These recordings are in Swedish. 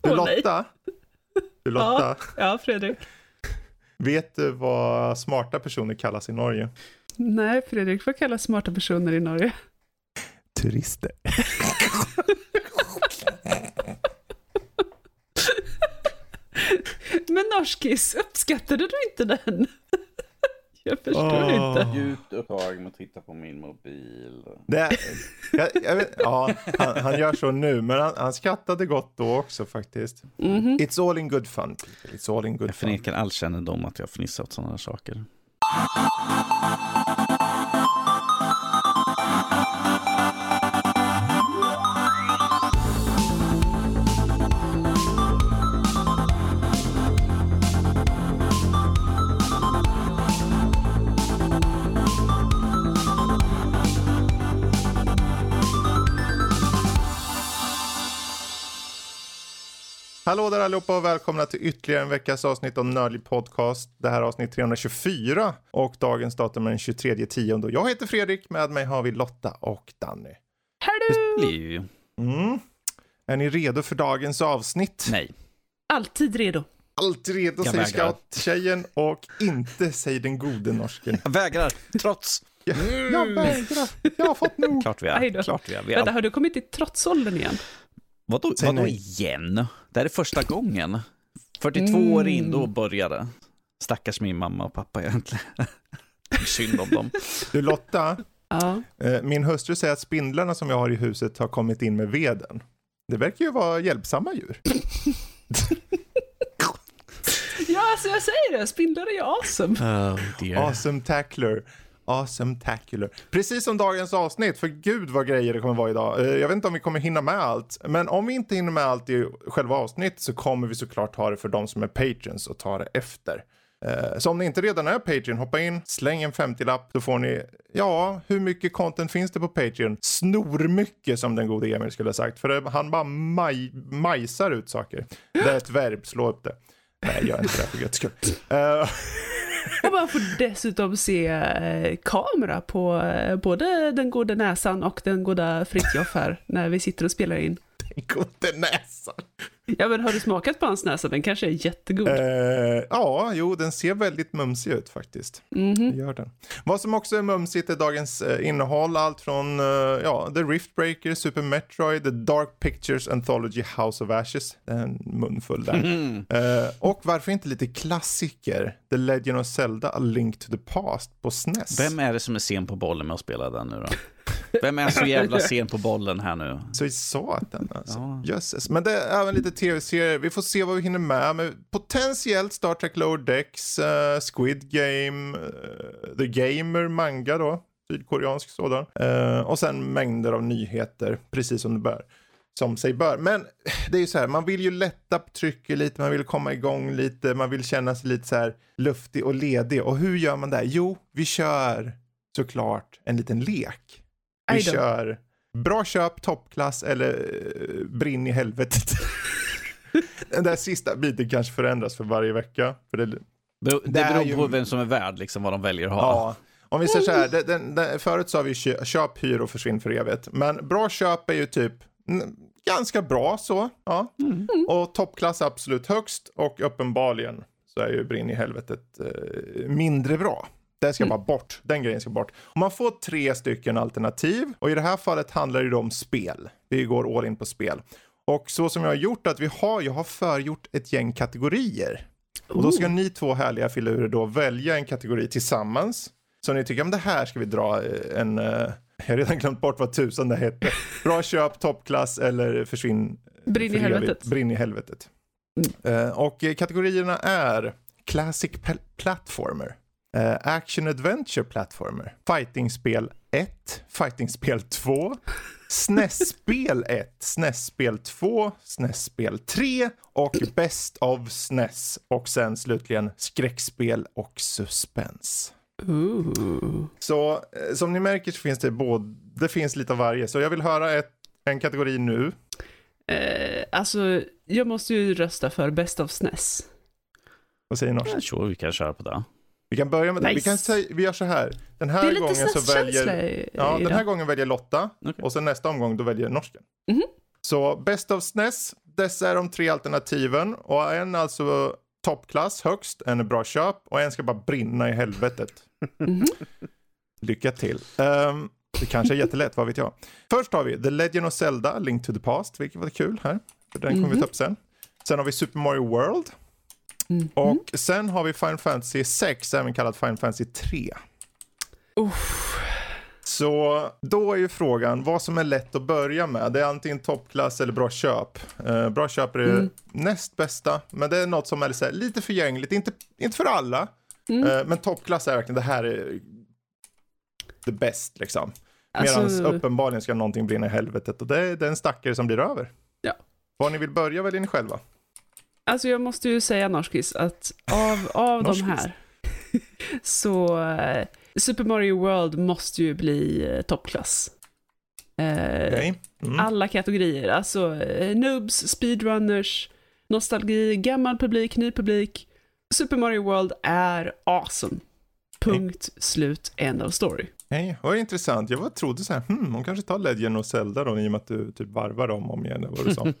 Du. Lotta, du Lotta, Ja, Fredrik. vet du vad smarta personer kallas i Norge? Nej, Fredrik får kalla smarta personer i Norge. Turister. Men norskis, uppskattade du inte den? Jag förstår Åh. inte. Djupt upptagen med att titta på min mobil. Det jag, jag vet, ja, han, han gör så nu, men han, han skrattade gott då också faktiskt. Mhm. It's all in good fun. people. It's all in good Jag fun. förnekar all kännedom att jag fnissar åt sådana saker. Hallå där allihopa och välkomna till ytterligare en veckas avsnitt av Nördlig Podcast. Det här är avsnitt 324 och dagens datum är den 23 tionde. Jag heter Fredrik, med mig har vi Lotta och Danny. Hallå! Mm. Är ni redo för dagens avsnitt? Nej. Alltid redo. Alltid redo Jag säger vägrar. scouttjejen och inte säger den gode norsken. Jag vägrar, trots. Jag, jag vägrar, jag har fått nog. Klart vi är. Klart vi är. Vi är Vänta, har du kommit i trotsåldern igen? Vadå, Säg vadå nej. igen? Det här är första gången. 42 Mm. år in, då började. Stackars min mamma och pappa egentligen. Synd om dem. Du Lotta, Ja. eh, min hustru säger att spindlarna som jag har i huset har kommit in med veden. Det verkar ju vara hjälpsamma djur. Ja, alltså jag säger det. Spindlar är ju awesome. Oh dear. Awesome tackler. Awesome tackler. Precis som dagens avsnitt, för gud vad grejer det kommer vara idag. Eh, jag vet inte om vi kommer hinna med allt, men om vi inte hinner med allt i själva avsnitt så kommer vi såklart ta det för de som är patrons och ta det efter. Eh, så om ni inte redan är Patreon, hoppa in, släng en 50-lapp, då får ni, ja, hur mycket content finns det på Patreon? Snormycket som den gode Emil skulle ha sagt, för han bara maj, majsar ut saker. Det är ett verb, slå upp det. Nej, gör inte det för guds skull. Eh, Och man får dessutom se eh, kamera på eh, både den goda näsan och den goda Fritjof här när vi sitter och spelar in. Den goda näsan. Ja, men har du smakat på hans näsa? Den kanske är jättegod. Eh, ja, jo, den ser väldigt mumsig ut faktiskt. Mhm. Det gör den. Vad som också är mumsigt är dagens eh, innehåll. Allt från eh, ja, The Riftbreaker, Super Metroid, The Dark Pictures Anthology House of Ashes. Det är en munfull där. Mm. Eh, och varför inte lite klassiker? The Legend of Zelda, A Link to the Past på SNES. Vem är det som är sen på bollen med att spela den nu då? Vem är så jävla sen på bollen här nu? Så i satan alltså. Ja. Jösses. Men det är även lite tv-serier. Vi får se vad vi hinner med. Men potentiellt Star Trek Lower Decks, eh, Squid Game, eh, The Gamer, manga då. Sydkoreansk sådan. Eh, och sen mängder av nyheter, precis som det bör. Som sig bör. Men det är ju så här, man vill ju lätta på trycket lite, man vill komma igång lite, man vill känna sig lite så här luftig och ledig. Och hur gör man det? Jo, vi kör såklart en liten lek. Vi kör bra köp, toppklass eller eh, brinn i helvetet. Den där sista biten kanske förändras för varje vecka. För det, Det, Det det är beror ju- på vem som är värd, liksom vad de väljer att ha. ja. Om vi säger så här, den, den, den, förut sa vi kö, köp, hyr och försvinn för evigt. Men bra köp är ju typ mm, ganska bra så. Ja. Och toppklass är absolut högst och uppenbarligen så är ju brinn i helvetet eh, mindre bra. Den ska bara bort. Den grejen ska bort. Och man får tre stycken alternativ och i det här fallet handlar det om spel. Vi går all in på spel. Och så som jag har gjort att vi har, jag har förgjort ett gäng kategorier. Och då ska ni två härliga filurer då välja en kategori tillsammans. Så ni tycker, om det här ska vi dra eh, en, eh, jag har redan glömt bort vad tusan det hette. Bra köp, toppklass eller försvinn. Brinn i helvetet. Brinn i helvetet. Eh, och kategorierna är Classic Pl- Platformer, eh, Action Adventure Platformer, Fightingspel 1, Fightingspel 2, SNES-spel 1, SNES-spel 2, SNES-spel 3 och Best of SNES och sen slutligen skräckspel och suspens. Ooh. Så eh, som ni märker så finns det både, det finns lite av varje. Så jag vill höra ett, en kategori nu. Eh, alltså, jag måste ju rösta för Best of SNES. Vad säger Nors? Ja, sure, vi kan köra på det. Vi kan börja med det. Vi, Nice. kan säga, vi gör så här. Den här gången så väljer... i, Ja, den här gången väljer Lotta Okej. och sen nästa omgång då väljer norsken. Mhm. Så Best of SNES, dessa är de tre alternativen och en alltså toppklass högst, en är bra köp och en ska bara brinna i helvetet. Lycka till. Ehm, det kanske är jättelätt, vad vet jag. Först har vi The Legend of Zelda, Link to the Past, vilket var kul här. Den kommer vi ta upp sen. Sen har vi Super Mario World. Och sen har vi Final Fantasy 6, även kallat Final Fantasy 3. Uff. Så då är ju frågan vad som är lätt att börja med. Det är antingen toppklass eller bra köp. Eh, bra köp är det näst bästa, men det är något som är här, lite förgängligt. Inte, inte för alla, eh, men toppklass är verkligen det här är the best liksom. Medan Alltså- uppenbarligen ska någonting brinna i helvetet och det är den stackare som blir över. Ja. Var ni vill börja väljer ni själva. Alltså jag måste ju säga Norskis att av, av de här så eh, Super Mario World måste ju bli eh, toppklass. Eh, Okej? Mm. Alla kategorier, alltså eh, noobs, speedrunners, nostalgi, gammal publik, ny publik. Super Mario World är awesome. Punkt, slut, end of story. Hej, vad intressant. Jag bara trodde så här, hmm, hon kanske tar Legend och Zelda då i och med att du typ varvar dem om igen, vad du sa.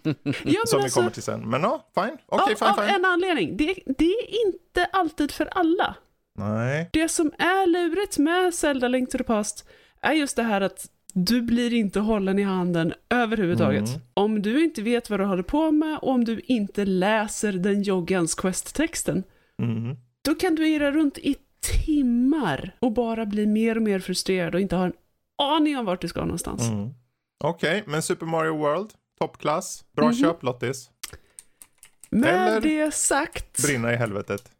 Ja, Som vi alltså, kommer till sen. Men ja, fine. Okej, av, fine, av fine. en anledning. Det, det är inte alltid för alla. Nej. Det som är lurigt med Zelda Link to the Past är just det här att du blir inte hållen i handen överhuvudtaget. Mm. Om du inte vet vad du håller på med och om du inte läser den joggans quest-texten, Mm. då kan du irra runt i timmar och bara bli mer och mer frustrerad och inte ha en aning om vart du ska någonstans. Mm. Okej, men Super Mario World, toppklass. Bra Mhm. köp Lottis. Med Eller- det sagt, Brinna i helvetet.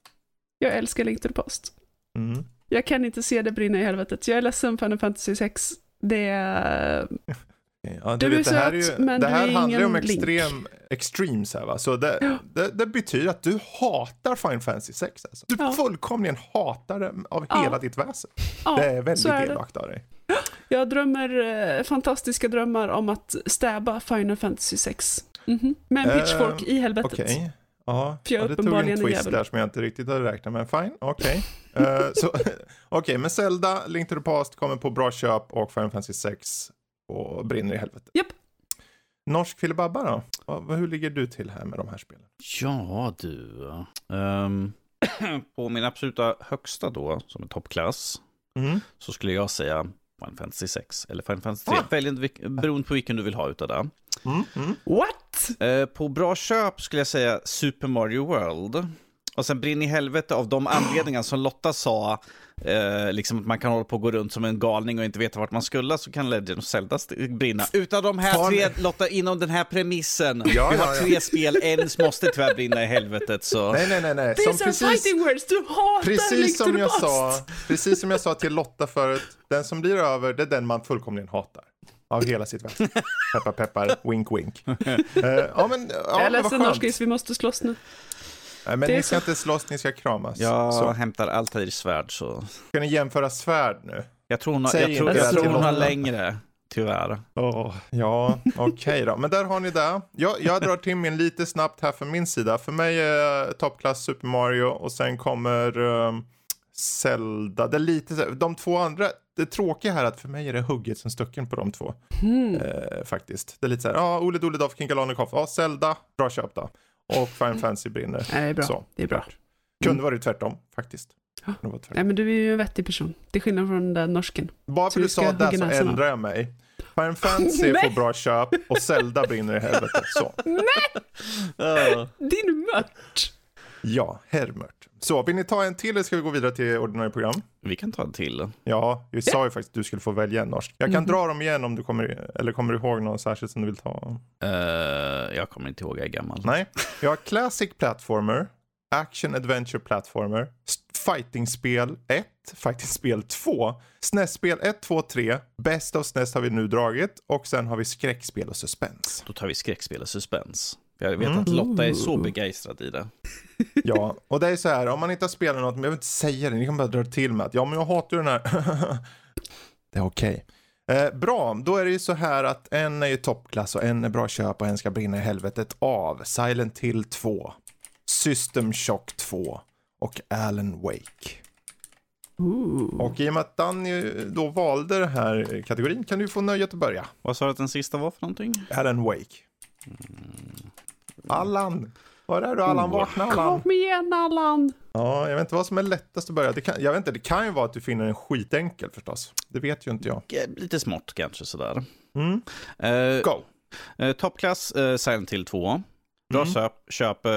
jag älskar Link to the Past. Mm. Jag kan inte se det brinna i helvetet. Jag är ledsen Final Fantasy 6. Det är... Ja, Du är det här söt, ju, det du här är handlar ju om ingen Link. extrem, extremes här va. Så det, det, det betyder att du hatar Final Fantasy 6 alltså. Du Ja. fullkomligen hatar det av Ja. hela ditt väsen. Ja, det är väldigt är elakt av dig. Jag drömmer eh, fantastiska drömmar om att stäba Final Fantasy 6. Mhm. Med en Eh, pitchfork i helvetet. Okej. Ja, För jag ja, är det tog en twist där som jag inte riktigt hade räknat med. Fine, okej. Eh, så- Okej, men Zelda, Link to the Past kommer på bra köp och Final Fantasy 6 och brinner i helvetet. Japp. Norsk filibabba då? Vad- Hur ligger du till här med de här spelen? Ja, du. Ehm, på min absoluta högsta då, som är toppklass, Mm. så skulle jag säga Final Fantasy 6 eller Final Fantasy 3. Ah. Välj beroende på vilken du vill ha utav det. Mm. Mm. What? Eh, på bra köp skulle jag säga Super Mario World. Och sen Brinn i helvete av de anledningar som Lotta sa, eh, liksom att man kan hålla på och gå runt som en galning och inte veta vart man skulle, så kan Legend of Zelda brinna. Utav de här tre, Lotta, inom den här premissen. Ja, vi har ja, ja. tre spel, en måste tyvärr brinna i helvetet. Så. Nej, nej, nej, nej. Som These are precis, fighting words! Du hatar precis som jag Past! sa, precis som jag sa till Lotta förut, den som blir över, det är den man fullkomligen hatar. Av hela sitt väsen. Peppar, peppar, wink, wink. Eh, ja, men, ja, jag är ledsen. Norskis, vi måste slåss nu. Nej, men Det ni ska så- inte slåss, ni ska kramas. Jag Så. hämtar Altairs svärd så. Ska ni jämföra svärd nu? Jag tror hon har, jag tror, jag det tror hon har längre, tyvärr. Åh, ja, okej då. Men där har ni det. Jag, jag drar till min lite snabbt här från min sida. För mig är toppklass Super Mario och sen kommer um, Zelda. Det är lite så- de två andra, det tråkiga här är att för mig är det hugget som stucken på de två. Hmm. Eh, faktiskt. Det är lite så här, ja, Ole Dole Doff, King Kalonikoff, ja, Zelda, bra köp då. Och Final Fantasy brinner. Nej, det är bra. Så, det är bra. Kunde varit tvärtom, faktiskt. Ja. Tvärtom. Nej, men du är ju en vettig person. Till skillnad från den där norsken. Bara för vi du sa det så ändrar jag mig. Final Fantasy Nej. får bra köp och Zelda brinner i helvetet. Så. Din mört! Ja, Hermert. Så, vill ni ta en till eller ska vi gå vidare till ordinarie program? Vi kan ta en till. Ja, vi sa ju faktiskt att du skulle få välja en norsk. Jag kan Mhm. dra dem igen om du kommer, eller kommer du ihåg någon särskilt som du vill ta? Eh, jag kommer inte ihåg, jag är gammal. Nej, vi har Classic Platformer, Action Adventure Platformer, Fighting-spel 1, Fighting-spel 2, SNES-spel 1, 2, 3, Best of SNES har vi nu dragit och sen har vi skräckspel och suspens. Då tar vi skräckspel och suspens. Jag vet Mm. att Lotta är så begeistrad i det. Ja, och det är så här, om man inte har spelat något, men jag vill inte säga det, ni kan bara dra till med att ja, men jag hatar ju den här. det är okej. Eh, bra, då är det ju så här att en är ju toppklass och en är bra köp och en ska brinna i helvetet av Silent Hill 2, System Shock 2 och Alan Wake. Ooh. Och i och med att Danny då valde den här kategorin kan du få nöjet att börja. Vad sa du att den sista var för någonting? Alan Wake. Allan! Var är du Allan? Vakna Allan! Kom igen Allan! Ja, jag vet inte vad som är lättast att börja. Det kan, jag vet inte, det kan ju vara att du finner en skitenkel förstås. Det vet ju inte jag. Lite smått kanske sådär. Mm. Eh, Go! eh, Toppklass eh, Silent Hill 2. Bra Mm. köp, köp eh,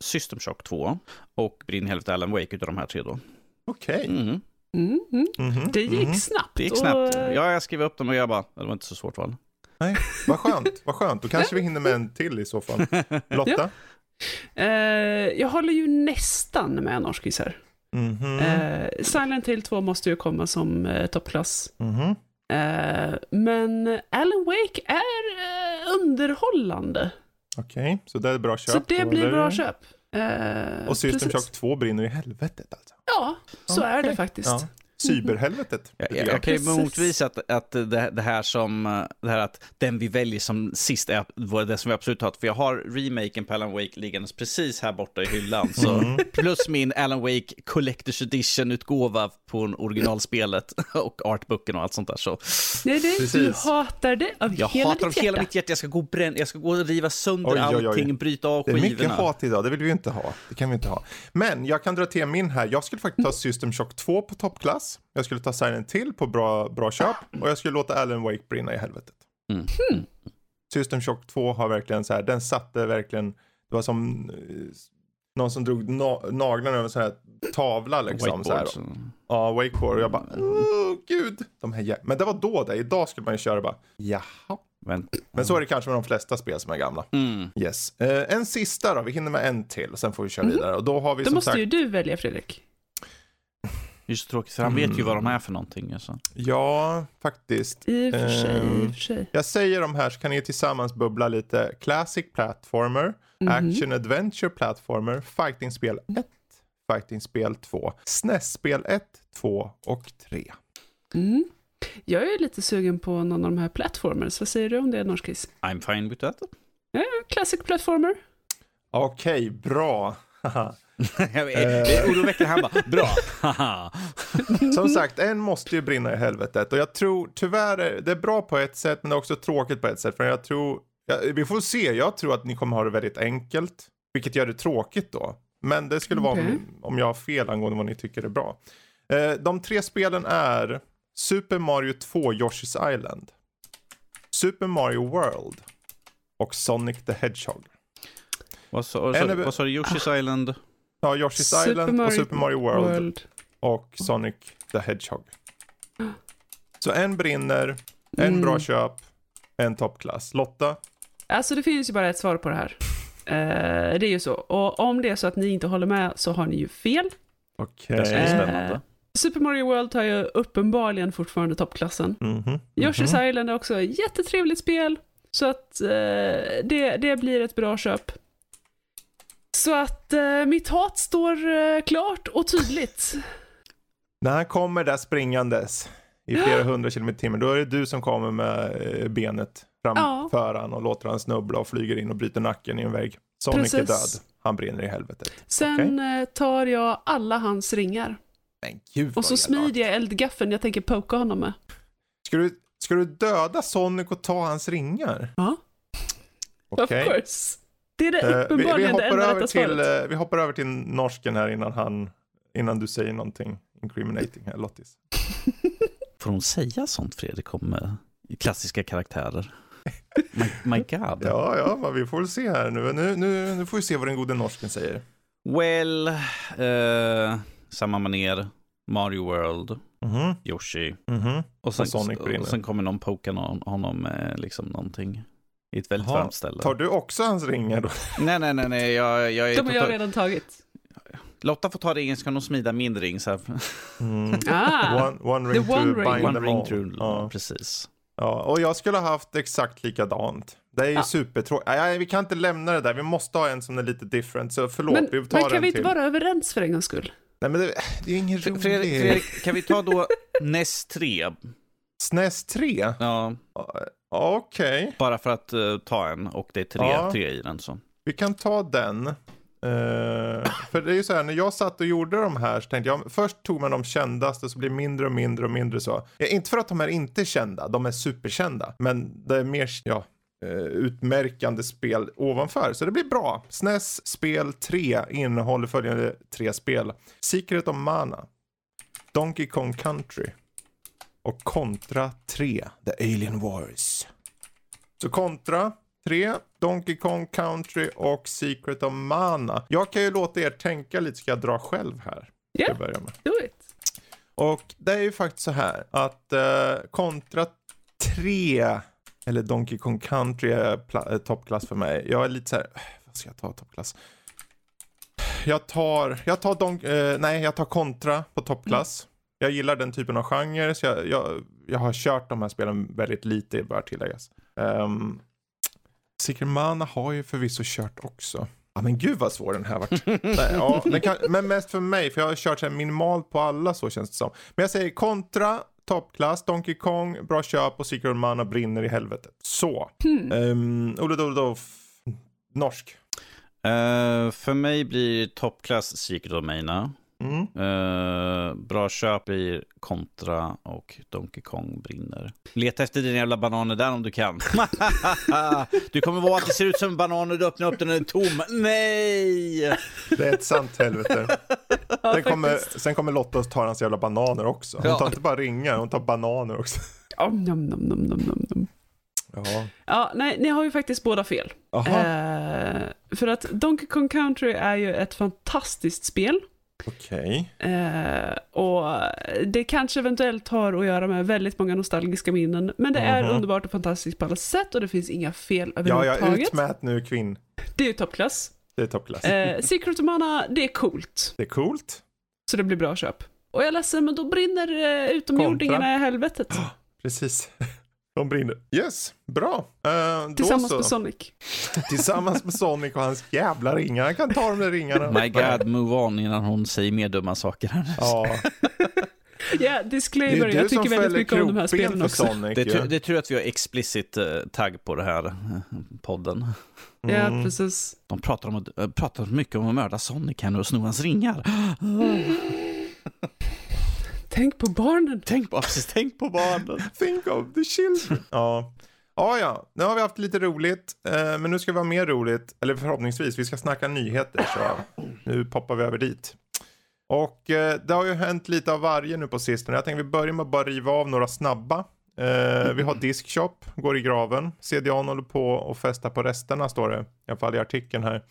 System Shock 2. Och Brinn helvete Alan Wake utav de här tre då. Okej. Mm. Mm, mm. Mhm, Det gick mhm. snabbt. Det gick och, snabbt. eh, Ja, jag skrev upp dem och jag bara, det var inte så svårt val. Nej, vad skönt, vad skönt. Då kanske vi hinner med en till i så fall. Lotta? Eh, jag håller ju nästan med Norskis här. Mhm. Eh, Silent Hill 2 måste ju komma som eh, toppklass. Mhm. Eh, men Alan Wake är eh, underhållande. Okej, så det är bra köp. så det blir bra köp. Eh, Och System. Shock 2 brinner i helvetet alltså. Ja, så är det faktiskt. Ja. Cyberhelvetet. Jag, jag, jag kan ju motvisa att, att det, det här som, det här att den vi väljer som sist är var det som vi absolut har. För jag har remaken på Alan Wake liggandes precis här borta i hyllan. Så, Mm. Plus min Alan Wake Collector's Edition-utgåva på originalspelet och artbooken och allt sånt där. Så Nej, det, du hatar det av jag hela hatar ditt av hela mitt hjärta. Jag ska gå, och bränna, jag ska gå och riva sönder Oj, oj, oj. allting, bryta av Det är mycket skivorna. hat idag, det vill vi inte ha. Det kan vi inte ha. Men jag kan dra till min här. Jag skulle faktiskt ta System Shock 2 på toppklass. Jag skulle ta Silent Hill på bra, bra köp. Och jag skulle låta Alan Wake brinna i helvetet. Mm. System Shock 2 har verkligen så här, den satte verkligen, det var som eh, någon som drog na- naglarna över en sån här tavla liksom. Så här. Ja, wakeboard. Och jag bara, åh gud. De här Men det var då det. Idag skulle man ju köra bara, jaha. Men, Men så är det kanske med de flesta spel som är gamla. mm. Yes. Eh, en sista då, vi hinner med en till och sen får vi köra vidare. Och då har vi Då som måste sagt, ju du välja Fredrik. Det är så tråkigt, för han vet ju vad de är för någonting. Alltså. ja, faktiskt. I och för sig, i Ehm, och för sig. Jag säger de här så kan ni tillsammans bubbla lite. Classic Platformer, Mhm. Action Adventure Platformer, Fighting-spel 1, Fighting-spel 2, SNES-spel 1, 2 och 3. Mm. Jag är lite sugen på någon av de här platformers. Vad säger du om det, Norskis? I'm fine with that. Ja, classic platformer. Okej, bra. det är oroväckande, han bara, bra. haha." Som sagt, en måste ju brinna i helvetet. Och jag tror, tyvärr, är- det är bra på ett sätt, men det är också tråkigt på ett sätt. För jag tror, ja, vi får se, jag tror att ni kommer ha det väldigt enkelt. Vilket gör det tråkigt då. Men det skulle vara Okej. om, om jag har fel angående vad ni tycker är bra. Eh, de tre spelen är Super Mario 2 Yoshi's Island, Super Mario World och Sonic the Hedgehog. Vad sa vad du? Yoshi's Island? Ja, Yoshi's Island och Super Mario World, och Sonic the Hedgehog. Så en brinner, en Mm. bra köp, en toppklass. Lotta? Alltså det finns ju bara ett svar på det här. Eh, det är ju så. Och om det är så att ni inte håller med så har ni ju fel. Okej. Bli Eh. Super Mario World har ju uppenbarligen fortfarande toppklassen. Mhm, Yoshi's mhm. Island är också ett jättetrevligt spel. Så att eh, det, det blir ett bra köp. Så att eh, mitt hat står eh, klart och tydligt. När han kommer där springandes i flera hundra kilometer i timmen, då är det du som kommer med eh, benet framför han och låter han snubbla och flyger in och bryter nacken i en vägg. Sonic är Precis. död. Han brinner i helvetet. Sen eh, tar jag alla hans ringar. Men gud Och så smider jag eldgaffeln jag tänker poka honom med. Ska du, ska du döda Sonic och ta hans ringar? Ja, Okej. of course. Det är det Eh, vi, vi, uppenbarligen det hoppar enda över rätta till, svaret. eh, vi hoppar över till norsken här innan, han, innan du säger någonting incriminating här, Lottis. Får hon säga sånt Fredrik om eh, klassiska karaktärer? My, my God. Ja, ja, men vi får väl se här nu. Nu, nu. nu får vi se vad den gode norsken säger. Well, eh, samma maner. Mario World, Mhm, Yoshi. mhm. Och sen, Och och sen kommer någon poka någon, honom med liksom någonting. I ett väldigt Jaha, varmt ställe. Tar du också hans ringar då? Nej, nej, nej, nej. Jag, jag är De har jag redan tagit. Lotta får ta ringen så kan hon smida min ring. Så här. Mm. Ah, One, one ring The to one bind ring. them One ring all. through. Ja. Precis. ja, och jag skulle ha haft exakt likadant. Det är ju Ja. supertråkigt. Nej, vi kan inte lämna det där. Vi måste ha en som är lite different. Så förlåt, men, vi tar men kan vi inte till. vara överens för en gångs skull? Nej, men det, det är ju ingen rolig. Fredrik, Fredrik, kan vi ta då NES 3? SNES 3? Ja, Okej. bara för att eh, ta en och det är tre, Ja. tre i den. Så. Vi kan ta den. Eh, för det är ju så här, när jag satt och gjorde de här så tänkte jag, först tog man de kändaste så blir det mindre och mindre och mindre så. Ja, inte för att de är inte kända, de är superkända. Men det är mer, ja, eh, utmärkande spel ovanför. Så det blir bra. SNES spel 3 innehåller följande tre spel. Secret of Mana, Donkey Kong Country och Contra 3, The Alien Wars. Så Contra 3, Donkey Kong Country och Secret of Mana. Jag kan ju låta er tänka lite, ska jag dra själv här? Ja. Börja med. Do it. Och det är ju faktiskt så här att eh, kontra 3 eller Donkey Kong Country är eh, toppklass för mig. Jag är lite så här, "Äh, vad ska jag ta toppklass? Jag tar, jag tar Don- eh, nej jag tar kontra på toppklass. Jag gillar den typen av genre så jag, jag, jag har kört de här spelen väldigt lite bör tilläggas. Um, Secret Mana har ju förvisso kört också. Ja men gud vad svår den här vart. Nej, ja, den kan, men mest för mig, för jag har kört så minimalt på alla så känns det som. Men jag säger kontra, toppklass, Donkey Kong, bra köp och Secret Mana brinner i helvetet. Så. Um, Olle Dolo norsk. Eh, för mig blir toppklass Secret of Mana. Mm. Eh, bra köp blir Contra och Donkey Kong brinner. Leta efter dina jävla bananer där om du kan. du kommer vara att det ser ut som en banan när du öppnar upp den och den är tom. Nej! Det är ett sant helvete. Sen kommer, sen kommer Lotta och tar hans jävla bananer också. Hon tar inte bara ringar, hon tar bananer också. Om, nom, nom, nom, nom, nom, nom. Ja. Ja, nej, ni har ju faktiskt båda fel. Eh, för att Donkey Kong Country är ju ett fantastiskt spel. Okej. Eh, och det kanske eventuellt har att göra med väldigt många nostalgiska minnen. Men det är Mhm. underbart och fantastiskt på alla sätt och det finns inga fel Ja, jag är överhuvudtaget. utmät nu kvinn. det är ju toppklass. Det är toppklass. Eh, Secret of Mana, det är coolt. Det är coolt. Så det blir bra köp. Och jag är ledsen, men då brinner eh, utomjordingarna i helvetet. Precis. De brinner. Yes, bra. Uh, då Tillsammans så. med Sonic. Tillsammans med Sonic och hans jävla ringar. Han kan ta de där ringarna. My God, move on innan hon säger mer dumma saker. Ja, Ja, det är disclaimer. Jag tycker väldigt mycket om de här spelen också. Sonic. Det, tr- det tror jag att vi har explicit eh, tagg på det här eh, podden. Ja, Mm. precis. De pratar, om att, pratar mycket om att mörda Sonic här nu och sno hans ringar. Tänk på barnen. Tänk på, precis, tänk på barnen. Think of the children. ja. Ja, ja. Nu har vi haft lite roligt. Eh, men nu ska vi ha mer roligt. Eller förhoppningsvis. Vi ska snacka nyheter. Så nu poppar vi över dit. Och eh, det har ju hänt lite av varje nu på sistone. Jag tänkte vi börjar med att bara riva av några snabba. Eh, vi har Diskshop, går i graven. CDON håller på och fästa på resterna står det. I alla fall i artikeln här.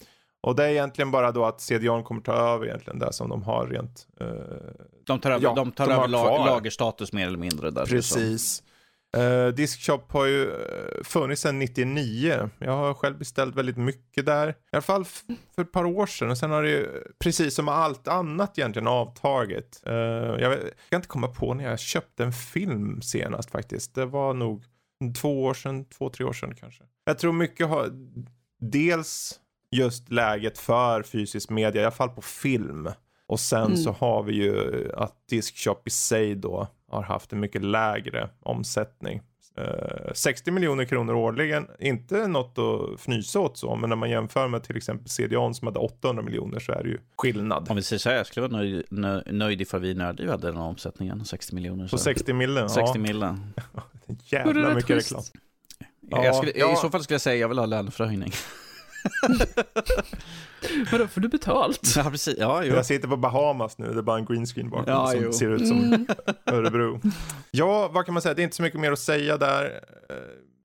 Och det är egentligen bara då att CDON kommer ta över egentligen det som de har rent. Eh, De tar över, Ja, de tar de över lag, lagerstatus mer eller mindre. Där. Precis. Uh, Diskshop har ju eh, funnits sedan 99. Jag har själv beställt väldigt mycket där. I alla fall för ett par år sedan. Och sen har det ju, precis som allt annat egentligen, avtagit. Eh, jag, vet, jag kan inte komma på när jag köpte en film senast faktiskt. Det var nog två år sedan, två, tre år sedan kanske. Jag tror mycket har, dels just läget för fysisk media, i alla fall på film. Och sen Mm. så har vi ju att Diskshop i sig då har haft en mycket lägre omsättning. Eh, 60 miljoner kronor årligen, inte något att fnysa åt så, men när man jämför med till exempel CDON som hade 800 miljoner så är det ju skillnad. Om vi säger så här, jag skulle vara nöjd, nö, nöjd ifall vi nördliv hade den här omsättningen, 60 miljoner. På så- 60 miljoner, 60 ja. millen. Jävla mycket reklam. jag Ja, skulle, ja. I så fall skulle jag säga jag vill ha löneförhöjning. Vadå, får du betalt? Ja, precis. Ja, jo. Jag sitter på Bahamas nu, det är bara en green screen bakom Ja, som jo. ser ut som Mm. Örebro. Ja, vad kan man säga? Det är inte så mycket mer att säga där. eh,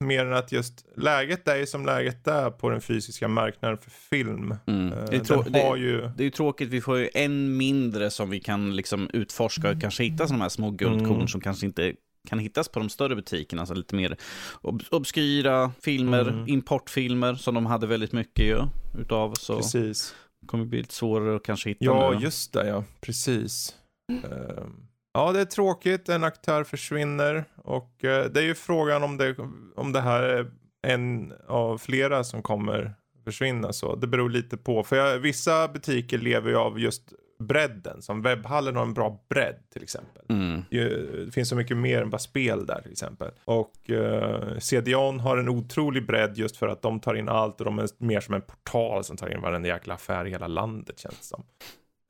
Mer än att just läget är som läget är på den fysiska marknaden för film. Mm. Eh, Det, är trå- den har det, ju... det är tråkigt, vi får ju en mindre som vi kan liksom utforska och kanske hitta sådana här små guldkorn Mm. som kanske inte kan hittas på de större butikerna, alltså lite mer ob- obskyra filmer, Mm. importfilmer som de hade väldigt mycket ju, utav. Så Precis. kommer bli lite svårare att kanske hitta Ja, nu. just det ja. Precis. Ehm, ja, det är tråkigt. En aktör försvinner. Och eh, det är ju frågan om det, om det här är en av flera som kommer försvinna. Så det beror lite på. För jag, vissa butiker lever ju av just bredden. Som webbhallen har en bra bredd till exempel. Mm. Det finns så mycket mer än bara spel där till exempel. Och eh, CDON har en otrolig bredd just för att de tar in allt och de är mer som en portal som tar in varenda jäkla affär i hela landet känns det som.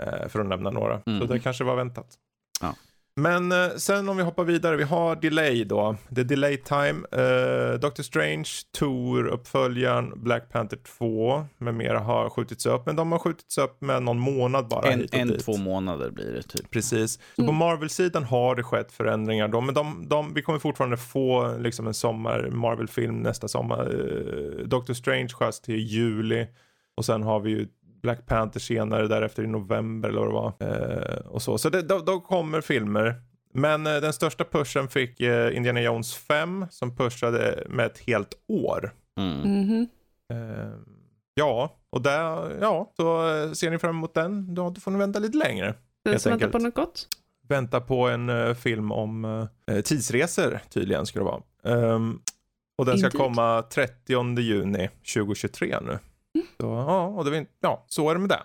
Eh, för att nämna några. Mm. Så det kanske var väntat. Ja. Men eh, sen om vi hoppar vidare, vi har delay då. Det är delay time. Eh, Doctor Strange, Tor, uppföljaren, Black Panther 2 med mera har skjutits upp. Men de har skjutits upp med någon månad bara En, hit och en dit. två månader blir det typ. Precis. Så på Marvel-sidan har det skett förändringar då, men de, de, vi kommer fortfarande få liksom en sommar Marvel-film nästa sommar. Eh, Doctor Strange sköts till juli och sen har vi ju Black Panther senare därefter i november eller vad det var. Eh, och så så det, då, då kommer filmer. Men eh, den största pushen fick eh, Indiana Jones 5 som pushade med ett helt år. Mm. Mhm. Eh, ja, och där, ja, så eh, ser ni fram emot den, då, får ni vänta lite längre. Den som väntar på något gott? väntar på en eh, film om uh, tidsresor tydligen ska det vara. Ehm, och den ska Indeed. komma 30 juni 2023 nu. Så, ja, och det ja, så är det med det.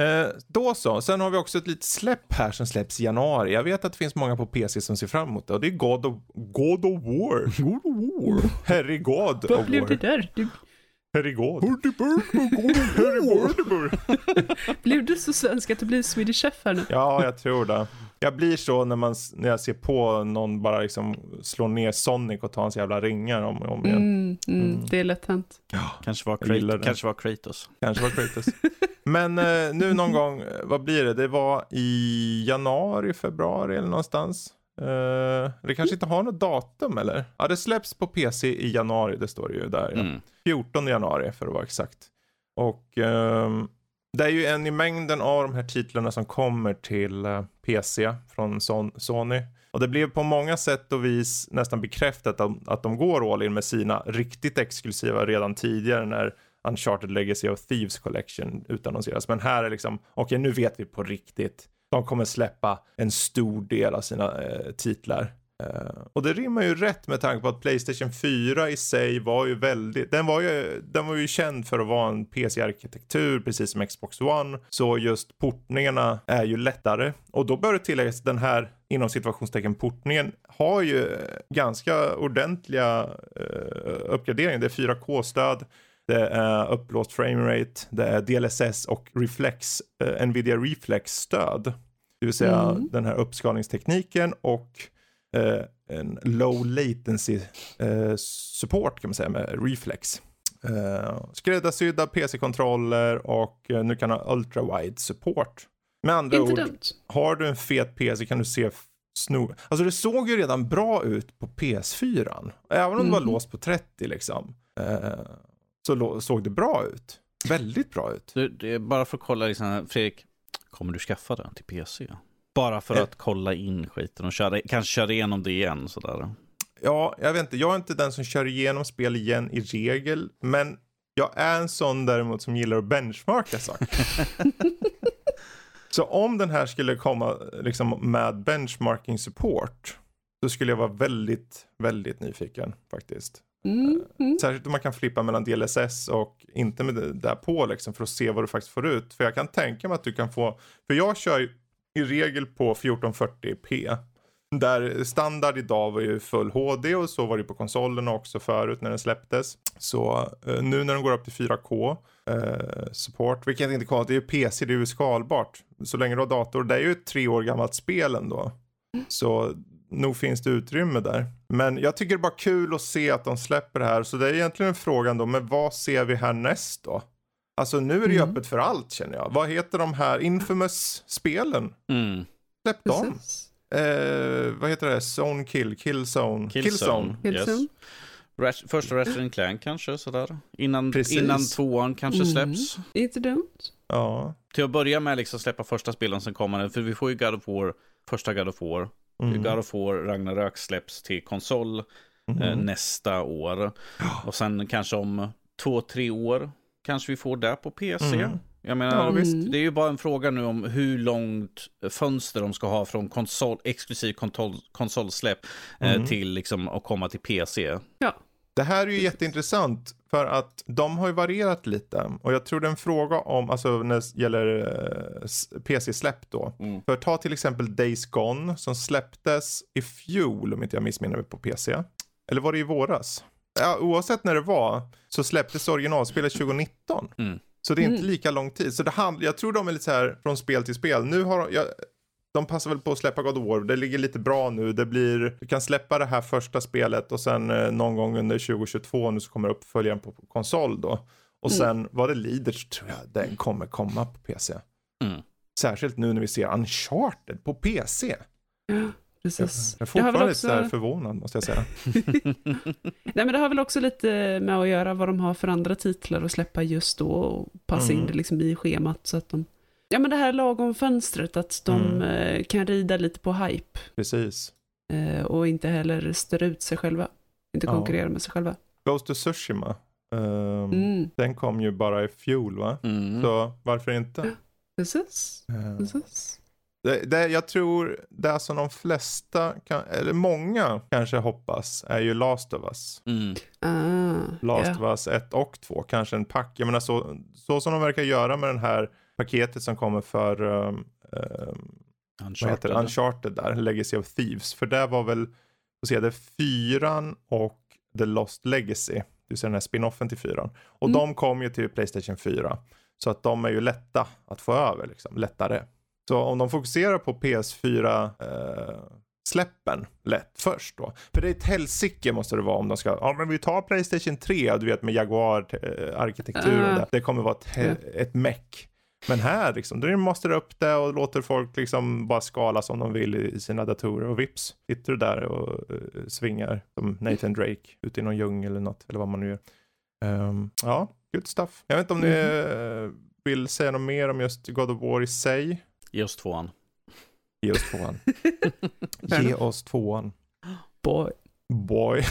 Eh, då så, sen har vi också ett litet släpp här som släpps i januari. Jag vet att det finns många på PC som ser fram emot det och det är God of, God of War. God of War. Harry God Vad blev det där? Du. Harry God. blev du så svensk att du blir Swedish Chef här nu? Ja, jag tror det. Jag blir så när, man, när jag ser på någon bara liksom slå ner Sonic och ta hans jävla ringar om och om igen. Mm, mm, Mm. Det är lätt hänt. Kanske, var Kratos, det. kanske var Kratos. Kanske var Kratos. Men eh, nu någon gång, eh, vad blir det? Det var i januari, februari eller någonstans. Eh, det kanske inte har något datum eller? Ja, det släpps på PC i januari, det står det ju där. Ja. Mm. 14 januari för att vara exakt. Och ehm, det är ju en i mängden av de här titlarna som kommer till eh, PC från Sony. Och det blev på många sätt och vis nästan bekräftat att de, går all in med sina riktigt exklusiva redan tidigare när Uncharted Legacy of Thieves Collection utannonseras. Men här är liksom, okej nu vet vi på riktigt. De kommer släppa en stor del av sina eh, titlar. Eh, och det rimmar ju rätt med tanke på att Playstation 4 i sig var ju väldigt, den var ju, den var ju känd för att vara en PC-arkitektur precis som Xbox One. Så just portningarna är ju lättare. Och då bör det tilläggas att den här inom situationstecken portningen har ju ganska ordentliga eh, uppgraderingar. Det är 4K-stöd. Det är upplåst framerate, det är DLSS och Reflex, eh, Nvidia Reflex-stöd. Det vill säga Mm. den här uppskalningstekniken och eh, en low latency eh, support kan man säga med reflex. Eh, skräddarsydda PC-kontroller och eh, nu kan ha ultra-wide support. Med andra Inte ord, dumt. har du en fet PC kan du se f- sno... Alltså det såg ju redan bra ut på PS4. Även om det var Mhm. låst på 30 liksom. Eh, så såg det bra ut. Väldigt bra ut. Du, det är bara för att kolla, liksom, Fredrik, kommer du skaffa den till PC? Bara för Eh. att kolla in skiten och köra, kanske köra igenom det igen sådär. Ja, jag vet inte. Jag är inte den som kör igenom spel igen i regel. Men jag är en sån däremot som gillar att benchmarka saker. så om den här skulle komma liksom med benchmarking support. Så skulle jag vara väldigt, väldigt nyfiken faktiskt. Mm, mm. Särskilt om man kan flippa mellan DLSS och inte med det där på liksom för att se vad du faktiskt får ut. För jag kan tänka mig att du kan få, för jag kör ju i regel på 1440p. Där standard idag var ju full HD och så var det på konsolerna också förut när den släpptes. Så eh, nu när den går upp till 4K eh, support, vilket inte är konstigt, det är ju PC, det är ju skalbart. Så länge du har dator, det är ju ett tre år gammalt spel ändå. Så nog finns det utrymme där. Men jag tycker det är bara kul att se att de släpper det här. Så det är egentligen frågan då, men vad ser vi härnäst då? Alltså nu är det ju Mm. öppet för allt känner jag. Vad heter de här Infamous-spelen? Mm. Släpp dem. Eh, vad heter det? Zone kill, killzone. Killzone. Killzone. Rat- första Ratchet Clank kanske sådär. Innan, Precis. innan tvåan kanske Mm. släpps. Inte dumt. Ja. Till att börja med liksom släppa första spelen som kommer. För vi får ju God of War, första God of War. Mm. God of War, Ragnarök släpps till konsol eh, Mm. nästa år. Och sen kanske om två, tre år kanske vi får det på PC. Mm. Jag menar, Ja, visst. det är ju bara en fråga nu om hur långt fönster de ska ha från konsol, exklusiv kontroll, konsolsläpp eh, Mm. till liksom att komma till PC. Ja. Det här är ju jätteintressant för att de har ju varierat lite och jag tror det är en fråga om, alltså när det gäller eh, PC-släpp då. Mm. För ta till exempel Days Gone som släpptes i fjol om inte jag missminner mig på PC. Eller var det i våras? Ja, oavsett när det var så släpptes originalspelet 2019. Mm. Så det är inte Mm. lika lång tid. Så det hand, jag tror de är lite så här från spel till spel. Nu har jag, de passar väl på att släppa God of War. Det ligger lite bra nu. Det blir, du kan släppa det här första spelet och sen eh, någon gång under 2022 nu så kommer uppföljaren på, på konsol då. Och sen var det Leaders tror jag, den kommer komma på PC. Mm. Särskilt nu när vi ser Uncharted på PC. Ja, precis. Jag är Det har väl fortfarande också- lite förvånad måste jag säga. Nej, men det har väl också lite med att göra vad de har för andra titlar att släppa just då och passa in Mm. det liksom i schemat så att de... Ja, men det här lagom fönstret, att de Mm. eh, kan rida lite på hype Precis. eh, och inte heller störa ut sig själva. Inte Ja. konkurrera med sig själva. Ghost of Tsushima. ehm, Mm, Den kom ju bara i fjol va? Mm. Så varför inte? precis, Ehm, precis. Det, det, jag tror det som de flesta, kan, eller många kanske hoppas är ju Last of Us. Mm. Ah, Last ja. of Us 1 och 2, kanske en pack. Jag menar så, så som de verkar göra med den här paketet som kommer för um, um, det? Uncharted där, Legacy of Thieves. För det var väl, får se, det fyran och The Lost Legacy. Det vill säga den här spinoffen till fyran. Och Mm. de kom ju till Playstation 4. Så att de är ju lätta att få över, liksom, lättare. Så om de fokuserar på PS4 eh, släppen lätt först då. För det är ett helsike måste det vara om de ska, ja men vi tar Playstation 3, du vet med Jaguar eh, Ah. det. Det kommer vara ett, he- ett meck. Men här liksom, då måste du upp det och låter folk liksom bara skala som de vill i sina datorer och vips sitter du där och eh, svingar som Nathan Drake ute i någon djungel eller något eller vad man nu gör. Ehm, ja, good stuff. Jag vet inte om ni eh, vill säga något mer om just God of War i sig. Ge oss tvåan. Ge oss tvåan. Ge oss tvåan. Boy. Boy.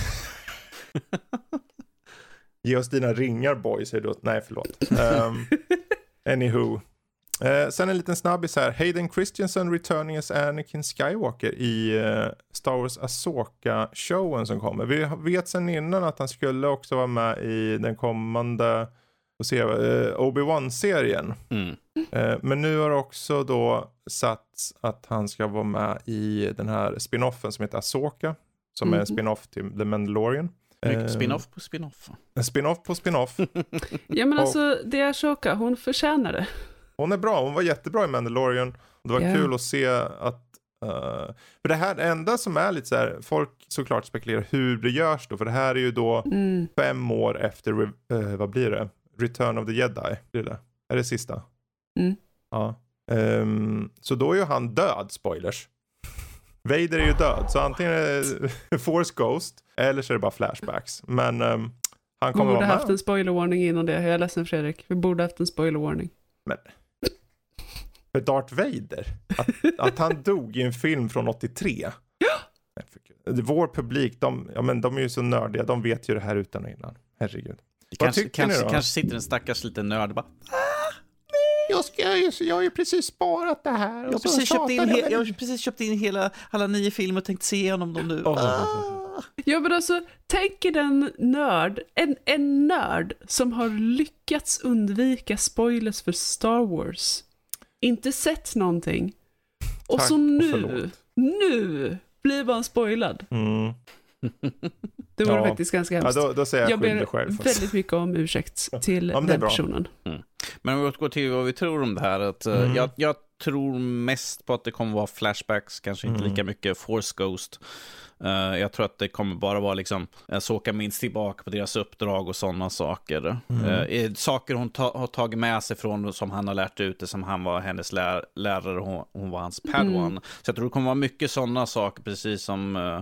Ge oss dina ringar boy, säger du. Nej, förlåt. Um, anywho. Eh, sen en liten snabbis här. Hayden Christensen returning as Anakin Skywalker i eh, Star Wars Asoka-showen som kommer. Vi vet sen innan att han skulle också vara med i den kommande får se, eh, Obi-Wan-serien. Mm. Eh, men nu har också då satts att han ska vara med i den här spinoffen som heter Asoka. Som är en Mhm. spinoff till The Mandalorian. Mycket Eh, spin-off på spin-off. En spinoff på spinoff. Ja, men Och- alltså, det är Ashoka, hon förtjänar det. Hon är bra, hon var jättebra i Mandalorian. Det var Ja. kul att se att eh, för det här det enda som är lite så här, folk såklart spekulerar hur det görs då, för det här är ju då Mm. fem år efter, eh, vad blir det? Return of the Jedi, blir det? Är det sista? Mm. Ja. Ehm, så då är ju han död, spoilers. Vader är ju död, så antingen är det Force Ghost eller så är det bara flashbacks. Men ehm, han Vi kommer borde vara haft med. en spoiler warning innan det. Jag är ledsen Fredrik. Vi borde haft en spoiler warning. För Darth Vader, att, att han dog i en film från 83. Nej, för gud. Vår publik, de, ja, men de är ju så nördiga, de vet ju det här utan och innan. Herregud. Kanske, tycker ni kanske, då? kanske sitter en stackars liten nörd och bara Jag, ska, jag, jag har ju precis sparat det här. jag har, precis köpt in he- jag har precis köpt in hela, alla nio filmer och tänkt se igenom dem nu. Åh. Ah. Ja, men alltså, tänk er den nörd, en, en nörd som har lyckats undvika spoilers för Star Wars. Inte sett någonting. Och Tack så och nu, förlåt. nu blir man spoilad. Mm. Det vore Ja. faktiskt ganska Ja, hemskt. då, då säger jag, jag ber själv. väldigt mycket om ursäkt till Ja, den personen. Men om vi återgår till vad vi tror om det här. Att, eh, Mm. jag, jag tror mest på att det kommer vara flashbacks, kanske inte Mm. lika mycket Force Ghost. Eh, jag tror att det kommer bara vara liksom, Soka minst tillbaka på deras uppdrag och sådana saker. Mm. Eh, eh, saker hon ta, har tagit med sig från som han har lärt ut det, som han var hennes lär, lärare, hon, hon var hans padawan. Mm. Så jag tror det kommer vara mycket sådana saker, precis som eh,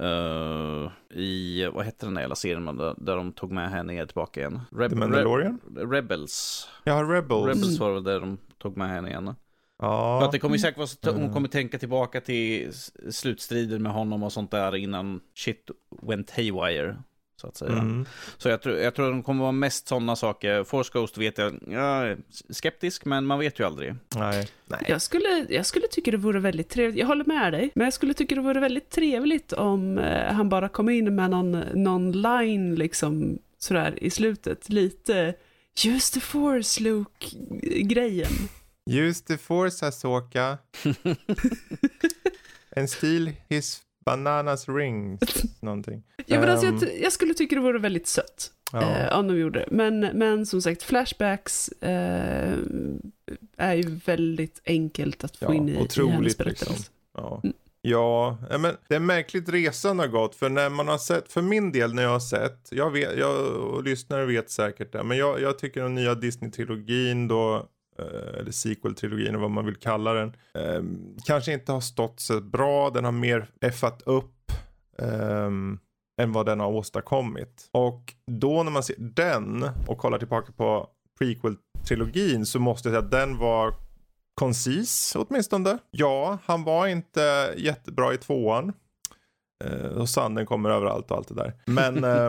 eh, i, vad hette den där jävla serien där, där de tog med henne tillbaka igen? Reb- The Mandalorian? Re- Rebels. Ja, Rebels. Rebels var väl där de tog med henne igen. Ja. För att det kommer säkert vara så att hon Mm. kommer tänka tillbaka till slutstriden med honom och sånt där innan shit went haywire. Så att säga. Mm. Så jag tror, jag tror att de kommer vara mest sådana saker. Force Ghost vet jag, jag är skeptisk men man vet ju aldrig. Nej. Nej. Jag skulle, jag skulle tycka det vore väldigt trevligt, jag håller med dig, men jag skulle tycka det vore väldigt trevligt om eh, han bara kom in med någon, någon line liksom sådär i slutet, lite Use the force Luke-grejen. Use the force Asoka. And steal his bananas rings. Någonting. Ja, men alltså, Ehm, jag, jag skulle tycka det vore väldigt sött ja. eh, om de gjorde det. Men, men som sagt, flashbacks, eh, är ju väldigt enkelt att få Ja, in i, i hennes otroligt, berättelse. liksom. Ja. Mm. Ja, ja, men det är märkligt resan har gått. För när man har sett, för min del när jag har sett, jag, vet, jag och lyssnare vet säkert det. Men jag, jag tycker den nya Disney-trilogin då, eller sequel-trilogin eller vad man vill kalla den. Eh, kanske inte har stått så bra, den har mer effat upp. ehm, än vad den har åstadkommit. Och då när man ser den och kollar tillbaka på prequel-trilogin så måste jag säga att den var koncis åtminstone. Ja, han var inte jättebra i tvåan. Eh, och sanden kommer överallt och allt det där. Men, eh,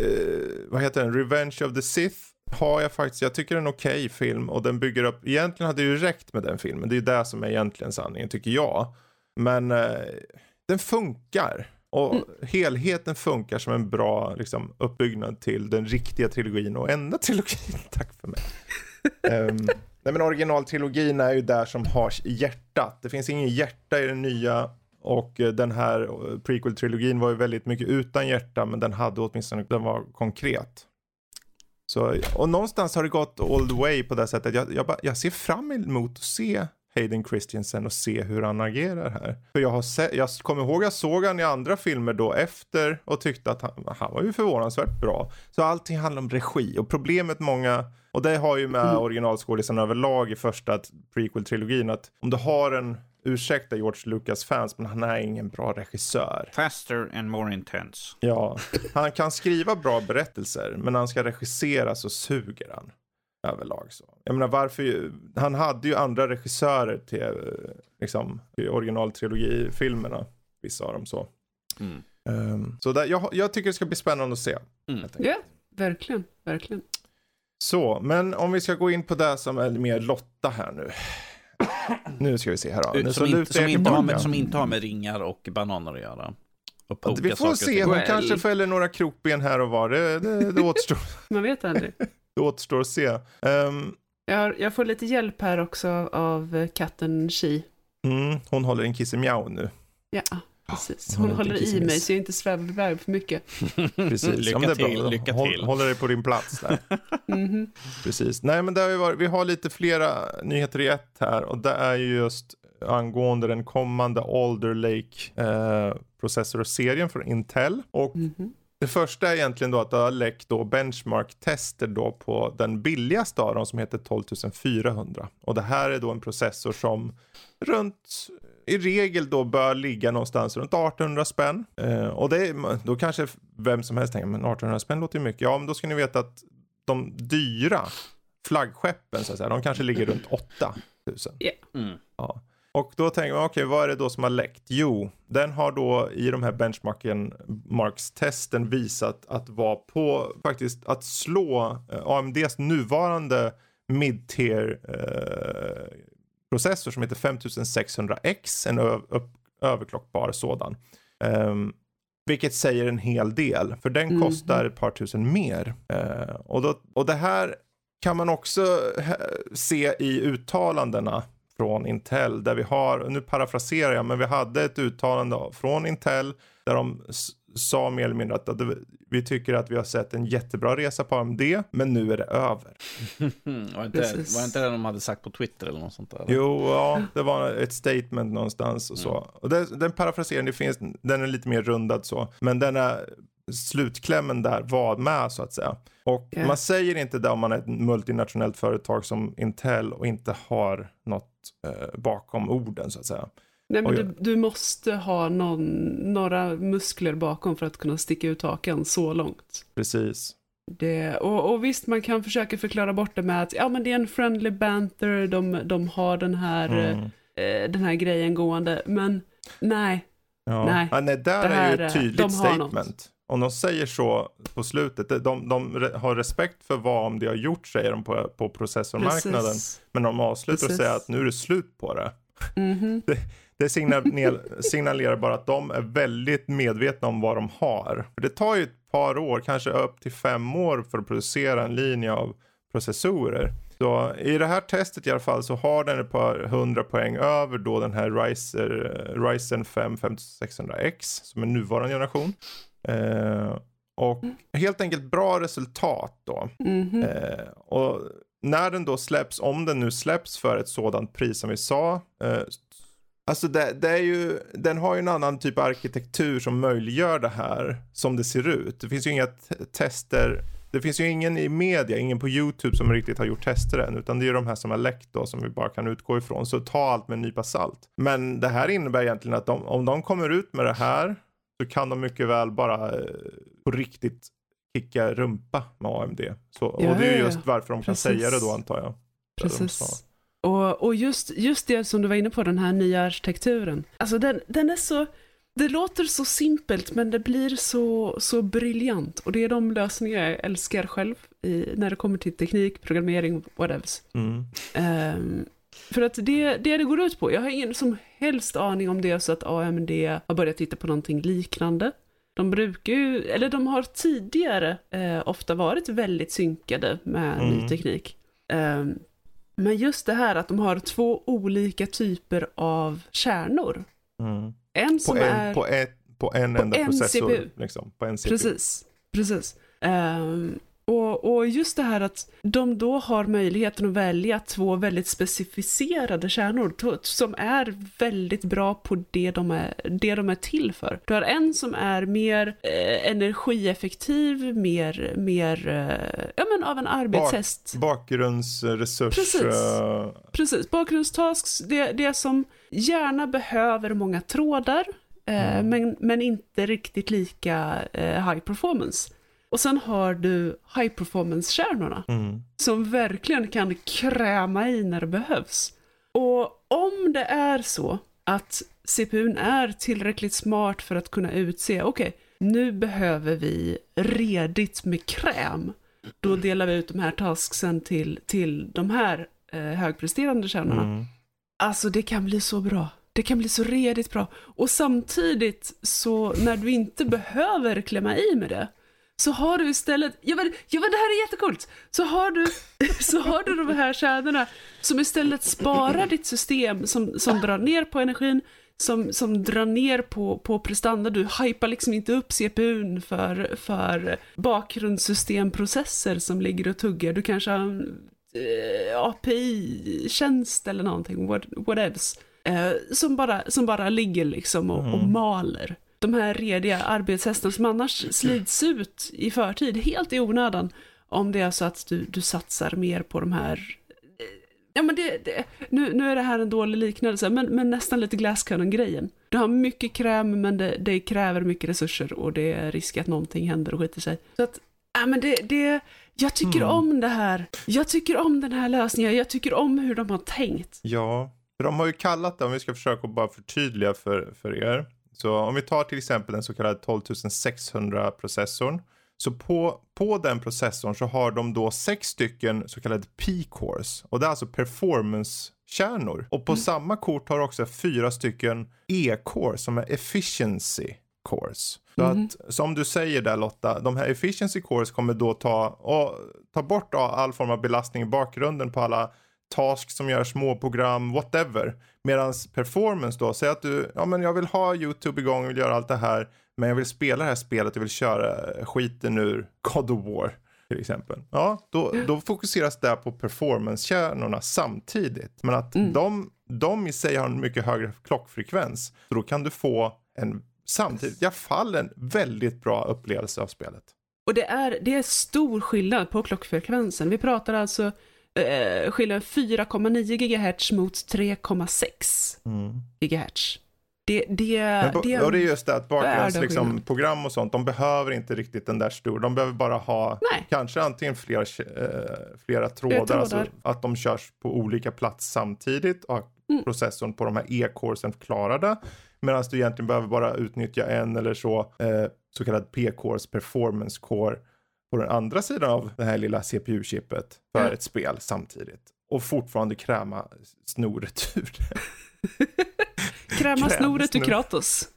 eh, vad heter den? Revenge of the Sith har jag faktiskt, jag tycker det är en okej film och den bygger upp, egentligen hade det ju räckt med den filmen. Det är ju det som är egentligen sanningen tycker jag. Men eh, den funkar. Och helheten funkar som en bra liksom, uppbyggnad till den riktiga trilogin och enda trilogin. Tack för mig. Ehm, nej men originaltrilogin är ju där som har hjärtat. Det finns ingen hjärta i den nya. Och eh, den här eh, prequel-trilogin var ju väldigt mycket utan hjärta men den hade åtminstone, den var konkret. Så, och någonstans har det gått all the way på det sättet. Jag, jag, jag ser fram emot att se Hayden Christensen och se hur han agerar här. För jag, har sett, jag kommer ihåg jag såg han i andra filmer då efter och tyckte att han, han var ju förvånansvärt bra. Så allting handlar om regi och problemet många, och det har ju med originalskådisarna överlag i första prequel-trilogin att om du har en, ursäkta George Lucas fans, men han är ingen bra regissör. Faster and more intense. Ja, han kan skriva bra berättelser, men när han ska regissera så suger han överlag. Så. Jag menar varför, han hade ju andra regissörer till liksom, originaltrilogifilmerna, vissa av dem så. Mm. Ehm, så där, jag, jag tycker det ska bli spännande att se. Mm. Ja, verkligen, verkligen. Så, men om vi ska gå in på det som är mer Lotta här nu. Nu ska vi se här då. Nu så Som, inte, lutar som, inte har med, som inte har med ringar och bananer att göra. Och poka Vi får se, hon Well. kanske fäller några krokben här och var. Det, det, det, återstår, Man vet aldrig. det återstår att se. Ehm, Jag, har, jag får lite hjälp här också av eh, katten Chi. mm, hon håller en kissemjau nu. Ja, precis. hon Hon håller i mig så jag inte svävar iväg för mycket. Precis. Lycka men det är bra. till, lycka Håll, till. Håller dig på din plats där. Mhm. Precis. Nej, men det har ju varit, vi har lite flera nyheter i ett här och det är ju just angående den kommande Alder Lake eh, processorserien från Intel. Och Mhm. det första är egentligen då att det har läckt då benchmark-tester då på den billigaste av dem som heter 12400. Och det här är då en processor som runt i regel då bör ligga någonstans runt 1800 spänn. Eh, och det då kanske vem som helst tänker, men 1800 spänn låter ju mycket. Ja, men då ska ni veta att de dyra flaggskeppen så att säga, de kanske ligger runt 8000. Mm. Ja. Och då tänker man, okej, vad är det då som har läckt? Jo, den har då i de här benchmarken marks-testen visat att vara på, faktiskt, att slå eh, AMDs nuvarande mid-tier eh, processor som heter 5600X, en överklockbar sådan. Ehm, vilket säger en hel del, för den Mhm. kostar ett par tusen mer. Eh, och, då, och det här kan man också se i uttalandena från Intel där vi har, nu parafraserar jag, men vi hade ett uttalande från Intel där de sa mer eller mindre att, att vi tycker att vi har sett en jättebra resa på AMD, men nu är det över. Var, inte, Precis. var inte det de hade sagt på Twitter eller något sånt där? Jo, ja, det var ett statement någonstans och så. Mm. Och det, den parafraseringen, finns, den är lite mer rundad så, men den är slutklämmen där var med så att säga. Och Ja. man säger inte det om man är ett multinationellt företag som Intel och inte har något eh, bakom orden så att säga. Nej, men du, du måste ha någon, några muskler bakom för att kunna sticka ut hakan så långt. Precis. Det, och, och visst, man kan försöka förklara bort det med att ja, men det är en friendly banter, de, de har den här, Mm. eh, den här grejen gående, men nej. Ja. Nej. Ja, nej, där Det är här ju ett är- tydligt statement. något. Om de säger så på slutet, de, de, har respekt för vad om de har gjort säger de på, på processormarknaden. Precis. Men de avslutar och Precis. säger att nu är det slut på det. Mhm. Det signalerar, signalerar bara att de är väldigt medvetna om vad de har. För det tar ju ett par år, kanske upp till fem år för att producera en linje av processorer. Så i det här testet i alla fall så har den ett par hundra poäng över då den här eh, Ryzen 5 5600X som är nuvarande generation. Eh, och helt enkelt bra resultat då. Mhm. Eh, och när den då släpps, om den nu släpps för ett sådant pris som vi sa. Eh, alltså det, det, är ju, den har ju en annan typ av arkitektur som möjliggör det här som det ser ut. Det finns ju inga tester det finns ju ingen i media, ingen på YouTube som riktigt har gjort tester än, utan det är ju de här som har läckt då som vi bara kan utgå ifrån. Så ta allt med en nypa salt. Men det här innebär egentligen att de, om de kommer ut med det här så kan de mycket väl bara eh, på riktigt kicka rumpa med AMD. Så, Ja, och det är ju just varför de kan precis. säga det då antar jag. Precis. Och, och just, just det som du var inne på, den här nya arkitekturen. Alltså den, den är så, det låter så simpelt men det blir så, så briljant. Och det är de lösningar jag älskar själv i, när det kommer till teknik, programmering, whatevs. Mm. Ehm, för att det, det det går ut på, jag har ingen som helst aning om det så att AMD har börjat titta på någonting liknande. De brukar ju, eller de har tidigare eh, ofta varit väldigt synkade med Mm. ny teknik. Ehm, men just det här att de har två olika typer av kärnor. Mm. En På, som en, är... på, ett, på en på enda en processor. CPU. Liksom, på en CPU. Precis, precis. Ehm, och, och just det här att de då har möjligheten att välja två väldigt specificerade kärnor som är väldigt bra på det de är, det de är till för. Du har en som är mer eh, energieffektiv, mer, mer eh, ja, men av en arbetshäst. Bakgrundsresurs. Precis. Precis, bakgrundstasks, det, det som gärna behöver många trådar, eh, Mm. men, men inte riktigt lika eh, high performance. Och sen har du high performance-kärnorna mm. som verkligen kan kräma i när det behövs. Och om det är så att CPUn är tillräckligt smart för att kunna utse, okej, nu behöver vi redigt med kräm. Då delar vi ut de här tasksen till, till de här eh, högpresterande kärnorna. Mm. Alltså det kan bli så bra. Det kan bli så redigt bra. Och samtidigt så när du inte behöver klämma i med det så har du istället, ja men, ja men det här är jättekult, så har du, så har du de här kärnorna som istället sparar ditt system, som, som drar ner på energin, som, som drar ner på, på prestanda. Du hypar liksom inte upp CPUn för, för bakgrundssystemprocesser som ligger och tuggar. Du kanske har en eh, API-tjänst eller någonting, what, whatevs. Eh, som, bara, som bara ligger liksom och, och maler. De här rediga arbetshästarna som annars slits ut i förtid, helt i onödan. Om det är så att du, du satsar mer på de här eh, Ja men det, det, nu, nu är det här en dålig liknelse, men, men nästan lite Glasscannon-grejen. Du har mycket kräm, men det, det kräver mycket resurser och det är risk att någonting händer och skiter sig. Så att, ja men det, det jag tycker Mm. om det här. Jag tycker om den här lösningen, jag tycker om hur de har tänkt. Ja, för de har ju kallat det, om vi ska försöka bara förtydliga för, för er. Så om vi tar till exempel den så kallade 12600 processorn. Så på, på den processorn så har de då sex stycken så kallade P-cores. Och det är alltså performance-kärnor. Och på samma kort har också fyra stycken E-cores som är efficiency cores. Så att som du säger där Lotta, de här efficiency cores kommer då ta, och, ta bort all form av belastning i bakgrunden på alla tasks som gör små program, whatever. Medan performance då, säg att du, ja men jag vill ha YouTube igång, vill göra allt det här, men jag vill spela det här spelet, jag vill köra skiten ur God of War till exempel. Ja, då, då fokuseras det på performance-kärnorna samtidigt. Men att de, de i sig har en mycket högre klockfrekvens, så då kan du få en samtidigt, i alla fall en väldigt bra upplevelse av spelet. Och det är, det är stor skillnad på klockfrekvensen. Vi pratar alltså eh, skillnad 4,9 GHz mot 3,6 GHz. Det, det, Mm. Men, det, det, och det är just det att värld bakgrunds av liksom, program och sånt, de behöver inte riktigt den där stora. De behöver bara ha Nej. kanske antingen flera, eh, flera trådar, trådar. Alltså att de körs på olika plats samtidigt och Mm. processorn på de här E-coresen klarade. Medan du egentligen behöver bara utnyttja en eller så, eh, så kallad P-cores performance core på den andra sidan av det här lilla CPU-chippet för Ja. ett spel samtidigt. Och fortfarande kräma snoret ur det. kräma kräm- snoret ur. Kratos.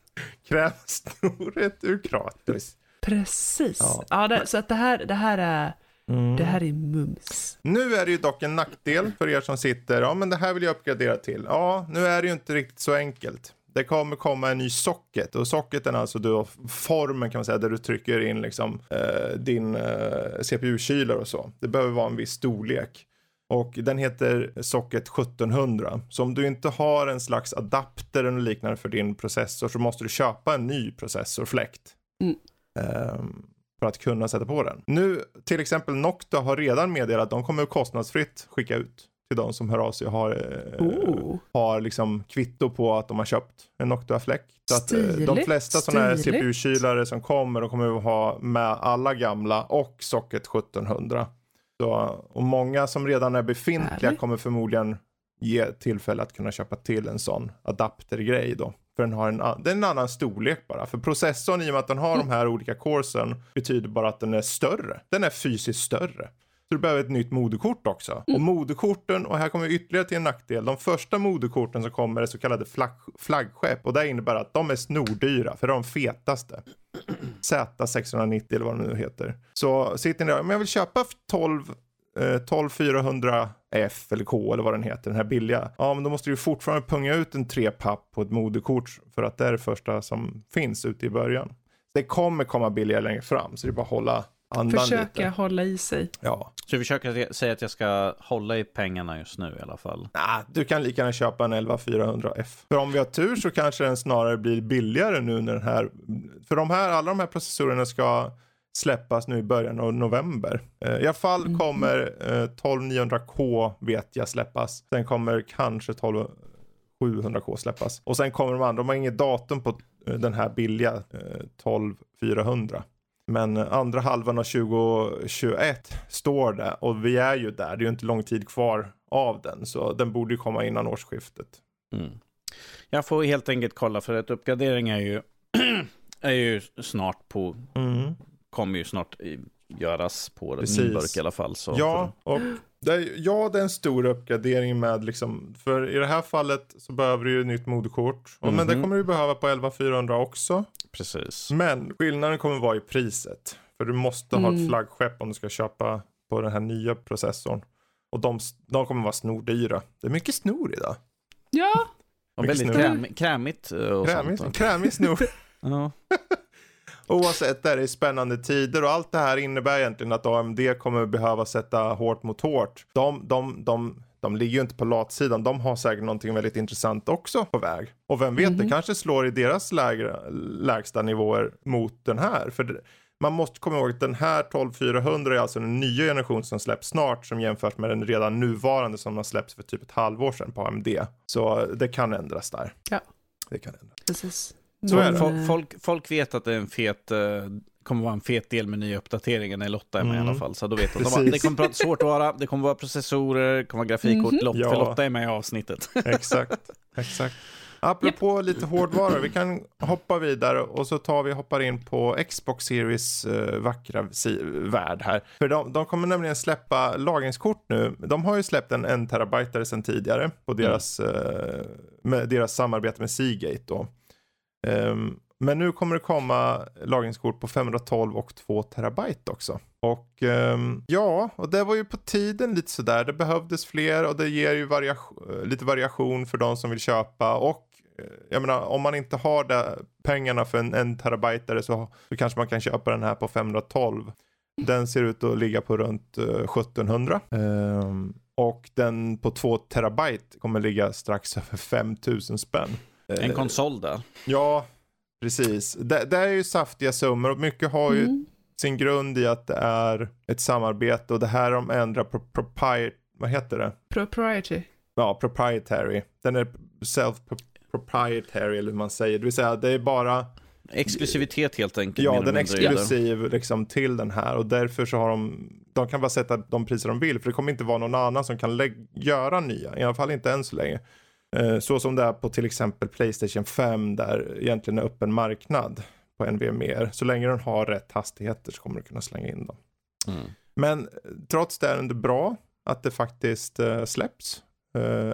Kräma snoret ur Kratos. Precis. Ja. Ja, det, så att det här, det här är, det här är mums. Nu är det ju dock en nackdel för er som sitter, ja men det här vill jag uppgradera till. Ja, nu är det ju inte riktigt så enkelt. Det kommer komma en ny socket och socketen är alltså då formen kan man säga där du trycker in liksom eh, din eh, CPU-kylare och så. Det behöver vara en viss storlek. Och den heter Socket 1700. Så om du inte har en slags adapter eller liknande för din processor så måste du köpa en ny processorfläkt. Mm. Ehm, för att kunna sätta på den. Nu till exempel Nocta har redan meddelat att de kommer kostnadsfritt skicka ut till de som hör av sig och har, Oh. har liksom kvitto på att de har köpt en Noctua-fläkt. Så att eh, de Stiligt, flesta sådana här. CPU-kylare som kommer, de kommer att ha med alla gamla och Socket 1700. Så, och många som redan är befintliga Härligt. kommer förmodligen ge tillfälle att kunna köpa till en sån adaptergrej då. För den har en, det är en annan storlek bara. För processorn i och med att den har de här olika coresen betyder bara att den är större. Den är fysiskt större. Så du behöver ett nytt moderkort också. Och moderkorten, och här kommer vi ytterligare till en nackdel. De första moderkorten som kommer är så kallade flagg, flaggskepp. Och det innebär att de är snordyra, för de är de fetaste. Z690 eller vad de nu heter. Så sitter ni där, men jag vill köpa 12, eh, 12400F eller K eller vad den heter, den här billiga. Ja, men då måste du fortfarande punga ut en trepapp på ett moderkort för att det är det första som finns ute i början. Det kommer komma billigare längre fram, så det är bara att hålla andan Försöka lite. hålla i sig. Ja, Så vi försöker säga att jag ska hålla i pengarna just nu i alla fall. nah, du kan lika gärna köpa en 11400F. För om vi har tur så kanske den snarare blir billigare nu när den här, för de här, alla de här processorerna ska släppas nu i början av november. Eh, I alla fall kommer eh, 12900K vet jag släppas. Sen kommer kanske 12700K släppas. Och sen kommer de andra, de har inget datum på eh, den här billiga eh, 12400. Men andra halvan av 2021 står det och vi är ju där. Det är ju inte lång tid kvar av den. Så den borde ju komma innan årsskiftet. Mm. Jag får helt enkelt kolla för att uppgradering är ju, är ju snart på, Mm. kommer ju snart göras på min burk i alla fall. Så Ja, och det är, ja, det är en stor uppgradering med liksom, för i det här fallet så behöver du ju ett nytt moderkort. Och, Men det Mhm. kommer du behöva på 11400 också. precis. Men skillnaden kommer vara i priset. För du måste ha ett Mm. flaggskepp om du ska köpa på den här nya processorn. Och de, de kommer vara snordyra. Det är mycket snor idag. Ja, Och väldigt kräm, krämigt eh, och Krämig, sånt. krämig snor. Ja. Oavsett, det är spännande tider och allt det här innebär egentligen att AMD kommer behöva sätta hårt mot hårt. De, de, de, de ligger ju inte på latsidan, de har säkert någonting väldigt intressant också på väg. Och vem vet, det kanske slår i deras lägre, lägsta nivåer mot den här. För det, man måste komma ihåg att den här 12400 är alltså den nya generation som släpps snart som jämförs med den redan nuvarande som har släppts för typ ett halvår sedan på AMD. Så det kan ändras där. Ja. Det kan ändras. precis. Så är det. Folk, eh, folk, folk vet att det är en fet, eh, kommer vara en fet del med nya uppdateringar när Lotta är med Mm. i alla fall. Så då vet de, de det kommer vara svårt att vara, det kommer vara processorer, det kommer vara grafikkort, Mhm. Lotta, Ja. för Lotta är med i avsnittet. Exakt, exakt. Apropå lite hårdvara, vi kan hoppa vidare och så tar vi och hoppar in på Xbox Series eh, vackra si- värld här. För de, de kommer nämligen släppa lagringskort nu. De har ju släppt en 1 terabyte sedan tidigare på deras, eh, med deras samarbete med Seagate då. Um, men nu kommer det komma lagringskort på 512 och 2 terabyte också. Och um, ja, och det var ju på tiden lite sådär. Det behövdes fler och det ger ju variation, eh, lite variation för de som vill köpa. Och eh, jag menar, om man inte har det, pengarna för en, en terabyte så, så kanske man kan köpa den här på 512. Den ser ut att ligga på runt eh, 1700. Um, ehm, och den på 2 terabyte kommer ligga strax över 5000 spänn. En Eh, konsol där. Ja, precis. Det, det är ju saftiga summor och mycket har ju Mm. sin grund i att det är ett samarbete och det här de ändrar pro, propriet, vad heter det? Propriety. Ja, proprietary. Den är self proprietary eller hur man säger. Det vill säga det är bara, Exklusivitet helt enkelt. ja den är exklusiv liksom till den här och därför så har de, de kan bara sätta de priser de vill för det kommer inte vara någon annan som kan göra nya, i alla fall inte än så länge. Eh, Så som det är på till exempel Playstation 5 där egentligen är öppen marknad på NVMe. Så länge den har rätt hastigheter så kommer du kunna slänga in dem. Mm. Men eh, trots det är det bra att det faktiskt eh, släpps.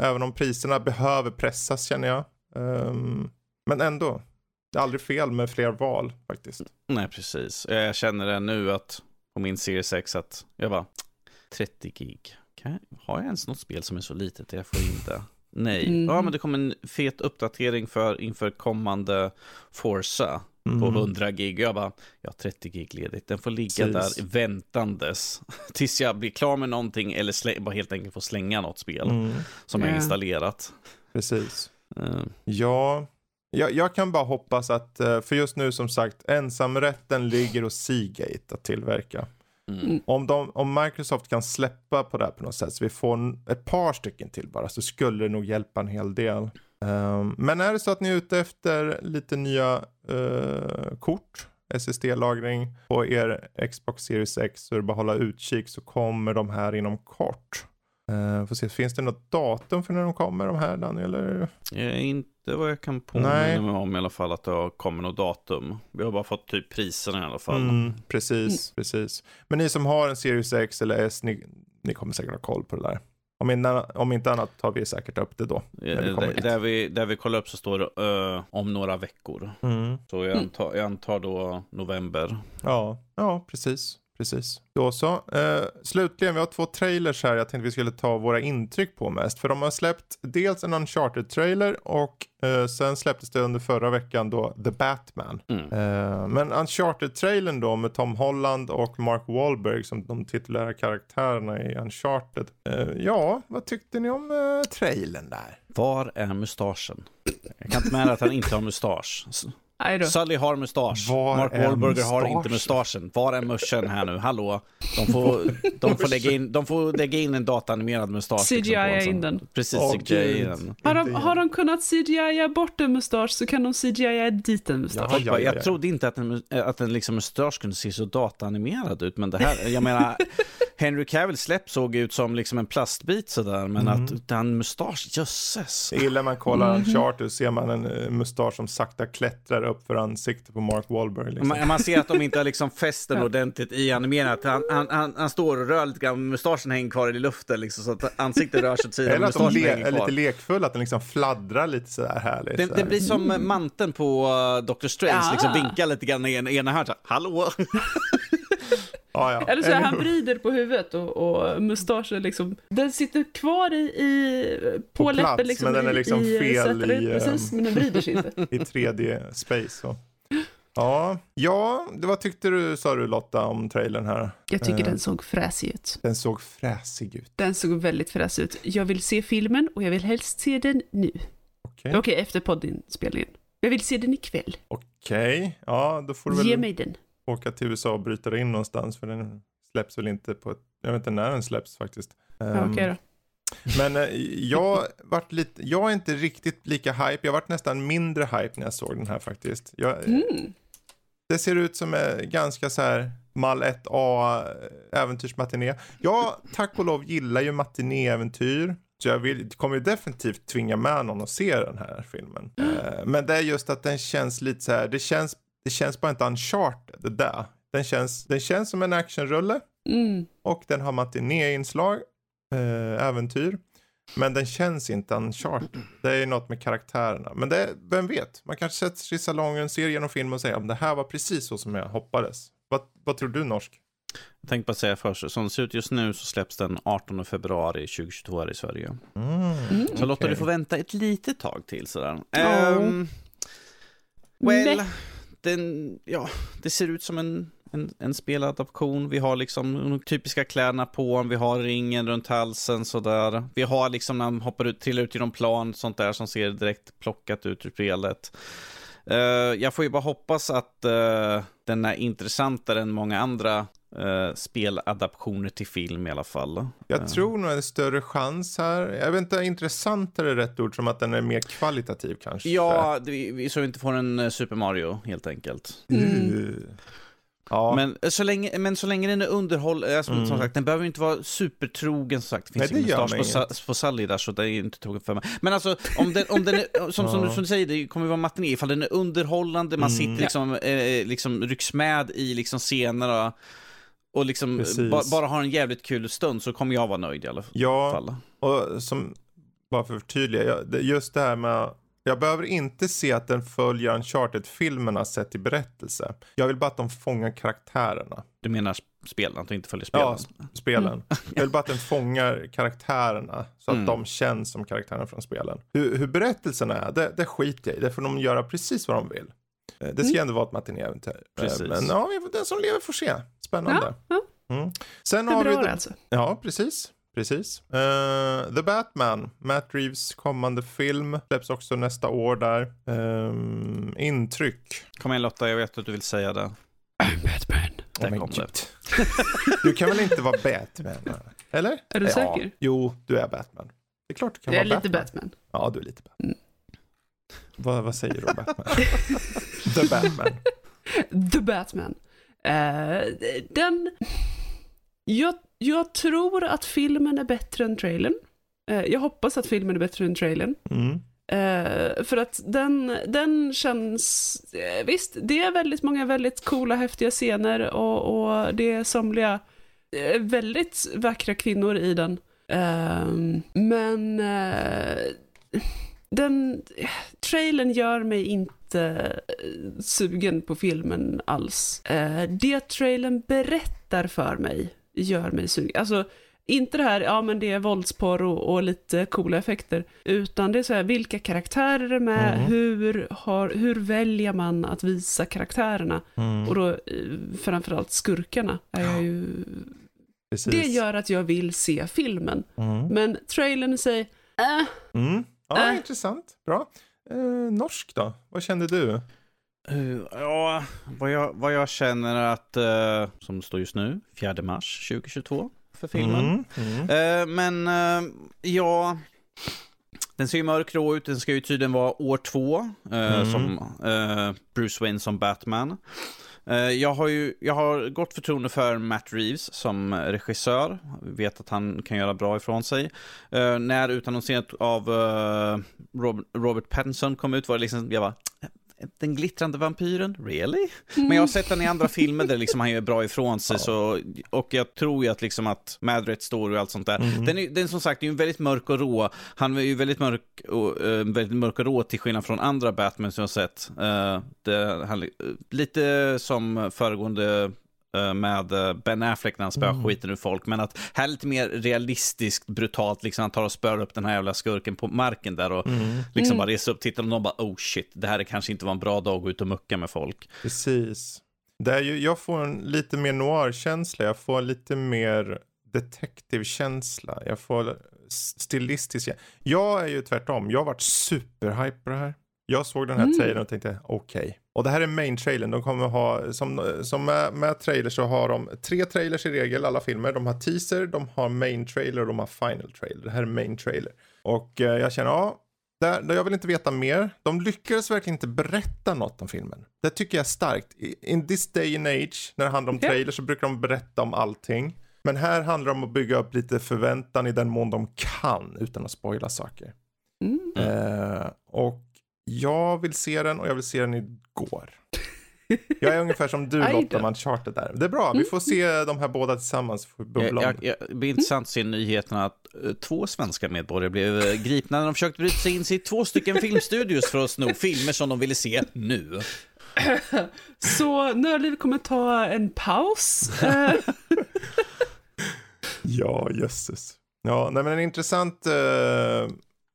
Även om priserna behöver pressas känner jag. Ehm, men ändå, det är aldrig fel med fler val faktiskt. Nej, precis. Jag känner det nu att på min Series X att jag bara 30 gig. Jag, har jag ens något spel som är så litet jag får in det? Nej. Mhm. Ja, men det kommer en fet uppdatering för inför kommande Forza. Mm. på 100 gig. Och jag bara, jag har 30 gig ledigt. Den får ligga Precis. där väntandes tills jag blir klar med någonting eller slä- bara helt enkelt får slänga något spel Mm. som jag Ja. installerat. Precis. Eh, Ja, jag, jag kan bara hoppas att, eh, för just nu som sagt, ensamrätten ligger hos Seagate att tillverka mm. Om, de, om Microsoft kan släppa på det här på något sätt så vi får en, ett par stycken till bara så skulle det nog hjälpa en hel del. Um, men är det så att ni är ute efter lite nya uh, kort, SSD-lagring på er Xbox Series X så är det bara att hålla utkik så kommer de här inom kort. Uh, får se, finns det något datum för när de kommer de här Daniel? Eller? Eh, inte vad jag kan Nej. påminna mig om i alla fall att det kommit något datum. Vi har bara fått typ priserna i alla fall. Mm, precis, precis. Men ni som har en Series X eller S, ni, ni kommer säkert ha koll på det där. Om inte, om inte annat tar vi säkert upp det då. när vi Eh, kommer där, vi, där vi kollar upp så står det eh, om några veckor. Mm. Så jag antar, jag antar då november. Ja, ja, precis. Precis. Då så. Eh, slutligen, vi har två trailers här jag tänkte vi skulle ta våra intryck på mest. För de har släppt dels en Uncharted-trailer och eh, sen släpptes det under förra veckan då The Batman. Mm. Eh, men Uncharted-trailern då med Tom Holland och Mark Wahlberg som de titulära karaktärerna i Uncharted. Ja, vad tyckte ni om trailern där? Var är mustaschen? Jag kan inte med att han inte har mustasch. Sully har mustasch. Var Mark är Wahlberger har inte mustaschen? Var är muschen här nu? Hallå? De får, de får, lägga, in, de får lägga in en dataanimerad mustasch. liksom, en CGI sån. in den. Precis, Åh, CGI den. Har de, har de kunnat CGI bort en mustasch så kan de CGI dit en mustasch. Ja, ja, ja, Jag ja. trodde inte att en, att en liksom mustasch kunde se så dataanimerad ut, men det här, jag menar, Henry Cavill släpp såg ut som liksom en plastbit sådär, men Mm. att den mustasch, jösses. Jag gillar när man kollar Mhm. Uncharted så ser man en eh, mustasch som sakta klättrar upp för ansiktet på Mark Wahlberg. Liksom. Man, man ser att de inte har liksom fäst den ordentligt i animeringen. Att han, han, han, han står och rör lite grann, mustaschen hänger kvar i luften liksom, så att ansiktet rör sig åt sidan. Eller att de le- är lite lekfulla, att den liksom fladdrar lite sådär härligt. Det, sådär. det blir som manteln på uh, Dr. Strange, Ah. liksom vinkar lite grann i ena, ena hörnet. så här, Hallå! ja, ja. Eller så är han vrider på huvudet och, och mustaschen liksom, den sitter kvar i, i på, På läppen liksom. men den är i- liksom i, fel sätter- i, Precis, ehm, men den vrider sig inte. I 3D-space. Så. Ja, ja, det- vad tyckte du, sa du Lotta, om trailern här? Jag tycker Eh. den såg fräsig ut. Den såg fräsig ut. Den såg väldigt fräsig ut. Jag vill se filmen och jag vill helst se den nu. Okej, Okej, efter poddinspelningen. Jag vill se den ikväll. Okej. ja, då får du Ge väl mig den. Åka till USA och bryta in någonstans, för den släpps väl inte på ett, jag vet inte när den släpps faktiskt. Ja, Ehm, Okej då. Men eh, jag vart lite, jag är inte riktigt lika hype. Jag vart nästan mindre hype när jag såg den här faktiskt. Jag, Mm. Det ser ut som en ganska så här mall 1A äventyrsmatiné. Jag tack och lov gillar ju matinéäventyr. Så jag vill, kommer ju definitivt tvinga med någon att se den här filmen. Eh, Men det är just att den känns lite så här, det känns, det känns bara inte uncharted det där. Den känns, den känns som en actionrulle Mm. och den har matinéinslag, eh, äventyr. Men den känns inte uncharted. Det är något med karaktärerna. Men det, vem vet? Man kanske sätter sig i salongen, ser igenom filmen och säger om det här var precis så som jag hoppades. Vad, vad tror du Norsk? Jag tänkte bara säga först, som det ser ut just nu så släpps den 18 februari 2022 här i Sverige. Mm. Så Lotta, okej. du får vänta ett litet tag till sådär. Ja. Ehm, well, Nej den, ja, det ser ut som en, en, en speladaption. Vi har liksom de typiska kläderna på, vi har ringen runt halsen sådär. Vi har liksom när han hoppar ut, trillar ut genom plan, sånt där som ser direkt plockat ut ur spelet. Uh, jag får ju bara hoppas att uh, den är intressantare än många andra uh, speladaptioner till film i alla fall. Jag Eh, tror nog en större chans här. Jag vet inte, intressantare är rätt ord som att den är mer kvalitativ kanske. Ja, det, så vi inte får en eh, Super Mario helt enkelt. Uh. Ja, Men, eh, så länge, men så länge den är underhåll, eh, som, Mm. som sagt, den behöver inte vara supertrogen som sagt. Det finns Nej, ingen mustasch på, Sa- på Sally där så det är inte troget för mig. Men alltså, om den, om den är, som, som, du, som du säger, det kommer vara matiné, ifall den är underhållande, man Mm. sitter liksom, eh, liksom, rycks med i liksom scenerna och liksom Precis. ba, bara har en jävligt kul stund så kommer jag vara nöjd i alla ja fall. och som, bara för att förtydliga, just det här med jag behöver inte se att den följer Uncharted-filmerna sett i berättelse. Jag vill bara att de fångar karaktärerna. Du menar spelen, att du inte följer spelen? Ja, sp- spelen. Jag vill bara att den fångar karaktärerna så att Mm. de känns som karaktärerna från spelen. Hur, hur berättelserna är, det, det skiter jag i. Det får de göra precis vad de vill. Eh, Det ska ju ändå vara ett matinéäventyr. Eh, Precis. Men ja, den som lever får se. Spännande. Ja, Mm. Sen har är vi... alltså. Ja, precis. Precis. Eh, The Batman, Matt Reeves kommande film, släpps också nästa år där. Ehm, intryck. Kom igen Lotta, jag vet att du vill säga det. I'm Batman. Där Oh, kom det. Du kan väl inte vara Batman? Eller? Är du ja. säker? Jo, du är Batman. Det är klart du kan Jag är vara lite Batman. Batman. Ja, du är lite Batman. Mm. Vad, vad säger om Batman? The Batman. The Batman. Eh, den... Jag, jag tror att filmen är bättre än trailern. Eh, jag hoppas att filmen är bättre än trailern. Mm. Eh, för att den, den känns... eh, visst, det är väldigt många väldigt coola, häftiga scener och, och det är somliga eh, väldigt vackra kvinnor i den. Men den... Trailern gör mig inte eh, sugen på filmen alls. Eh, det trailern berättar för mig gör mig sugen. Alltså, inte det här, ja men det är våldsporr och, och lite coola effekter, utan det är så här, vilka karaktärer är med, Mm. hur, har, hur väljer man att visa karaktärerna? Mm. Och då eh, framförallt skurkarna är jag ju... Precis. Det gör att jag vill se filmen. Mm. Men trailern säger, äh, Mm. Ja, Äh. intressant. Bra. Eh, norsk då? Vad kände du? Uh, ja, vad jag, vad jag känner att, eh, som står just nu, 4 mars 2022 för filmen. Mm. Mm. Eh, men ja, den ser ju mörkrå ut. Den ska ju tydligen vara år två Mm. som Bruce Wayne som Batman. Eh, jag har ju jag har gott förtroende för Matt Reeves som regissör. Vet att han kan göra bra ifrån sig. Eh, när utannonseringen av eh, Robert Pattinson kom ut var det liksom, jag bara, den glittrande vampyren, really? Men jag har sett den i andra filmer där liksom han gör bra ifrån sig. Så, och jag tror ju att, liksom att Mad Red Story och allt sånt där. Mm. Den, är, den som sagt är ju väldigt mörk och rå. Han är ju väldigt mörk och, eh, väldigt mörk och rå till skillnad från andra Batman som jag har sett. Eh, det, han, eh, lite som föregående med eh, Ben Affleck när han spöar Mm. skiten ur folk. Men att här är lite mer realistiskt, brutalt. Liksom han tar och spör upp den här jävla skurken på marken där och Mm. liksom Mm. bara reser upp titeln och de bara oh shit, det här är kanske inte var en bra dag att gå ut och mucka med folk. Precis. Det är ju, jag får en llite mer noir-känsla. Jag får lite mer detektivkänsla. Jag får stilistisk. Jag är ju tvärtom. Jag har varit superhype på det här. Jag såg den här Mm. trailern och tänkte okej. Och det här är main-trailern. De kommer ha, som, som med, med trailer så har de tre trailers i regel, alla filmer. De har teaser, de har main-trailer och de har final trailer. Det här är main-trailer. Och eh, jag känner, ja, där, jag vill inte veta mer. De lyckades verkligen inte berätta något om filmen. Det tycker jag är starkt. In this day and age, när det handlar om trailers så brukar de berätta om allting. Men här handlar det om att bygga upp lite förväntan i den mån de kan utan att spoila saker. mm. Eh, och jag vill se den och jag vill se den igår. Jag är ungefär som du. Lotta med Uncharted där. Det är bra, vi får se de här båda tillsammans. Jag, jag, det. jag, det blir intressant att se nyheterna att eh, två svenska medborgare blev eh, gripna när de försökte bryta sig in i två stycken filmstudios för att sno filmer som de ville se nu. Så Nördliv kommer ta en paus. Ja, jösses. Ja, nej men en intressant eh,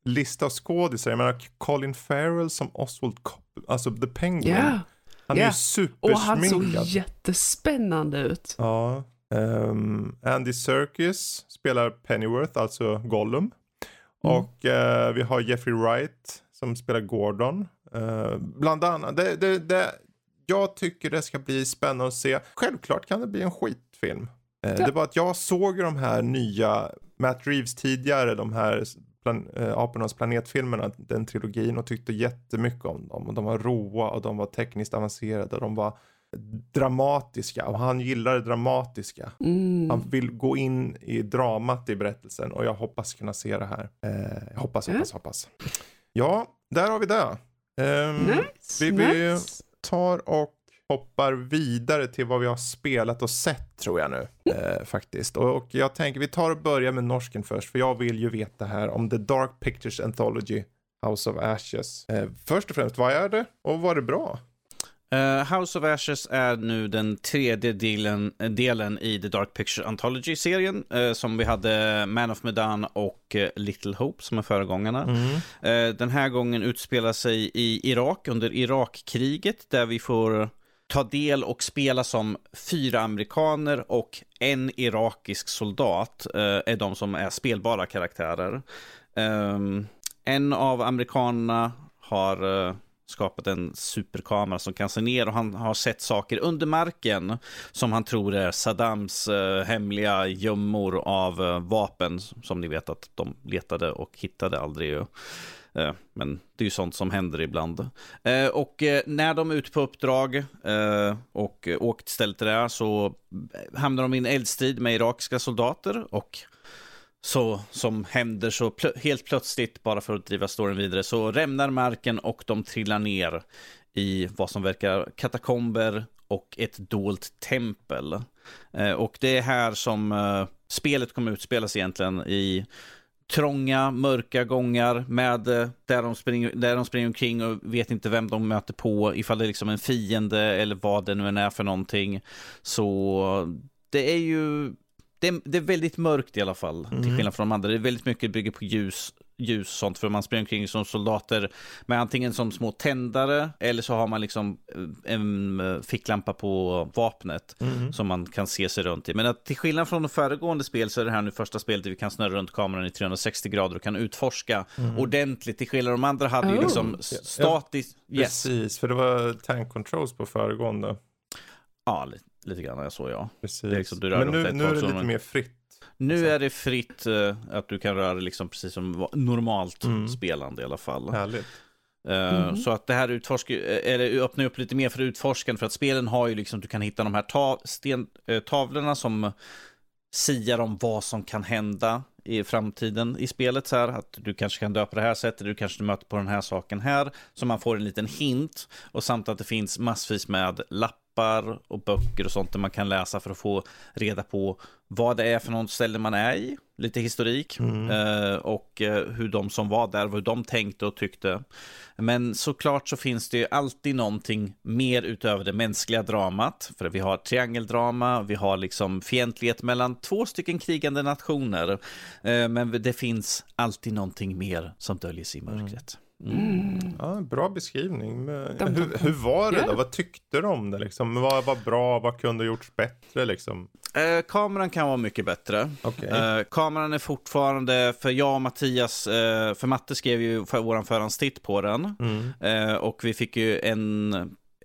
lista av skådisar. Jag menar Colin Farrell som Oswald Cobb, alltså The Penguin. Ja, Han är ja. ju och han såg supersminkad. jättespännande ut. Ja. ehm, Andy Serkis spelar Pennyworth, alltså Gollum. Mm. Och eh, vi har Jeffrey Wright som spelar Gordon. Eh, bland annat. Det, det, det, jag tycker det ska bli spännande att se. Självklart kan det bli en skitfilm. Eh, Ja. Det var att jag såg de här nya Matt Reeves tidigare, de här plan, eh, Apornas planetfilmerna, den trilogin och tyckte jättemycket om dem. Och de var roa och de var tekniskt avancerade och de var dramatiska och han gillar det dramatiska. Mm. Han vill gå in i dramat i berättelsen och jag hoppas kunna se det här. Eh, jag hoppas, hoppas, hoppas. Ja, där har vi det. Ehm, Nice, vi- vi- nice. tar och hoppar vidare till vad vi har spelat och sett tror jag nu. Eh, faktiskt. Och, och jag tänker vi tar och börjar med norsken först. För jag vill ju veta här om The Dark Pictures Anthology House of Ashes. Eh, först och främst, vad är det och var det bra? Eh, House of Ashes är nu den tredje delen, delen i The Dark Picture Anthology-serien uh, som vi hade Man of Medan och uh, Little Hope som är föregångarna. Mm. den här gången utspelar sig i Irak under Irakkriget där vi får ta del och spela som fyra amerikaner och en irakisk soldat eh, är de som är spelbara karaktärer. Eh, en av amerikanerna har eh, skapat en superkamera som kan se ner och han har sett saker under marken som han tror är Saddams eh, hemliga gömmor av eh, vapen som ni vet att de letade och hittade aldrig. Eh, Eh, men det är ju sånt som händer ibland. Eh, och eh, när de är ute på uppdrag och åkt till stället där så hamnar de i en eldstrid med irakiska soldater och så som händer så plö helt plötsligt, bara för att driva storyn vidare, så rämnar marken och de trillar ner i vad som verkar katakomber och ett dolt tempel. Eh, och det är här som eh, spelet kommer utspelas egentligen i trånga, mörka gångar med eh, där de, springer, där de springer omkring och vet inte vem de möter på, ifall det är liksom en fiende eller vad det nu än är för någonting. Så det är ju det är, det är väldigt mörkt i alla fall, mm. till skillnad från de andra. Det är väldigt mycket bygger på ljus, ljus och sånt, för man springer omkring som soldater med antingen som små tändare eller så har man liksom eh, en eh, ficklampa på vapnet mm. som man kan se sig runt i. Men att till skillnad från de föregående spel så är det här nu första spelet där vi kan snurra runt kameran i 360 grader och kan utforska mm. ordentligt. Till skillnad från de andra hade oh. ju liksom statiskt... Ja, yes. Precis, för det var tank controls på föregående. Ja, lite lite grann, så ja. Precis. Liksom, Men nu, nu är det lite mer fritt. Nu är det fritt uh, att du kan röra liksom precis som normalt mm. spelande i alla fall. Härligt. Uh, mm. Så att det här utforskar, eller öppnar upp lite mer för utforskande för att spelen har ju liksom, du kan hitta de här ta, sten, uh, tavlorna som siar om vad som kan hända i framtiden i spelet. Så här, att du kanske kan dö på det här sättet, du kanske möter på den här saken här. Så man får en liten hint. Och samt att det finns massvis med lappar appar och böcker och sånt där man kan läsa för att få reda på vad det är för något ställe man är i, lite historik mm. eh, och eh, hur de som var där, vad de tänkte och tyckte. Men såklart så finns det ju alltid någonting mer utöver det mänskliga dramat, för vi har triangeldrama, vi har liksom fientlighet mellan två stycken krigande nationer, eh, men det finns alltid någonting mer som döljer sig i mörkret. Mm. Mm. Ja, bra beskrivning. hur, hur, var det då? Vad tyckte du om det? Liksom? Vad var bra? Vad kunde gjorts bättre? Liksom? Eh, kameran kan vara mycket bättre. Okay. Eh, kameran är fortfarande, för jag och Mattias, eh, för Matte skrev ju för våran förhandstitt på den. Mm. Eh, och vi fick ju en,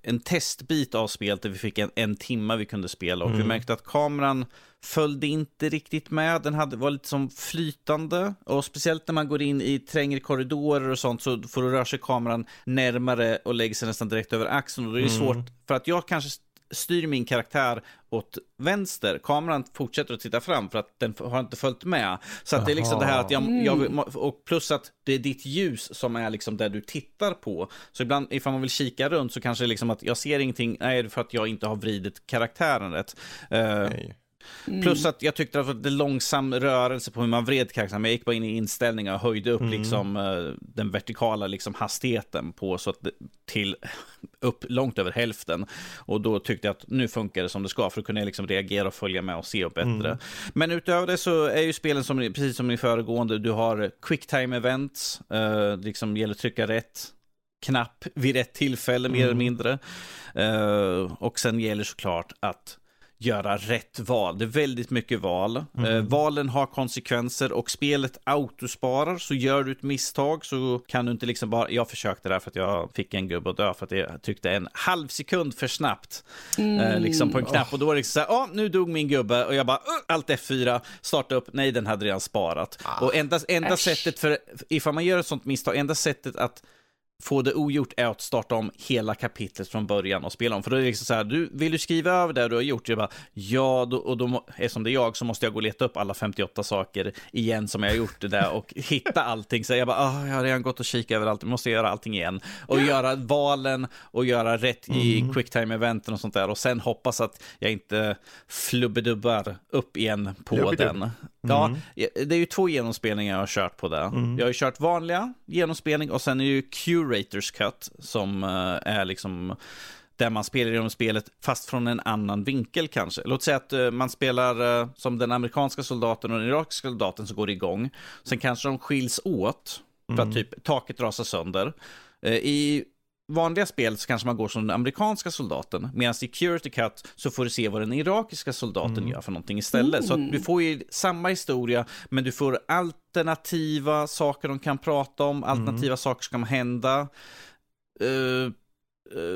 en testbit av spelet där vi fick en, en timme vi kunde spela. Och mm. vi märkte att kameran följde inte riktigt med. Den hade, var lite som flytande. Och speciellt när man går in i trängre korridorer och sånt så får du röra sig kameran närmare och lägger sig nästan direkt över axeln. Och det är mm. svårt, för att jag kanske styr min karaktär åt vänster. Kameran fortsätter att titta fram för att den har inte följt med. Så att det är liksom det här att jag, jag, mm. och plus att det är ditt ljus som är liksom det du tittar på. Så ibland ifall man vill kika runt så kanske liksom att jag ser ingenting, nej, det är för att jag inte har vridit karaktären rätt. Uh, Mm. Plus att jag tyckte att det var långsam rörelse på hur man vred karaktären. Jag gick bara in i inställningar och höjde upp mm. liksom, uh, den vertikala liksom, hastigheten på så att till upp långt över hälften. Och då tyckte jag att nu funkar det som det ska för att kunna liksom reagera och följa med och se upp bättre. Mm. Men utöver det så är ju spelen som, precis som i föregående, du har quicktime events, uh, liksom gäller att trycka rätt knapp vid rätt tillfälle mer eller mm. mindre. Uh, och sen gäller såklart att göra rätt val. Det är väldigt mycket val. Mm. Eh, valen har konsekvenser och spelet autosparar. Så gör du ett misstag så kan du inte liksom bara, jag försökte där för att jag fick en gubbe att dö för att jag tyckte en halv sekund för snabbt. Eh, mm. Eh, liksom på en knapp oh. och då var det liksom så här, ja nu dog min gubbe och jag bara, uh, allt F4, starta upp, nej den hade redan sparat. Ah. Och enda, enda sättet för, ifall man gör ett sånt misstag, enda sättet att få det ogjort är att starta om hela kapitlet från början och spela om. För då är det liksom så här, du, vill du skriva över det du har gjort? Jag bara, ja, då, och då, eftersom det är jag så måste jag gå och leta upp alla 58 saker igen som jag har gjort det där och hitta allting. Så jag bara, ah, jag har redan gått och kikat över allt, måste göra allting igen. Och göra valen och göra rätt i mm. quicktime-eventen och sånt där. Och sen hoppas att jag inte flubbedubbar upp igen på Jubbidubb. den. Ja, mm. det är ju två genomspelningar jag har kört på det. Mm. Jag har ju kört vanliga genomspelning och sen är ju Curators Cut som uh, är liksom där man spelar genom spelet fast från en annan vinkel kanske. Låt säga att uh, man spelar uh, som den amerikanska soldaten och den irakiska soldaten som går igång. Sen kanske de skiljs åt för att Mm. typ taket rasar sönder. Uh, I vanliga spel så kanske man går som den amerikanska soldaten, medan i Curity Cut så får du se vad den irakiska soldaten Mm. gör för någonting istället. Så att du får ju samma historia, men du får alternativa saker de kan prata om, alternativa saker som kan hända. Uh,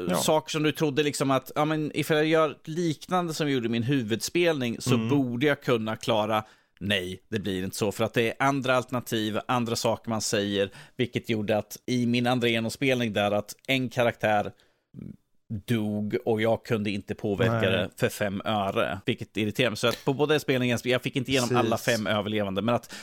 Ja. Saker som du trodde liksom att, ja men ifall jag gör liknande som jag gjorde i min huvudspelning så Mm. borde jag kunna klara Nej, det blir inte så, för att det är andra alternativ, andra saker man säger, vilket gjorde att i min andra genomspelning där att en karaktär dog och jag kunde inte påverka Nej. det för fem öre, vilket irriterar mig. Så att på båda spelningarna, jag fick inte igenom Precis. alla fem överlevande, men att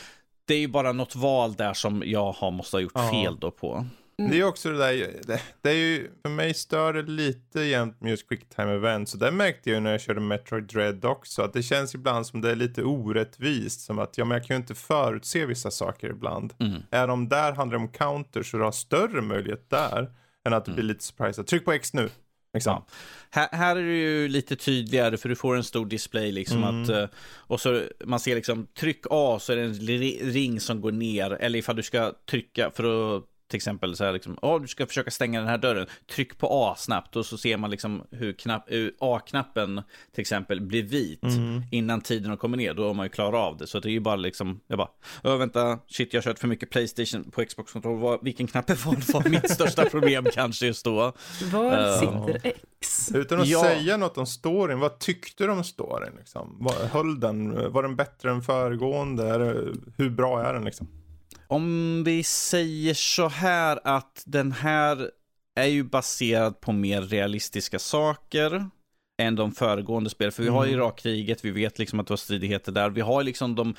det är ju bara något val där som jag har måste ha gjort Ja. fel då på. Det är också det där, det, det är ju, för mig stör det lite jämt med just quick time events. Så det märkte jag ju när jag körde Metroid Dread också, att det känns ibland som det är lite orättvist. Som att, ja men jag kan ju inte förutse vissa saker ibland. Mm. Är de där handlar om counters så du har större möjlighet där än att du blir lite surprised. Tryck på X nu. Liksom. Ja. Här, här är det ju lite tydligare för du får en stor display liksom Mm. att eh, och så man ser liksom tryck A så är det en ri- ring som går ner eller ifall du ska trycka för att till exempel så här liksom, oh, du ska försöka stänga den här dörren, tryck på A snabbt och så ser man liksom hur knapp, hur A-knappen till exempel blir vit Mm. innan tiden har kommit ner, då har man ju klarat av det. Så det är ju bara liksom, jag bara, "Åh, vänta, shit jag har kört för mycket Playstation på Xbox kontroll, Vad- vilken knapp är vad var mitt största problem kanske just då? Var Eh, sitter X? Utan att Ja. säga något om storyn, vad tyckte du om storyn? Liksom? Höll den? Var den bättre än föregående? Hur bra är den liksom? Om vi säger så här att den här är ju baserad på mer realistiska saker än de föregående spel. För vi har Mm. Irakkriget, vi vet liksom att det var stridigheter där. Vi har liksom de,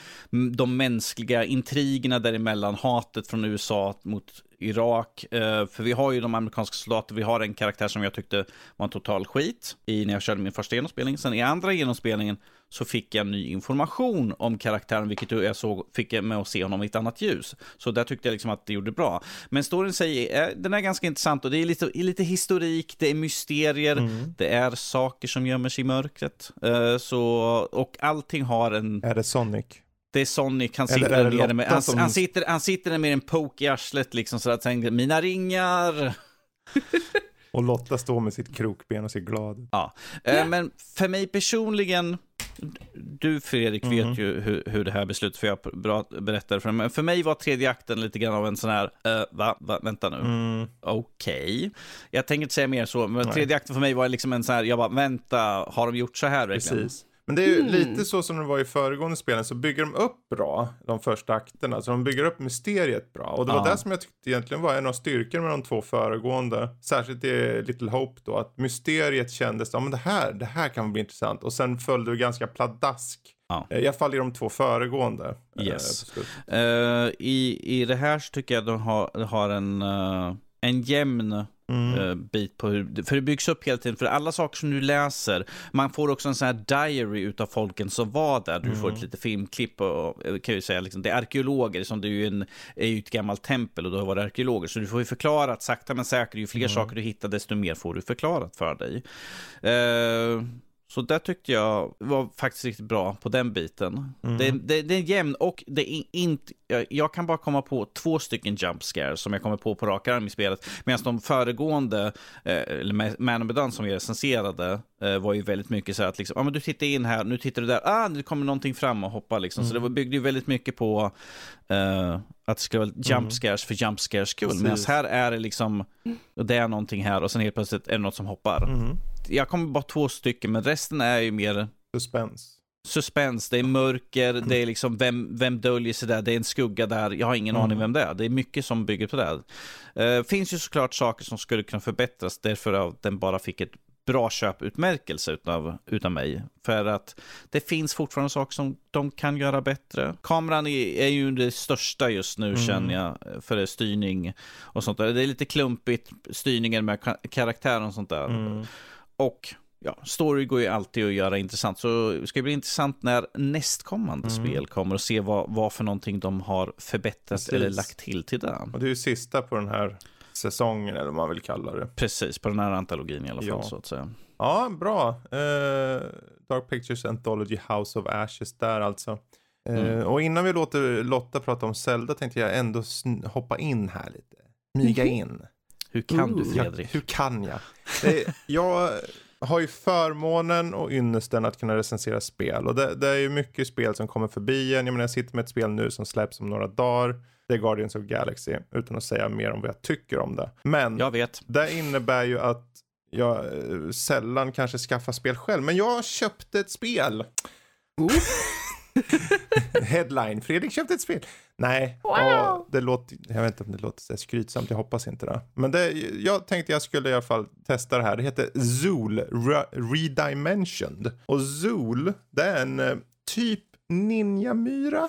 de mänskliga intrigerna däremellan, hatet från USA mot Irak. Eh, för vi har ju de amerikanska soldater, vi har en karaktär som jag tyckte var en total skit i när jag körde min första genomspelning. Sen i andra genomspelningen så fick jag ny information om karaktären, vilket jag såg, fick med att se honom i ett annat ljus. Så där tyckte jag liksom att det gjorde bra. Men storyn säger, eh, den är ganska intressant och det är lite, lite historik, det är mysterier, Mm. det är saker som gömmer sig i mörkret. Eh, så, och allting har en, Är det Sonic? det är Sonic, han Eller sitter där det nere med, han, som- han, sitter, han sitter där med en poke i arslet liksom så att han tänker, mina ringar. Och Lotta står med sitt krokben och ser glad ut. Ja. Eh, Men för mig personligen, du Fredrik vet ju hur, hur det här beslutet, för jag berättade för men för mig var tredje akten lite grann av en sån här, eh, va, va, vänta nu, Mm. okej. Jag tänker inte säga mer så, men Nej. tredje akten för mig var liksom en sån här, jag bara, vänta, har de gjort så här verkligen? Precis. Men det är ju Mm. lite så som det var i föregående spelen så bygger de upp bra de första akterna. Så de bygger upp mysteriet bra. Och det var Ja. det som jag tyckte egentligen var en av styrkorna med de två föregående. Särskilt i Little Hope då. Att mysteriet kändes, ja men det här, det här kan bli intressant. Och sen följde det ganska pladask. Ja. Eh, I alla fall i de två föregående. eh, Yes. Eh, i, I det här så tycker jag de har, har en, eh, en jämn Mm. eh, bit på hur, för det byggs upp hela tiden, för alla saker som du läser, man får också en sån här diary utav folken som var där, du får Mm. ett litet filmklipp och eh, kan ju säga liksom, det är arkeologer, som det är ju, en, är ju ett gammalt tempel och då har varit arkeologer, så du får ju förklarat sakta men säkert, ju fler Mm. saker du hittar, desto mer får du förklarat för dig. Eh, så där tyckte jag var faktiskt riktigt bra på den biten. Mm. Det, det, det är jämn och det är inte, jag, jag kan bara komma på två stycken jump scares som jag kommer på på rak arm i spelet. Medan de föregående, eh, eller Ma- Man of Medan som vi recenserade, eh, var ju väldigt mycket så att liksom, ah, men du tittar in här, nu tittar du där, ah, nu kommer någonting fram och hoppar liksom. Så det var, byggde ju väldigt mycket på eh, att det skulle vara jump Mm. scares för jump scares skull. Medan här är det liksom, det är någonting här och sen helt plötsligt är det något som hoppar. Mm. Jag kommer bara två stycken, men resten är ju mer Suspens. suspens, det är mörker, det är liksom vem, vem döljer sig där, det är en skugga där, jag har ingen Mm. aning vem det är. Det är mycket som bygger på det. Uh, finns ju såklart saker som skulle kunna förbättras därför att den bara fick ett bra köputmärkelse utav, utav mig. För att det finns fortfarande saker som de kan göra bättre. Kameran är, är ju det största just nu Mm. känner jag, för det styrning och sånt där. Det är lite klumpigt, styrningen med ka- karaktären och sånt där. Mm. Och ja, story går ju alltid att göra intressant. Så det ska bli intressant när nästkommande Mm. spel kommer och se vad, vad för någonting de har förbättrat Precis. eller lagt till till det. Och det är ju sista på den här säsongen eller vad man vill kalla det. Precis, på den här antologin i alla fall Ja. så att säga. Ja, bra. Eh, Dark Pictures Anthology House of Ashes där alltså. Eh, Mm. Och innan vi låter Lotta prata om Zelda tänkte jag ändå hoppa in här lite. Myga in. Hur kan du. Ja, Fredrik? hur kan jag? Eh, jag har ju förmånen och ynnesten att kunna recensera spel. Och det, det är ju mycket spel som kommer förbi en. Jag menar jag sitter med ett spel nu som släpps om några dagar. Det är Guardians of Galaxy. Utan att säga mer om vad jag tycker om det. Men Jag vet. det innebär ju att jag eh, sällan kanske skaffar spel själv. Men jag köpte ett spel. Oh. Headline, Fredrik köpte ett spel. Nej, ja, det låter, jag vet inte om det låter så skrytsamt, jag hoppas inte det. Men det, jag tänkte jag skulle i alla fall testa det här. Det heter Zool Re- Redimensioned. Och Zool, det är en eh, typ ninjamyra.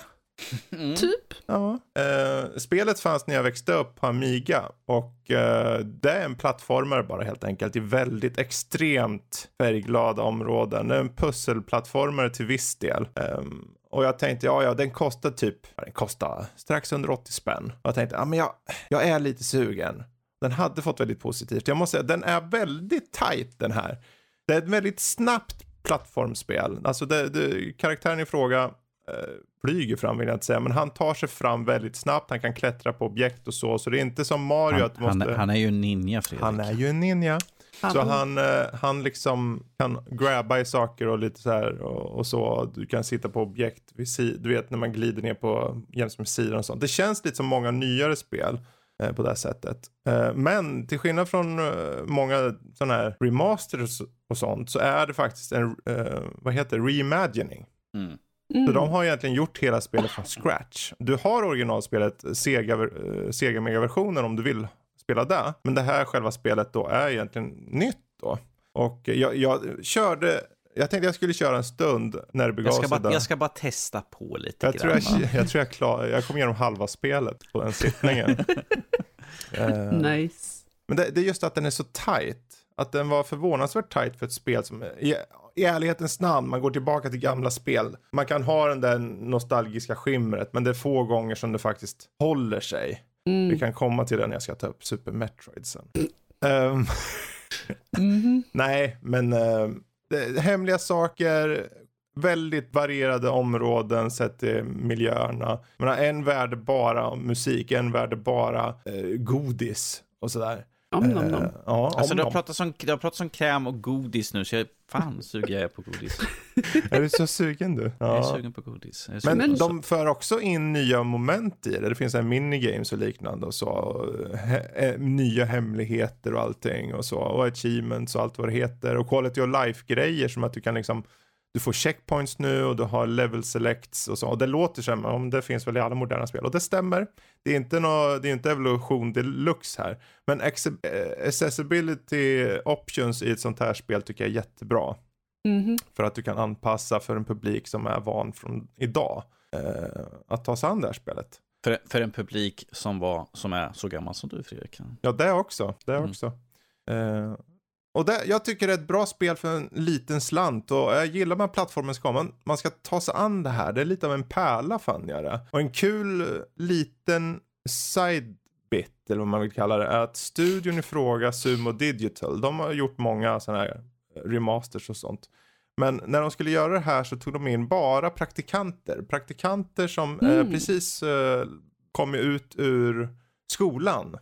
Typ. Ja. Eh, spelet fanns när jag växte upp på Amiga och eh, det är en plattformare bara helt enkelt i väldigt extremt färgglada områden. Det är en pusselplattformare till viss del. Ehm, och jag tänkte, ja, ja, den kostar typ, den kostar strax under 80 spänn. Och jag tänkte, ja, men jag, jag är lite sugen. Den hade fått väldigt positivt. Jag måste säga, den är väldigt tight den här. Det är ett väldigt snabbt plattformsspel. Alltså det, det, karaktären i fråga eh, flyger fram vill jag inte säga, men han tar sig fram väldigt snabbt. Han kan klättra på objekt och så, så det är inte som Mario Han, att måste... han, han är ju en ninja Fredrik. Han är ju en ninja. Så Han- han, eh, han liksom kan grabba i saker och lite så här och, och så. Du kan sitta på objekt vid si- Du vet när man glider ner på jäms med sidan och sånt. Det känns lite som många nyare spel eh, på det här sättet. Eh, men till skillnad från eh, många sådana här remasters och sånt så är det faktiskt en, eh, vad heter det, reimagining. Mm. Mm. Så de har egentligen gjort hela spelet från scratch. Du har originalspelet, Sega, eh, Sega Mega-versionen om du vill spela det. Men det här själva spelet då är egentligen nytt då. Och jag, jag körde, jag tänkte jag skulle köra en stund när det begav Jag ska, sig bara, jag ska bara testa på lite Jag tror jag, grann, jag, tror jag, klar, jag kom igenom halva spelet på den sittningen. Eh, Nice. men det, det är just att den är så tight. Att den var förvånansvärt tight för ett spel som, i, ärlighetens namn, man går tillbaka till gamla spel. Man kan ha den där nostalgiska skimret, men det är få gånger som det faktiskt håller sig. Vi Mm. kan komma till det när jag ska ta upp Super Metroid sen. Ehm, Mhm. nej, men ehm, det, hemliga saker, väldigt varierade områden sett till miljöerna. Men en värld är bara musik, en värld är bara eh, godis och sådär. Om nom nom. Eh, ja, Alltså om det har, pratats om, det har pratats om kräm och godis nu, så jag, fan suger jag är på godis. Är du så sugen du? Jag är Ja. sugen på godis. Är Men, sugen på de för också in nya moment i det. Det finns en minigames och liknande och så. Och he, eh, nya hemligheter och allting och så. Och achievements och allt vad det heter. Och quality of life-grejer som att du kan liksom du får checkpoints nu och du har level selects och så. Och det låter som om det finns väl i alla moderna spel. Och det stämmer. Det är inte, nå, det är inte evolution deluxe här. Men eh, accessibility options i ett sånt här spel tycker jag är jättebra. Mhm. För att du kan anpassa för en publik som är van från idag. Eh, att ta sig an det här spelet. För, för en publik som, var, som är så gammal som du Fredrik. Ja, det också. Det Mm. också. Eh, och det, jag tycker det är ett bra spel för en liten slant. Och jag gillar man plattformen ska man, man ska ta sig an det här. Det är lite av en pärla fann jag det. Och en kul eh, liten side bit, eller vad man vill kalla det, är att studion i fråga, Sumo Digital, de har gjort många sådana här remasters och sånt. Men när de skulle göra det här så tog de in bara praktikanter. Praktikanter som eh, Mm. precis eh, kom ut ur skolan.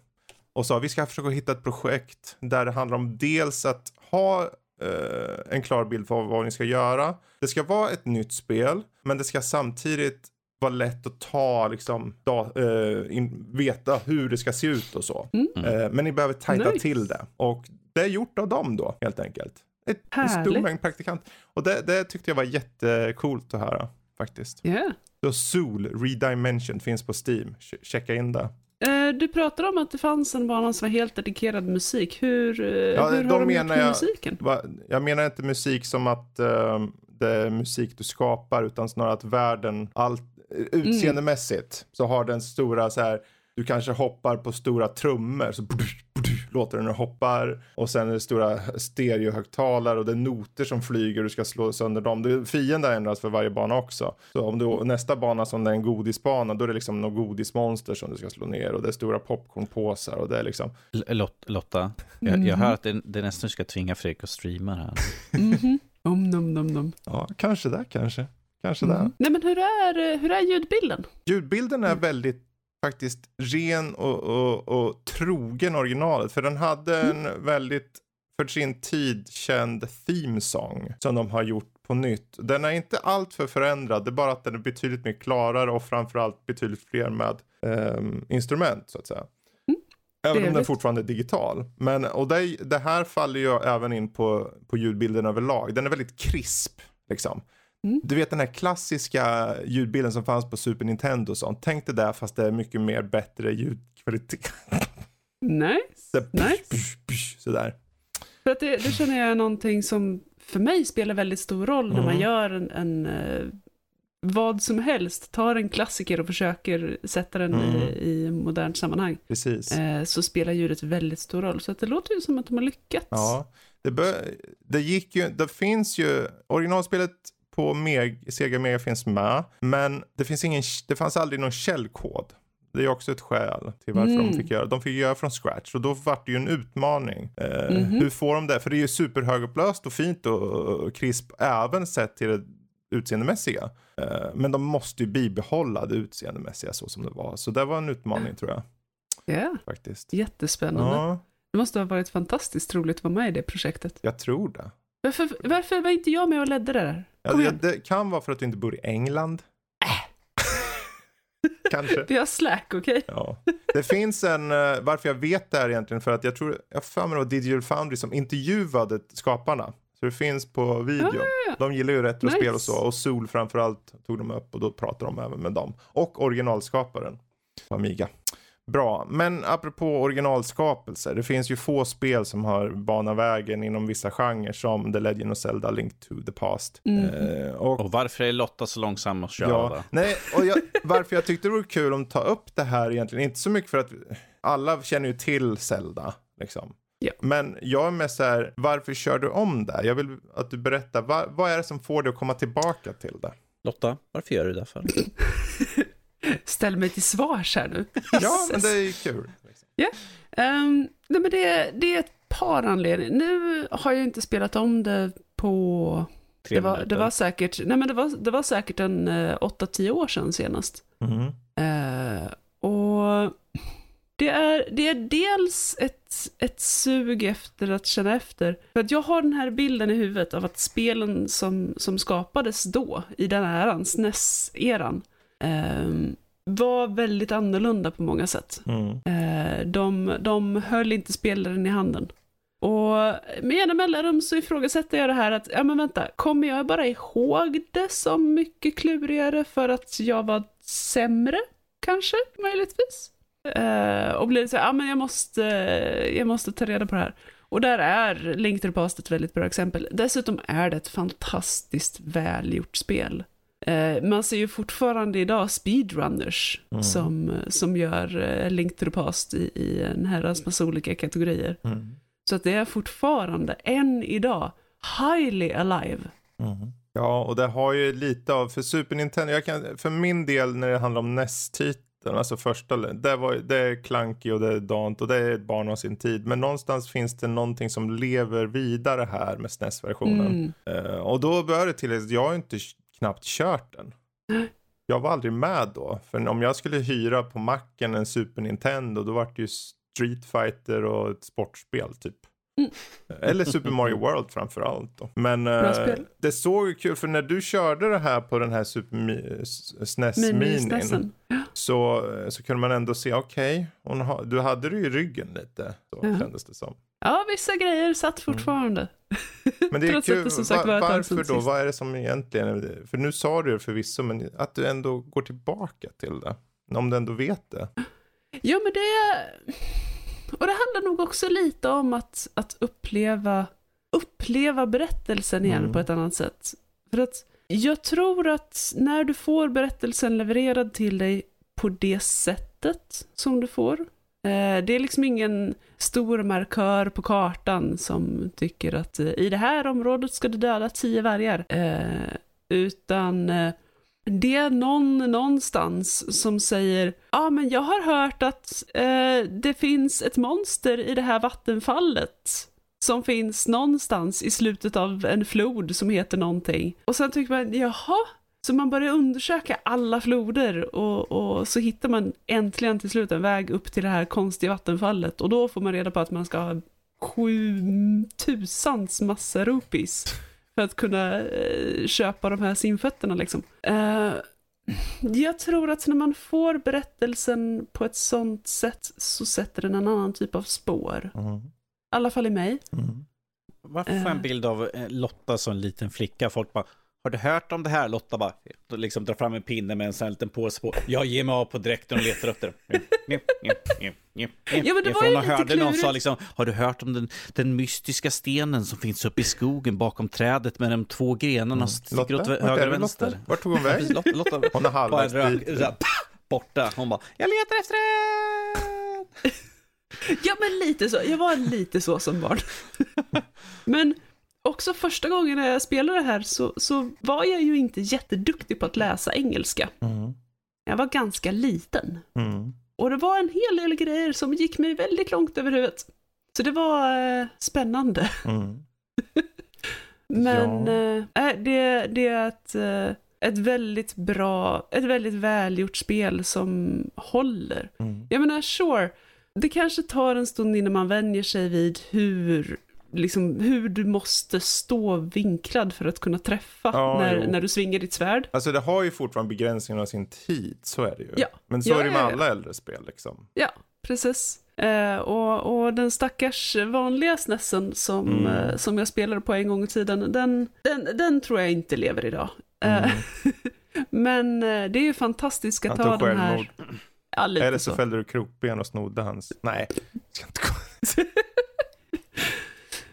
Och sa vi ska försöka hitta ett projekt där det handlar om dels att ha eh, en klar bild för vad ni ska göra. Det ska vara ett nytt spel, men det ska samtidigt vara lätt att ta, liksom, da, eh, in, veta hur det ska se ut och så. Mm. Eh, men ni behöver tajta Nice. till det. Och det är gjort av dem då, helt enkelt. Ett, en stor mängd praktikant. Och det, det tyckte jag var jättecoolt att höra, faktiskt. Ja. Så Zool Redimensioned finns på Steam. Ch- checka in det. Eh, Du pratade om att det fanns en bana som var helt dedikerad musik. Hur, eh, Ja, hur då har de menar gjort jag- musiken? Jag menar inte musik som att eh, det är musik du skapar utan snarare att världen, allt, utseendemässigt så har den stora så här, du kanske hoppar på stora trummor så låter den hoppar och sen är det stora stereohögtalare och det är noter som flyger och du ska slå sönder dem. Det- Fiender ändras för varje bana också. Så om du nästa bana som det är en godisbana då är det liksom något godismonster som du ska slå ner och det är stora popcornpåsar och det är liksom L- Lot- Lotta, jag, jag hör att det, det nästan ska tvinga Fredrik att streama det här. Mhm. Om, nom, nom, nom. Ja, kanske där kanske. Kanske där. Mm. Nej men hur är, hur är ljudbilden? Ljudbilden är väldigt faktiskt ren och, och, och trogen originalet. För den hade en väldigt, för sin tid, känd theme song som de har gjort på nytt. Den är inte allt för förändrad, det är bara att den är betydligt mer klarare och framförallt betydligt fler med ehm, instrument så att säga. Även om den fortfarande är digital. Men, och det, det här faller ju även in på, på ljudbilden överlag. Den är väldigt krisp. Liksom. Mm. Du vet den här klassiska ljudbilden som fanns på Super Nintendo och sånt. Tänk dig där fast det är mycket mer bättre ljudkvalitet. Nice. Så, Nice. psh, psh, sådär. För att det, det känner jag är någonting som för mig spelar väldigt stor roll när man Mm. gör en, en eh, vad som helst, tar en klassiker och försöker sätta den Mm. i, i modernt sammanhang, Precis. eh, så spelar ljudet väldigt stor roll. Så att det låter ju som att de har lyckats. Ja, det, bör, det gick ju, det finns ju, originalspelet på Meg, Sega Mega finns med, men det finns ingen, det fanns aldrig någon källkod. Det är också ett skäl till varför Mm. de fick göra De fick göra från scratch och då var det ju en utmaning. Eh, Mhm. Hur får de det? För det är ju superhögupplöst och fint och, och krisp även sett till det utseendemässiga. Eh, men de måste ju bibehålla det utseendemässiga så som det var. Så det var en utmaning tror jag Ja, faktiskt. jättespännande. Ja, Det måste ha varit fantastiskt roligt att vara med i det projektet. jag tror det. Varför, varför var inte jag med och ledde det där? Ja, det, det kan vara för att du inte bor i England. Kanske. Vi har slack, okej? Ja. Det finns en, eh, varför jag vet det här egentligen, för att jag tror, jag för mig det var Digital Foundry som intervjuade skaparna. Så det finns på video. ja. De gillar ju retrospel Nice. och så. Och Sol framförallt tog de upp och då pratade de även med dem. Och originalskaparen Amiga. Bra, men apropå originalskapelser. Det finns ju få spel som har banat vägen inom vissa genrer som The Legend of Zelda Link to the Past. Mhm. Eh, och Och varför är Lotta så långsam att köra? Ja, nej, och jag, varför jag tyckte det var kul att ta upp det här egentligen, inte så mycket för att alla känner ju till Zelda, liksom. Ja. Men jag är mest så här, varför kör du om det? Jag vill att du berättar, vad, vad är det som får dig att komma tillbaka till det? Lotta, varför gör du det för? Ställ mig till svars här nu. Ja, men det är ju kul. Liksom. Ehm, nej, men det, det är ett par anledningar. Nu har jag inte spelat om det på... Tre Det var, det var säkert, nej men det var, det var säkert en eh, 8-10 år sedan senast. Mhm. Eh, och det är, det är dels ett, ett sug efter att känna efter. För att jag har den här bilden i huvudet av att spelen som, som skapades då, i den här eran, SNES-eran, ehm, var väldigt annorlunda på många sätt. Mm. Eh, de, de höll inte spelaren i handen. Och med jämna mellanrum så ifrågasätter jag det här att, ja men vänta, kommer jag bara ihåg det som mycket klurigare för att jag var sämre? Kanske, möjligtvis. Eh, och blir så ja men jag måste, jag måste ta reda på det här. Och där är Link to the Past ett väldigt bra exempel. Dessutom är det ett fantastiskt välgjort spel. Eh, man ser ju fortfarande idag speedrunners Mm. som, som gör eh, Link to the Past i, i en herrans massa olika kategorier. Mm. Så att det är fortfarande, än idag, highly alive. Mhm. Ja, och det har ju lite av, för Super Nintendo, jag kan, för min del när det handlar om NES-titeln, alltså första, det, var, det är Clunky och det är Dant och det är ett barn av sin tid. Men någonstans finns det någonting som lever vidare här med SNES-versionen. Mm. Eh, och då bör det tilläggas, jag har inte knappt kört den. Jag var aldrig med då. För om jag skulle hyra på macken en Super Nintendo, då var det ju Street Fighter och ett sportspel typ. Mm. Eller Super Mario World framförallt då. Men eh, det såg ju kul, för när du körde det här på den här Super Mi- SNES Minin Mini-snessen. så, så kunde man ändå se, okej, hon ha, du hade det i ryggen lite. Så Ja. kändes det som. Ja, vissa grejer satt fortfarande. Men det är kul, det som sagt Va- var varför då? Vad är det som egentligen, för nu sa du det förvisso, men att du ändå går tillbaka till det. Om du ändå vet det. Ja, men det... Och det handlar nog också lite om att, att uppleva, uppleva berättelsen igen Mm. på ett annat sätt. För att jag tror att när du får berättelsen levererad till dig på det sättet som du får, Eh, det är liksom ingen stor markör på kartan som tycker att eh, i det här området ska du döda tio vargar. Eh, utan eh, det är någon någonstans som säger ja ah, men jag har hört att eh, det finns ett monster i det här vattenfallet som finns någonstans i slutet av en flod som heter någonting. Och sen tycker man, jaha, så man börjar undersöka alla floder och, och, så hittar man äntligen till slut en väg upp till det här konstiga vattenfallet och då får man reda på att man ska ha sju tusans massa rupees för att kunna eh, köpa de här simfötterna liksom. Eh, jag tror att när man får berättelsen på ett sånt sätt så sätter den en annan typ av spår. Mm. I alla fall i mig. Mm. Varför får jag en Eh. bild av Lotta som en liten flicka? Folk bara, har du hört om det här? Lotta bara, liksom drar fram en pinne med en sån här liten påse på. Jag ger mig av på dräkten och letar upp det. Ja, men det var ju lite hörde någon klurigt. sa liksom, har du hört om den, den mystiska stenen som finns uppe i skogen bakom trädet med de två grenarna som sticker åt höger och vänster? Lotta? Vart tog hon vägen? Lotta, Lotta, Hon en halvvägs dit. borta. Hon bara, jag letar efter den! Ja, men lite så. Jag var lite så som barn. men också första gången när jag spelade det här så, så var jag ju inte jätteduktig på att läsa engelska. Mm. Jag var ganska liten. Mm. Och det var en hel del grejer som gick mig väldigt långt över huvudet. Så det var eh, spännande. Mm. Men Ja. eh, det, det är ett, eh, ett väldigt bra, ett väldigt välgjort spel som håller. Mm. Jag menar, sure, det kanske tar en stund innan man vänjer sig vid hur, liksom, hur du måste stå vinklad för att kunna träffa Ja, när, jo. när du svingar ditt svärd. Alltså det har ju fortfarande begränsningar av sin tid, så är det ju. Ja. Men så Ja, är det med alla äldre spel liksom. Ja, precis. Eh, och, och den stackars vanliga snessen som, Mm. eh, som jag spelade på en gång i tiden, den, den, den tror jag inte lever idag. Eh, Mm. men eh, det är ju fantastiskt att ta den här... Ja, Eller så så. fällde du krokben och snodde hans. Nej, ska inte gå.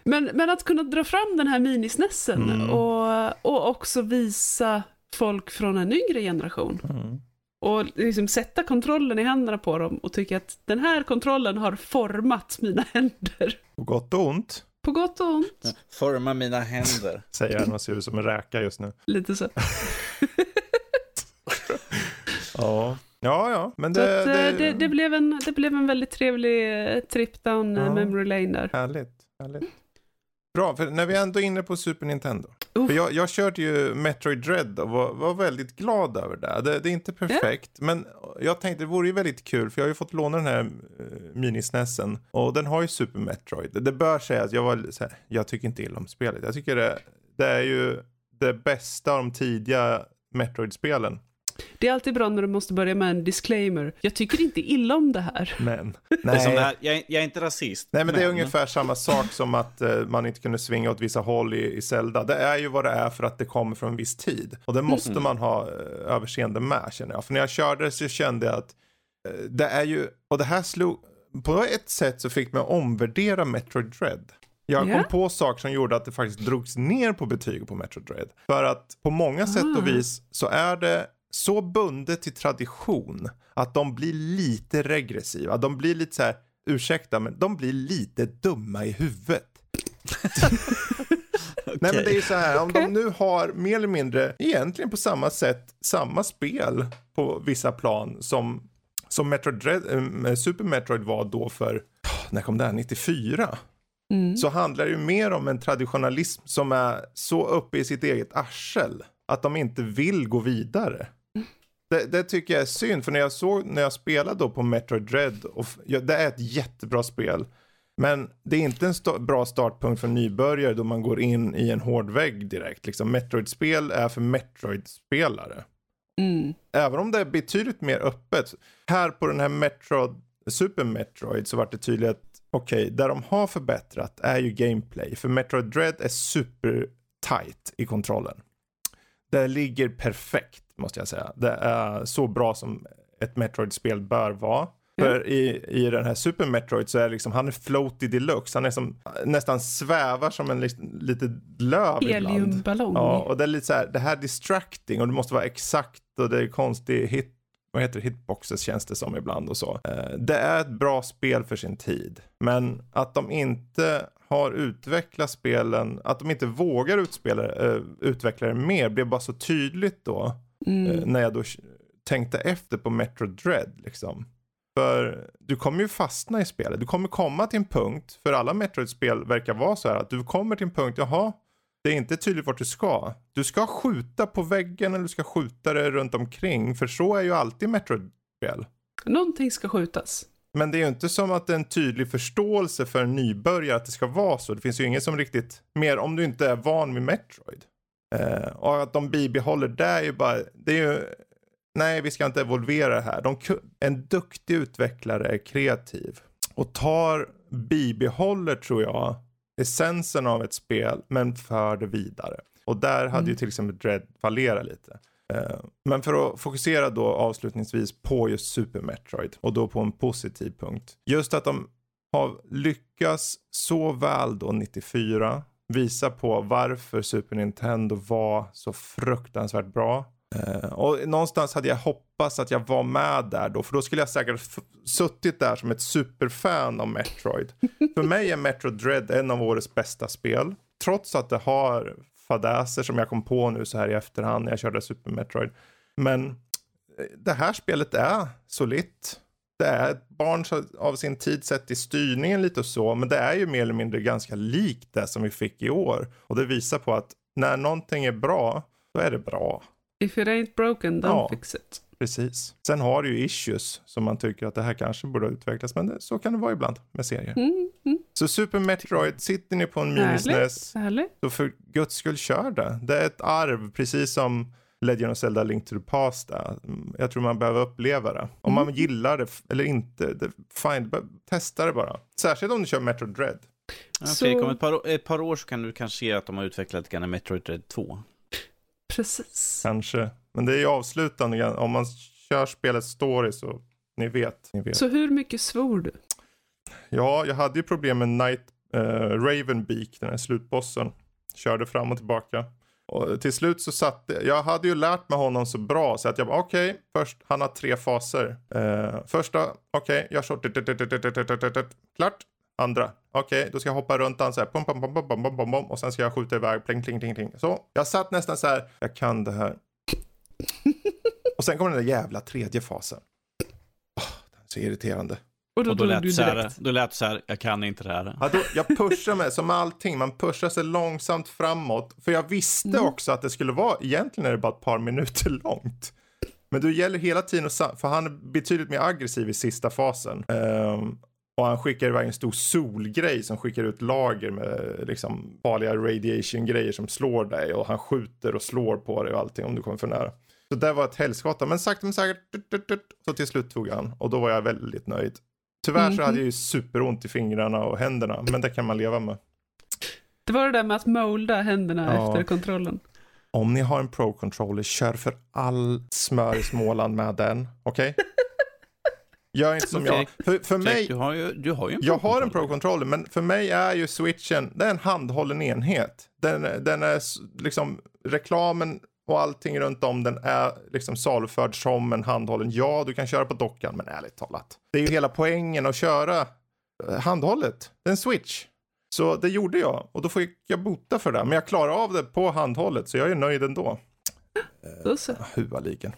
Men, men att kunna dra fram den här minisnessen Mm. och, och också visa folk från en yngre generation. Mm. Och liksom sätta kontrollen i händerna på dem och tycka att den här kontrollen har format mina händer. På gott och ont, På gott och ont. Forma mina händer. säger han och ser ut som en räka just nu. Lite så. Ja, ja, ja. men det, att, det, eh, det, det, blev en, det blev en väldigt trevlig eh, trip down eh, Ja. memory lane där. Härligt, härligt. Bra, för när vi ändå är inne på Super Nintendo. För jag, jag körde ju Metroid Dread och var, var väldigt glad över det. det. Det är inte perfekt, men jag tänkte det vore ju väldigt kul för jag har ju fått låna den här uh, minisnessen och den har ju Super Metroid. Det bör sägas att jag var här, jag tycker inte illa om spelet. Jag tycker det, det är ju det bästa av de tidiga Metroid-spelen. Det är alltid bra när du måste börja med en disclaimer. Jag tycker inte illa om det här. Men, Det är som det nej. här, jag, är- jag är inte rasist. Nej men det är ungefär samma sak som att eh, man inte kunde svinga åt vissa håll i, i Zelda. Det är ju vad det är för att det kommer från en viss tid. Och det måste man ha eh, överseende med känner jag. För när jag körde så kände jag att eh, det är ju, och det här slog, på ett sätt så fick att omvärdera Metroid Dread. Jag Ja. kom på saker som gjorde att det faktiskt drogs ner på betyg på Metroid Dread. För att på många sätt Ah. och vis så är det så bundet till tradition att de blir lite regressiva. De blir lite så här, ursäkta, men de blir lite dumma i huvudet. Nej men det är ju så här, om de nu har mer eller mindre, egentligen på samma sätt, samma spel på vissa plan som, som Metroid äh, Super Metroid var då för, när kom det här, 94? Mm. Så handlar det ju mer om en traditionalism som är så uppe i sitt eget arsel att de inte vill gå vidare. Det, det tycker jag är synd, för när jag såg, när jag spelade då på Metroid Dread, och ja, det är ett jättebra spel. Men det är inte en sta- bra startpunkt för nybörjare då man går in i en hård vägg direkt. Liksom, Metroid-spel är för Metroid-spelare. Mm. Även om det är betydligt mer öppet. Här på den här Metroid, Super Metroid så vart det tydligt att okej, där de har förbättrat är ju gameplay. För Metroid Dread är super tight i kontrollen. Det ligger perfekt måste jag säga. Det är så bra som ett Metroid-spel bör vara. För i, i den här Super Metroid så är liksom, han är floaty deluxe. Han är som, nästan svävar som en lit- litet löv. Heliumballong. Ja, och det är lite så här, det här är distracting och det måste vara exakt och det är konstig hit, vad heter det, hitboxes känns det som ibland och så. Eh, det är ett bra spel för sin tid. Men att de inte har utvecklat spelen, att de inte vågar utspela, uh, utveckla det mer blev bara så tydligt då. Mm. Uh, när jag då tänkte efter på Metro Dread liksom. För du kommer ju fastna i spelet. Du kommer komma till en punkt, för alla Metroid-spel verkar vara så här att du kommer till en punkt, jaha, det är inte tydligt vart du ska. Du ska skjuta på väggen eller du ska skjuta det runt omkring, för så är ju alltid Metroid-spel. Någonting ska skjutas. Men det är ju inte som att det är en tydlig förståelse för en nybörjare att det ska vara så. Det finns ju ingen som riktigt, mer om du inte är van vid Metroid. Eh, och att de bibehåller det är ju bara, det är ju, nej vi ska inte evolvera det här. De, en duktig utvecklare är kreativ och tar, bibehåller tror jag, essensen av ett spel men för det vidare. Och där hade Mm. ju till exempel Dread fallerat lite. Eh, Men för att fokusera då avslutningsvis på just Super Metroid och då på en positiv punkt. Just att de har lyckats så väl då 94 visa på varför Super Nintendo var så fruktansvärt bra. Eh, och någonstans hade jag hoppats att jag var med där då, för då skulle jag säkert suttit där som ett superfan av Metroid. för mig är Metroid Dread en av årets bästa spel. Trots att det har fadäser som jag kom på nu så här i efterhand när jag körde Super Metroid. Men eh, det här spelet är solitt. Det är ett barn av sin tid sett i styrningen lite och så, men det är ju mer eller mindre ganska likt det som vi fick i år. Och det visar på att när någonting är bra, då är det bra. If it ain't broken, don't Ja. fix it. Precis. Sen har det ju issues som man tycker att det här kanske borde ha utvecklats, men det, så kan det vara ibland med serier. Mm, mm. Så Super Metroid, sitter ni på en minisnäs, så för guds skull kör det. Det är ett arv, precis som Legend of Zelda Link to the Past är. Mm, Jag tror man behöver uppleva det. Om man gillar det eller inte, det, fine, testa det bara. Särskilt om du kör Metroid Dread. Ja, Så- Fredrik, om ett par, ett par år så kan du kanske se att de har utvecklat lite grann Metroid Dread 2. Precis. Kanske. Men det är ju avslutande, om man kör spelets story så, ni vet. Ni vet. Så hur mycket svor du? Ja, jag hade ju problem med Night uh, Ravenbeak, den här slutbossen. Körde fram och tillbaka. Och till slut så satt jag hade ju lärt mig honom så bra så att jag bara okej, okay, först, han har tre faser. Uh, första, okej, okay, jag kör klart. Andra, okej, okay, då ska jag hoppa runt han så här, pom, pom, pom, pom, pom, pom, pom, och sen ska jag skjuta iväg, pling, pling, pling, pling. Så, jag satt nästan så här, jag kan det här. och sen kommer den där jävla tredje fasen. Oh, den är så irriterande. Och då, Och då lät du du så här, då lät så här, jag kan inte det här. Ja, då, jag pushar mig som allting, man pushar sig långsamt framåt. För jag visste Mm. också att det skulle vara, egentligen är det bara ett par minuter långt. Men då gäller hela tiden att, för han är betydligt mer aggressiv i sista fasen. Ehm, och han skickar iväg en stor solgrej som skickar ut lager med liksom farliga radiation-grejer som slår dig. Och han skjuter och slår på dig och allting om du kommer för nära. Så det var ett helskotta, men sakta men säkert, så till slut tog han. Och då var jag väldigt nöjd. Tyvärr så Mhm. hade jag ju superont i fingrarna och händerna, men det kan man leva med. Det var det där med att molda händerna Ja. efter kontrollen. Om ni har en Pro-controller, kör för all smör i Småland med den, okej? Gör inte som jag. För, för mig, du har ju, du har ju en jag har en Pro-controller. Men för mig är ju switchen, det är en handhållen enhet. Den, den är liksom, reklamen och allting runt om den är liksom saluförd som en handhållen. Ja, du kan köra på dockan, men ärligt talat. Det är ju hela poängen att köra eh, handhållet. Det är en switch. Så det gjorde jag och då fick jag bota för det. Men jag klarar av det på handhållet så jag är nöjd ändå. Då så. Huvaliken.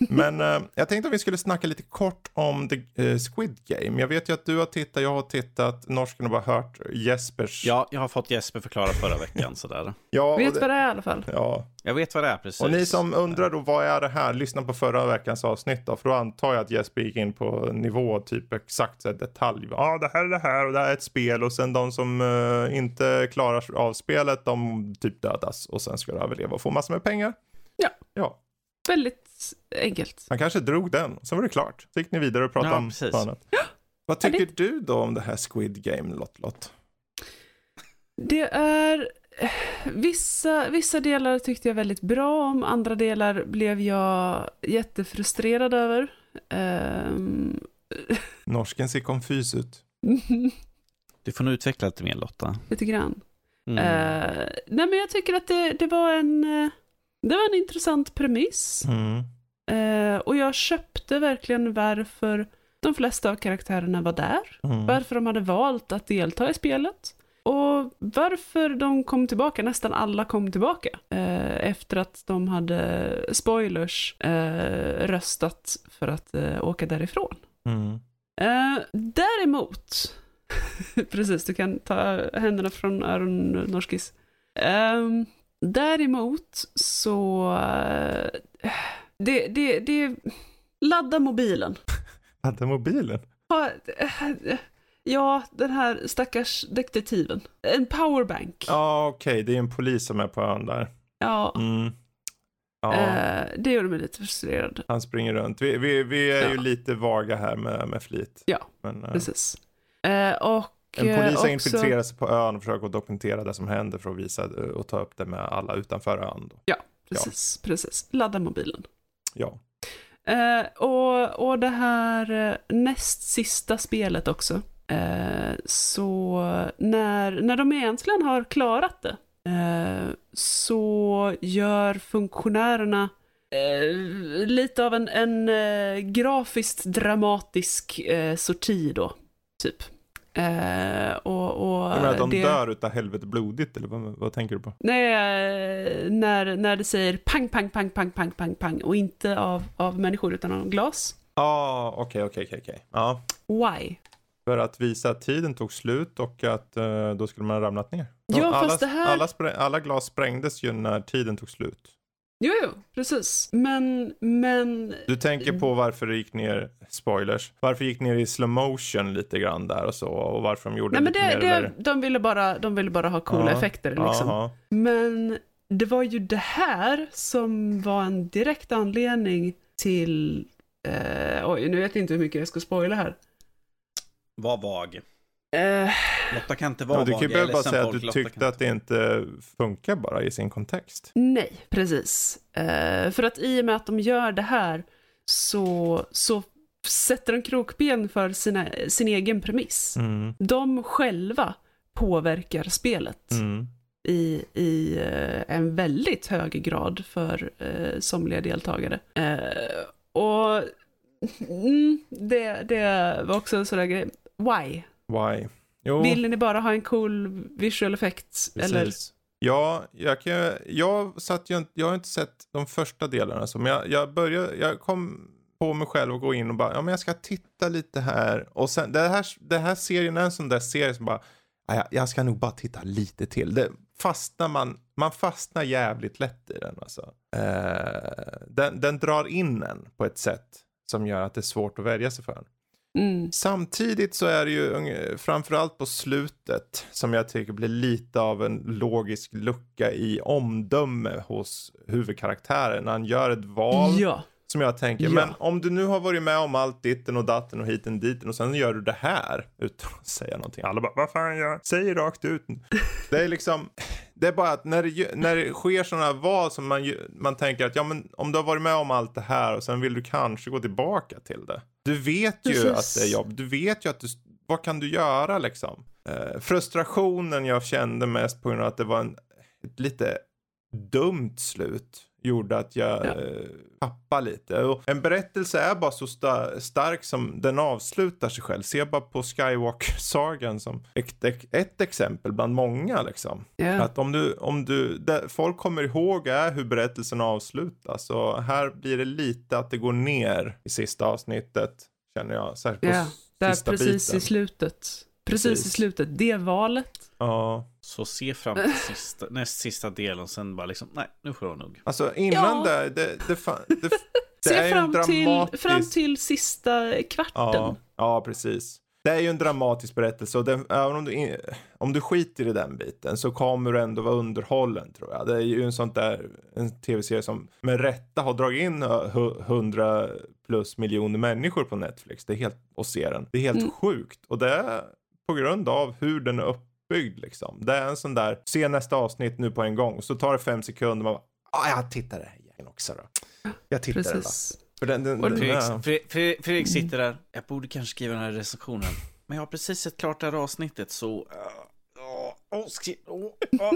Men eh, jag tänkte att vi skulle snacka lite kort om The eh, Squid Game. Jag vet ju att du har tittat, jag har tittat, norsken har bara hört Jespers. Ja, jag har fått Jesper förklara förra veckan sådär. ja, Vet det- vad det är i alla fall. Ja, Jag vet vad det är precis. och ni som undrar då vad är det här? Lyssna på förra veckans avsnitt då, för då antar jag att Jesper gick in på nivå, typ exakt så här, detalj. Ja, ah, det här är det här och det här är ett spel och sen de som eh, inte klarar av spelet, de typ dödas och sen ska du överleva och få massor med pengar. Ja. Ja, Väldigt enkelt. han kanske drog den, så var det klart. Så gick ni vidare och pratade Ja, om precis. annat. Vad tycker du då om det här Squid Game, Lott Lott? Det är... Vissa, vissa delar tyckte jag väldigt bra om, andra delar blev jag jättefrustrerad över. Ehm, Norsken ser konfys ut. Du får nog utveckla lite mer Lotta. lite grann. Mm. Eh, nej men jag tycker att det, det var en... eh, Det var en intressant premiss. Mm. Eh, och jag köpte verkligen varför de flesta av karaktärerna var där. Mm. Varför de hade valt att delta i spelet. Och varför de kom tillbaka, nästan alla kom tillbaka. Eh, efter att de hade, spoilers, eh, röstat för att eh, åka därifrån. Mm. Eh, däremot, precis, du kan ta händerna från öron Norskis. Ehm, däremot så, eh, det, det, det, ladda mobilen. Hade mobilen? Eh, ja, den här stackars detektiven. En powerbank. Ja, okej, det är en polis som är på ön där. Ja, Mm. Ja, eh, det gjorde mig lite frustrerad. han springer runt. Vi, vi, vi är ju Ja. lite vaga här med, med flit. Ja, Men, eh, Precis. Eh, och en eh, polis har också- infiltrerat sig på ön och försöker att dokumentera det som händer för att visa eh, och ta upp det med alla utanför ön. Då. Precis, precis. Ladda mobilen. Ja. Eh, och, och det här eh, näst sista spelet också. Eh, så när, när de egentligen har klarat det eh, så gör funktionärerna eh, lite av en, en eh, grafiskt dramatisk eh, sorti då, typ. Eh, och, och Jag menar att de det... dör utav helvete blodigt, eller vad, vad tänker du på? Nej, eh, när, när det säger pang, pang, pang, pang, pang, pang, pang och inte av, av människor utan av glas. Ja, ah, okej, okej, okej. Why? För att visa att tiden tog slut och att eh, då skulle man ha ramlat ner. Ja, alla, fast det här- alla, alla glas sprängdes ju när tiden tog slut. Jo, jo, precis. Men, men, Du tänker på varför det gick ner, spoilers, varför det gick ner i slow motion lite grann där och så och varför de gjorde nej men lite det, mer det, de, ville bara, de ville bara ha coola Ja, effekter liksom. Jaha. Men det var ju det här som var en direkt anledning till, eh, oj, nu vet jag inte hur mycket jag ska spoila här. Var vag. Eh, Lotta kan inte vara Ja, du kan ju bara ledsen, säga att folk. du Lotta tyckte att det inte funkar bara i sin kontext. Nej, precis. Eh, för att i och med att de gör det här så, så sätter de krokben för sina, sin egen premiss. Mm. De själva påverkar spelet Mm. i, i eh, en väldigt hög grad för eh, somliga deltagare. Och mm, det, det var också en sån där grej. Why? Why? Jo, Vill ni bara ha en cool visual effect? Eller? Ja, jag, kan, jag, satt ju, jag har inte sett de första delarna, så, men jag, jag, började, jag kom på mig själv att gå in och bara, ja men jag ska titta lite här. Och sen, det här, det här serien är en sån där serie som bara, ja, jag- jag ska nog bara titta lite till. Det fastnar man, man fastnar jävligt lätt i den alltså. Eh, den, den drar in en på ett sätt som gör att det är svårt att välja sig för den. Mm. Samtidigt så är det ju framförallt på slutet som jag tycker blir lite av en logisk lucka i omdöme hos huvudkaraktären. När han gör ett val Ja. som jag tänker, Ja. men om du nu har varit med om allt ditten och datten och hiten diten och sen gör du det här utan att säga någonting. Alla bara, vad fan jag säger rakt ut. Det är liksom, det är bara att när det, när det sker sådana val som man, man tänker att ja men om du har varit med om allt det här och sen vill du kanske gå tillbaka till det. Du vet ju Precis. att det är jobb, du vet ju att du, vad kan du göra liksom? Eh, frustrationen jag kände mest på grund av att det var en, ett lite dumt slut gjorde att jag Ja. eh, tappade lite. Och en berättelse är bara så sta- stark som den avslutar sig själv. Se bara på Skywalker-sagan som ett, ett exempel bland många liksom. Ja. Att om du, om du, det folk kommer ihåg är hur berättelsen avslutas. Och här blir det lite att det går ner i sista avsnittet. Känner jag. Särskilt Ja, s- Där sista precis biten. i slutet. Precis, Precis. i slutet. Det valet. Ja. Så se fram till sista, näst sista delen och sen bara liksom, nej, nu får jag nog. Alltså innan Ja. där, det, det, fan, det, det Se är ju en fram till, dramatisk... fram till sista kvarten. Ja, ja, precis. Det är ju en dramatisk berättelse och den, även om du, in, om du skiter i den biten så kommer du ändå vara underhållen tror jag. Det är ju en sån där, en tv-serie som med rätta har dragit in hu- hundra plus miljoner människor på Netflix. Det är helt, och ser den. Det är helt Mm. sjukt och det är på grund av hur den är uppbyggd liksom. Det är en sån där, se nästa avsnitt nu på en gång så tar det fem sekunder man bara, ah, jag tittar det igen också då. Jag tittar det då. Precis. För den, den, den, Fredrik, ja. Fredrik, Fredrik, sitter där, jag borde kanske skriva den här recensionen. Men jag har precis sett klart det här avsnittet så... Oh, skri, oh, oh, oh.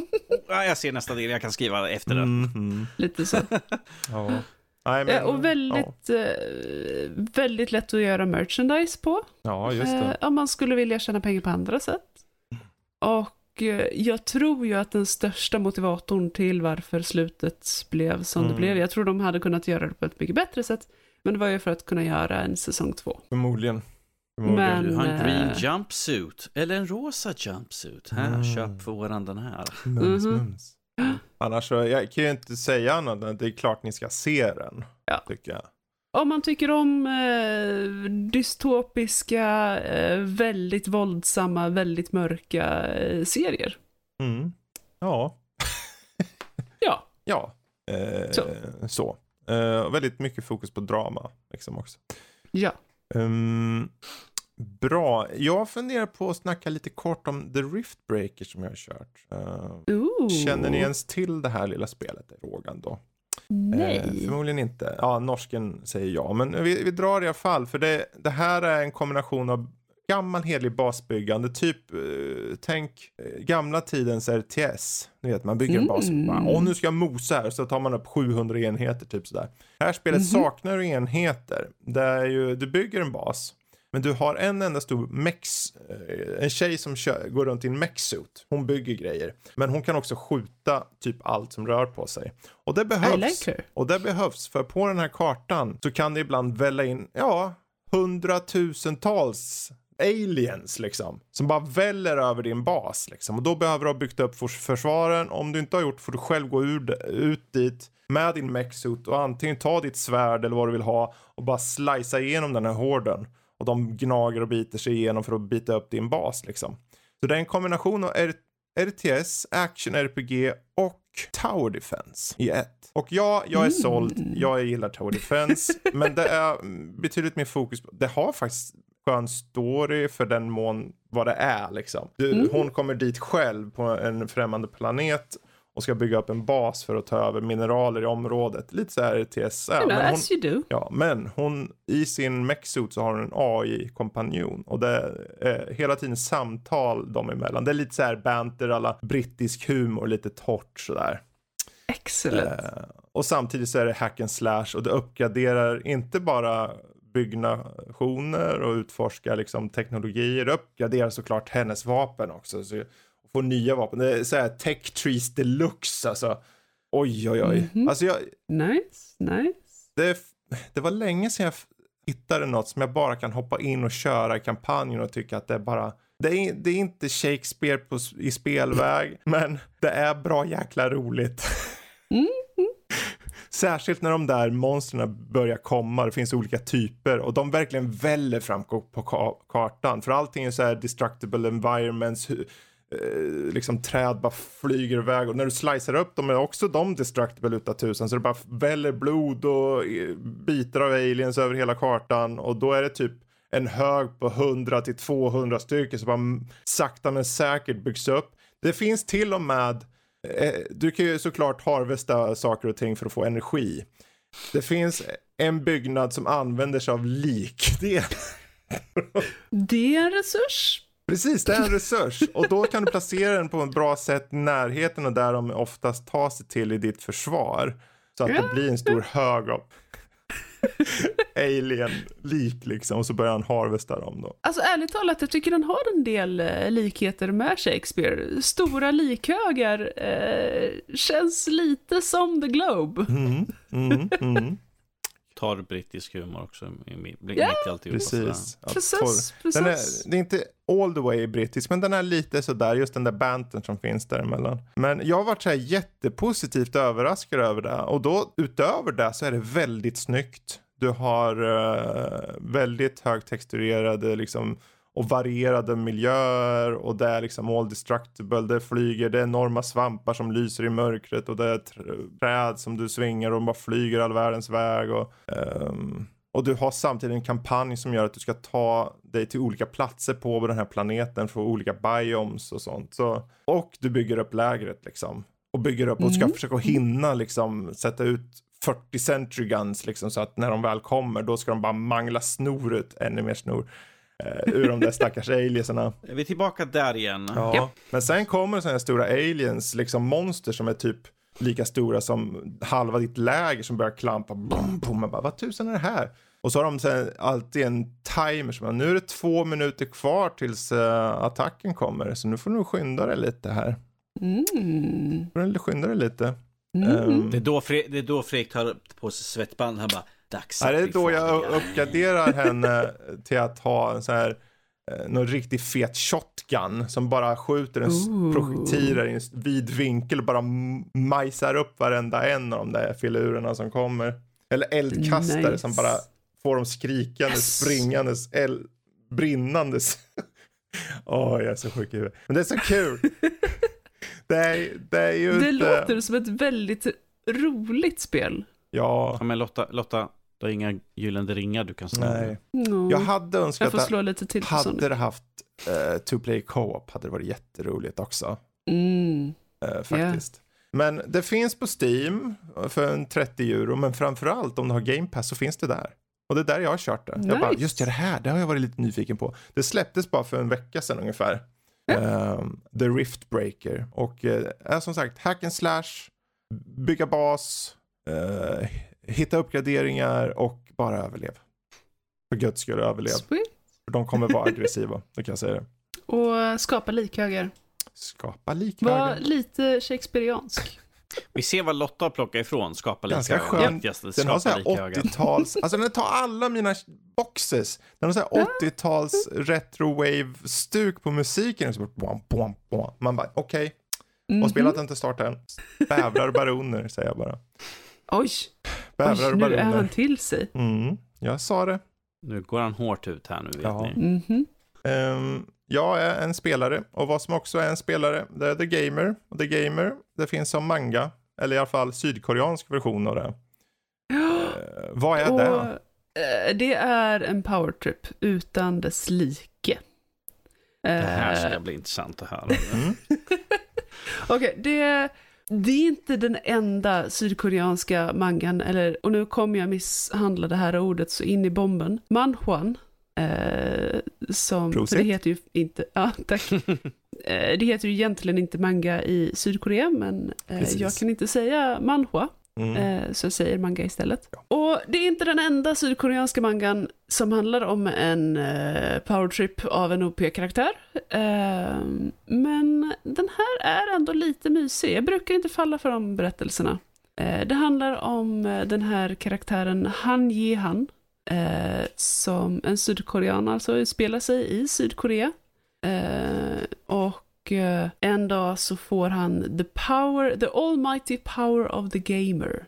Ja, jag ser nästa del, jag kan skriva efter det. Mhm. Lite så. Ja. Men, Eh, och väldigt, eh, väldigt lätt att göra merchandise på. Ja, ja just det. Eh, om man skulle vilja tjäna pengar på andra sätt. Och eh, jag tror ju att den största motivatorn till varför slutet blev som det Mm. blev, jag tror de hade kunnat göra det på ett mycket bättre sätt, men det var ju för att kunna göra en säsong två. Förmodligen. Förmodligen. Men- Du har en green eh, jumpsuit eller en rosa jumpsuit. Här, Mm. köp för våran den här. Mums, Mhm. mums. Annars så, jag kan ju inte säga annat än att det är klart ni ska se den. Ja. Tycker jag. Om man tycker om eh, dystopiska, eh, väldigt våldsamma, väldigt mörka eh, serier. Mm. Ja. Ja, Ja. Eh, Så. så. Eh, väldigt mycket fokus på drama. Liksom också. ja. Ehm, bra. Jag funderar på att snacka lite kort om The Rift Breaker som jag har kört. Eh, Ooh. Känner ni ens till det här lilla spelet? Är frågan då. Nej. Eh, förmodligen inte. Ja, norsken säger ja. Men vi, vi drar i alla fall. För det, det här är en kombination av gammal hederlig basbyggande. Typ, eh, tänk eh, gamla tidens RTS. Ni vet, man bygger en bas. Mm. Bara, Åh, nu ska jag mosa här. Så tar man upp 700 enheter, typ sådär. Det här spelet Mhm. saknar du enheter. Det är ju, du bygger en bas. Men du har en enda stor mex, eh, en tjej som kör, går runt i en mexsuit. Hon bygger grejer. Men hon kan också skjuta typ allt som rör på sig. Och det behövs. like. Och det behövs, för på den här kartan så kan det ibland välla in, ja, hundratusentals aliens liksom. Som bara väller över din bas liksom. Och då behöver du ha byggt upp förs- försvaren. Om du inte har gjort får du själv gå ur, ut dit med din mexsuit och antingen ta ditt svärd eller vad du vill ha och bara slicea igenom den här horden. Och de gnager och biter sig igenom för att bita upp din bas liksom. Så det är en kombination av R- RTS, Action RPG och Tower Defense i ett. Och ja, jag är såld. Jag gillar Tower Defense. men det är betydligt mer fokus på, det har faktiskt skön story för den mån vad det är liksom. Du, Hon kommer dit själv på en främmande planet och ska bygga upp en bas för att ta över mineraler i området. Lite så här är. You know, men hon, as you do. Ja, men hon i sin mechsuit så har hon en AI-kompanjon och det är hela tiden samtal dem emellan. Det är lite så här banter alla brittisk humor, lite torrt sådär. Excellent. Eh, och samtidigt så är det hack and slash och det uppgraderar inte bara byggnationer och utforskar liksom teknologier. Det uppgraderar såklart hennes vapen också. Så får nya vapen. Det är så här tech trees deluxe alltså. Oj, oj, oj. Mhm. Alltså jag, Nice, nice. det, det var länge sedan jag hittade något som jag bara kan hoppa in och köra i kampanjen och tycka att det är bara det är, det är inte Shakespeare på, i spelväg, men det är bra jäkla roligt. Mm, Särskilt när de där monstren börjar komma, det finns olika typer och de verkligen väller fram på ka- kartan. För allting är så här destructible environments, eh, liksom träd bara flyger iväg och när du slicer upp dem är också de destructible utav tusen så det bara väller blod och eh, bitar av aliens över hela kartan och då är det typ en hög på 100 till 200 stycken som bara sakta men säkert byggs upp. Det finns till och med Eh, du kan ju såklart harvesta saker och ting för att få energi. Det finns en byggnad som använder sig av lik. Det är en resurs precis, det är en resurs. Och då kan du placera den på ett bra sätt i närheten och där de oftast tar sig till i ditt försvar. Så att det blir en stor hög av alien-lik liksom. Och så börjar han harvesta dem då. Alltså ärligt talat, jag tycker den har en del eh, likheter med Shakespeare. Stora likhögar eh, känns lite som The Globe. Mm, mm, mm. Tar brittisk humor också. Mitt Ja, i alltihopa. Precis. Ja, Precis, Den är, precis. det är inte all the way brittisk, men den är lite sådär, just den där banten som finns däremellan. Men jag har varit så här jättepositivt överraskad över det. Och då utöver det så är det väldigt snyggt. Du har eh, väldigt högtexturerade liksom och varierade miljöer och det är liksom all destructible. Det flyger, det är enorma svampar som lyser i mörkret och det är tr- träd som du svingar och de bara flyger all världens väg. Och, ehm, och du har samtidigt en kampanj som gör att du ska ta dig till olika platser på den här planeten för olika biomes och sånt. Så, och du bygger upp lägret liksom. Och bygger upp och ska Mm. försöka hinna liksom sätta ut 40 century guns liksom så att när de väl kommer då ska de bara mangla snor ut, ännu mer snor. Eh, ur de där stackars aliensarna. Är vi tillbaka där igen? Ja. Men sen kommer sådana här stora aliens, liksom monster som är typ lika stora som halva ditt läger som börjar klampa. Boom, boom. Man bara, vad tusan är det här? Och så har de sen alltid en timer som nu är det två minuter kvar tills uh, attacken kommer. Så nu får du skynda dig lite här. Mm. Får du skynda dig lite. Mm. Det är då, Fre- det är då Fredrik tar på sig svettband. Han bara, dags Ja, att det är bli då jag farliga." uppgraderar henne till att ha en sån här eh, någon riktigt fet shotgun som bara skjuter en Ooh. projektiler i en vid vinkel och bara majsar upp varenda en av de där filurerna som kommer. Eller eldkastare Nice. som bara får dem skrikandes, Yes. springandes, eld, brinnandes. Åh, jag är så sjuk i huvudet. Men det är så kul. det, är, det är ju Det inte... låter som ett väldigt roligt spel. Ja, Ja, men Lotta, Lotta, du har inga gyllene ringar du kan slå. nej. Mm. Jag hade önskat Jag får att slå lite till på Hade det haft uh, two play co-op hade det varit jätteroligt också. Mm. eh, faktiskt. Men det finns på Steam för en 30 euro. Men framförallt om du har Game Pass så finns det där. Och det är där jag har kört det. Jag bara, Nice. just det, det här, det har jag varit lite nyfiken på. Det släpptes bara för en vecka sedan ungefär. Ehm, The Rift Breaker. Och eh, är som sagt hack and slash, bygga bas, eh, hitta uppgraderingar och bara överlev. För guds skull överlev. Sweet. För de kommer vara aggressiva, då kan jag säga det. Och skapa likhögar. Skapa Var likhögar. lite shakespeariansk. Vi ser vad Lotta har plockat ifrån. Skapa Ganska skön. Viktigaste, Den har så skapa här lika höga. 80-tals, alltså den tar alla mina boxes. Den har så här 80-tals retro wave stuk på musiken. Så bara. Man bara, okej. Mhm. Och spelat inte start än. Bävrar baroner säger jag bara. Oj, Bävrar Oj och nu är han baroner. till sig. Mm, jag sa det. Nu går han hårt ut här nu vet Ja. ni. Mhm. Ehm, jag är en spelare och vad som också är en spelare det är The Gamer. Och The Gamer det finns som manga. Eller i alla fall sydkoreansk version av det. Eh, vad är Och, det? eh, det är en powertrip utan dess like. Det här Eh, ska bli intressant att höra. Mm. Okej, det, det är inte den enda sydkoreanska mangan, eller, och nu kommer jag misshandla det här ordet så in i bomben. Manhwan, eh, som, för det heter ju inte, ja tack. Eh, det heter ju egentligen inte manga i Sydkorea, men eh, jag kan inte säga manhwa, Mm. eh, så säger manga istället. Ja. Och det är inte den enda sydkoreanska mangan som handlar om en eh, powertrip av en OP-karaktär. Eh, men den här är ändå lite mysig. Jag brukar inte falla för de berättelserna. Det handlar om den här karaktären Han eh, som en sydkorean alltså spelar sig i Sydkorea. Eh, och eh, en dag så får han the power, the almighty power of the gamer.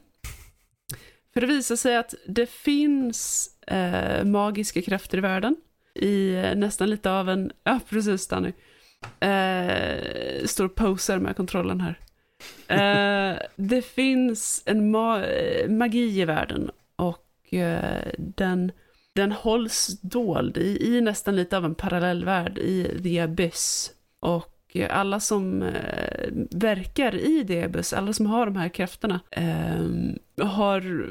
För det visar sig att det finns eh, magiska krafter i världen. I eh, nästan lite av en, ja precis Danny. Eh, står och posar med kontrollen här. Eh, det finns en ma- eh, magi i världen och eh, den, den hålls dold i, i nästan lite av en parallellvärld i The Abyss. Och alla som eh, verkar i Debus, alla som har de här krafterna, eh, har,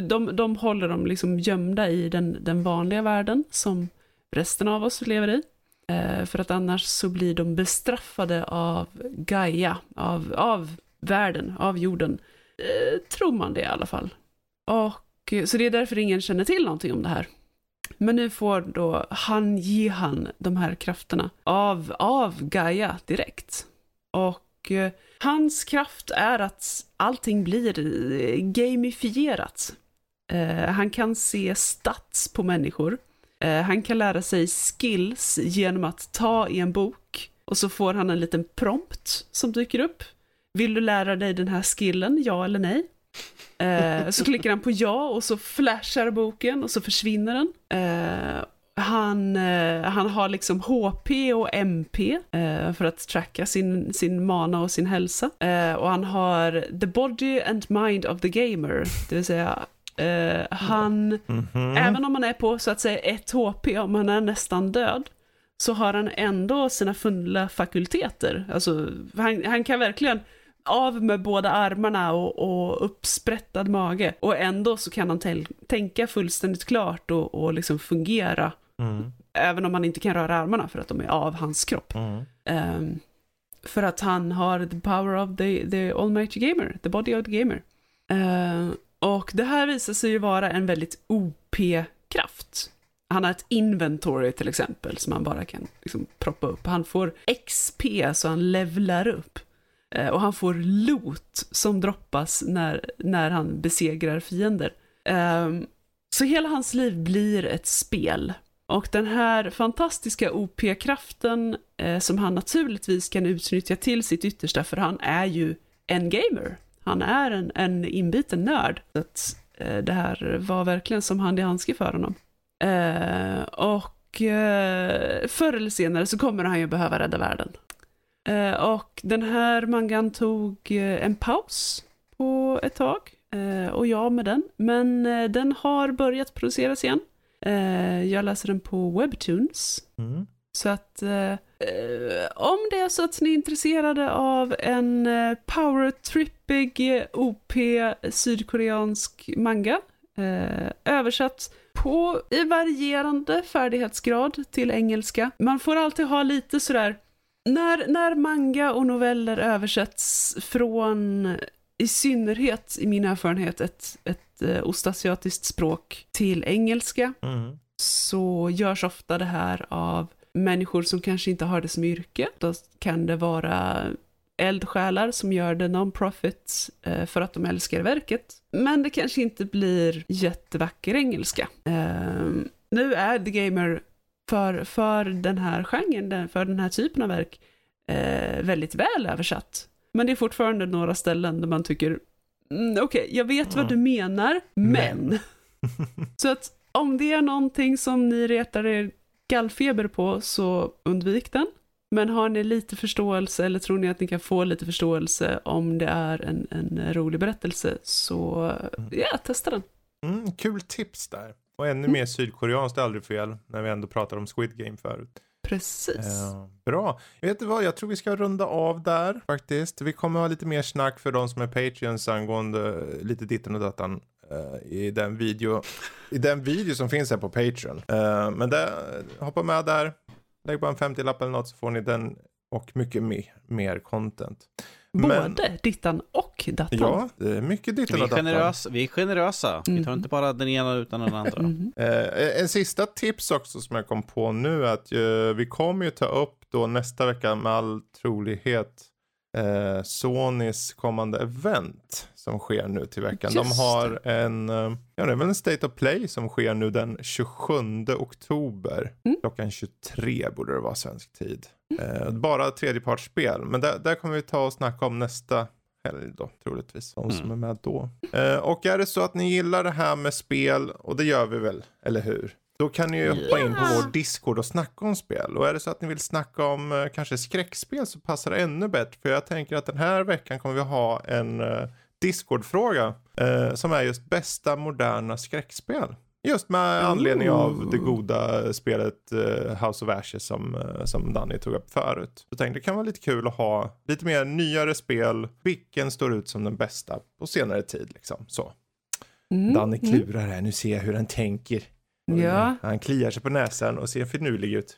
de, de håller dem liksom gömda i den, den vanliga världen som resten av oss lever i. Eh, för att annars så blir de bestraffade av Gaia, av, av världen, av jorden. Eh, tror man det i alla fall. Och, så det är därför ingen känner till någonting om det här. Men nu får då han ge han de här krafterna av, av Gaia direkt. Och eh, hans kraft är att allting blir eh, gamifierat. Eh, han kan se stats på människor. Eh, han kan lära sig skills genom att ta i en bok och så får han en liten prompt som dyker upp. Vill du lära dig den här skillen, ja eller nej? Eh, så klickar han på ja och så flashar boken och så försvinner den. Eh, han, eh, han har liksom HP och MP eh, för att tracka sin, sin mana och sin hälsa. Eh, och han har the body and mind of the gamer, det vill säga eh, han, Mhm. även om han är på så att säga ett HP, om han är nästan död, så har han ändå sina fulla fakulteter. Alltså, han, han kan verkligen av med båda armarna och, och uppsprättad mage. Och ändå så kan han tänka fullständigt klart och, och liksom fungera. Mm. Även om han inte kan röra armarna för att de är av hans kropp. Mm. Ehm, för att han har the power of the, the almighty gamer, the body of the gamer. Eh, och det här visar sig ju vara en väldigt OP-kraft. Han har ett inventory till exempel som han bara kan liksom, proppa upp. Han får XP så han levlar upp. Eh, och han får loot som droppas när, när han besegrar fiender. Ehm, så hela hans liv blir ett spel. Och den här fantastiska OP-kraften eh, som han naturligtvis kan utnyttja till sitt yttersta för han är ju en gamer. Han är en, en inbiten nörd. Så att, eh, det här var verkligen som hand i handske för honom. Eh, och eh, förr eller senare så kommer han ju behöva rädda världen. Eh, och den här mangan tog eh, en paus på ett tag. Eh, och jag med den. Men den har börjat produceras igen. jag läser den på Webtoons. Mm. Så att om det är så att ni är intresserade av en power-trippig OP sydkoreansk manga översatt på i varierande färdighetsgrad till engelska. Man får alltid ha lite sådär när, när manga och noveller översätts från, i synnerhet i min erfarenhet, ett, ett eh, ostasiatiskt språk till engelska, Mm. så görs ofta det här av människor som kanske inte har det som yrke. Då kan det vara eldsjälar som gör det non-profit eh, för att de älskar verket. Men det kanske inte blir jättevacker engelska. Eh, nu är The Gamer för, för den här genren, för den här typen av verk, eh, väldigt väl översatt. Men det är fortfarande några ställen där man tycker, mm, okej, okay, jag vet vad du menar, men. men. Så att om det är någonting som ni retar er gallfeber på, så undvik den. Men har ni lite förståelse eller tror ni att ni kan få lite förståelse om det är en, en rolig berättelse så mm. ja, testa den. Mm, kul tips där. Och ännu mm. mer sydkoreanskt är aldrig fel när vi ändå pratar om Squid Game förut. Precis. Eh, bra. Vet du vad, jag tror vi ska runda av där faktiskt. Vi kommer ha lite mer snack för de som är Patreons angående lite ditten och datan uh, i, den video, i den video som finns här på Patreon. Uh, men det, hoppa med där, lägg bara en 50-lapp eller något så får ni den och mycket mer, mer content. Både Men, dittan och dattan. Ja, det är mycket dittan vi och dattan. Generösa, vi är generösa. Mm. Vi tar inte bara den ena utan den andra. Mm. Eh, en sista tips också som jag kom på nu är att eh, vi kommer ju ta upp då nästa vecka med all trolighet eh, Sonys kommande event som sker nu till veckan. Just De har en, eh, ja det är väl en State of Play som sker nu den 27 oktober. Mm. Klockan 23 borde det vara svensk tid. Eh, bara tredjepartsspel, men där, där kommer vi ta och snacka om nästa helg då, troligtvis. De som mm. är med då. Eh, och är det så att ni gillar det här med spel, och det gör vi väl, eller hur? Då kan ni ju hoppa in på vår Discord och snacka om spel. Och är det så att ni vill snacka om eh, kanske skräckspel så passar det ännu bättre. För jag tänker att den här veckan kommer vi ha en eh, Discord-fråga eh, som är just bästa moderna skräckspel. Just med anledning av det goda spelet uh, House of Ashes som, uh, som Danny tog upp förut. Så tänkte det kan vara lite kul att ha lite mer nyare spel. Vilken står ut som den bästa på senare tid liksom. Så. Mm. Danny mm. klurar här, nu ser jag hur han tänker. Ja. Han kliar sig på näsan och ser finurlig ut.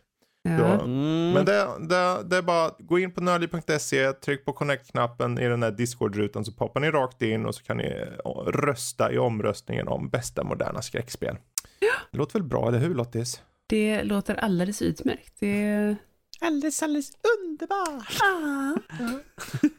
Ja. Mm. Men det, det, det, är bara att gå in på nördliv.se, tryck på connect-knappen i den här Discord-rutan så poppar ni rakt in och så kan ni eh, rösta i omröstningen om bästa moderna skräckspel. Ja. Det låter väl bra, eller hur Lottis? Det låter alldeles utmärkt. Det... Alldeles, alldeles underbart. Ah.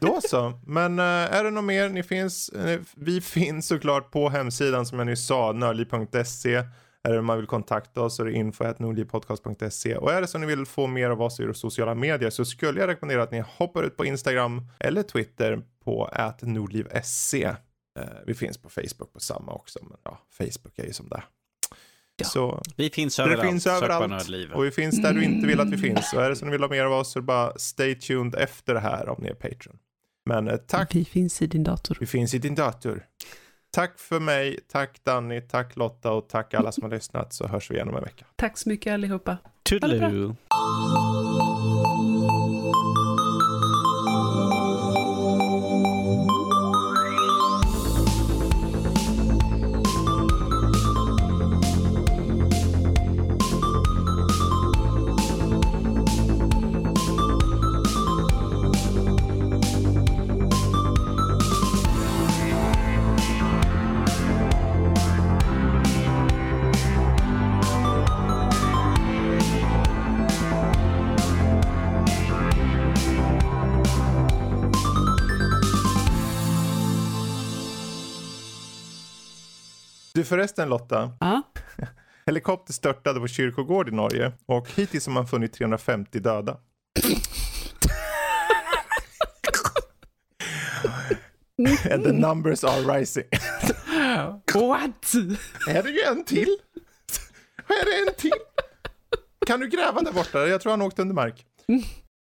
Då så. Men äh, är det något mer? Ni finns, äh, vi finns såklart på hemsidan som jag nyss sa, nördliv.se. Eller om man vill kontakta oss så är det info.nordlivpodcast.se. Och är det så att ni vill få mer av oss i sociala medier så skulle jag rekommendera att ni hoppar ut på Instagram eller Twitter på nordliv.se. Eh, vi finns på Facebook på samma också, men ja, Facebook är ju som det Ja. Så, vi finns överallt. Det finns överallt. Och vi finns där du inte vill att vi finns. Och är det så ni vill ha mer av oss så är det bara stay tuned efter det här om ni är Patreon. Men eh, tack. Vi finns i din dator. Vi finns i din dator. Tack för mig, tack Danny, tack Lotta och tack alla som har lyssnat så hörs vi igen om en vecka. Tack så mycket allihopa. Toodaloo. Förresten Lotta, Ja. helikopter störtade på kyrkogård i Norge och hittills har man funnit 350 döda. And the numbers are rising. What? Är det ju en till? Är det en till? Kan du gräva där borta? Jag tror han åkte under mark.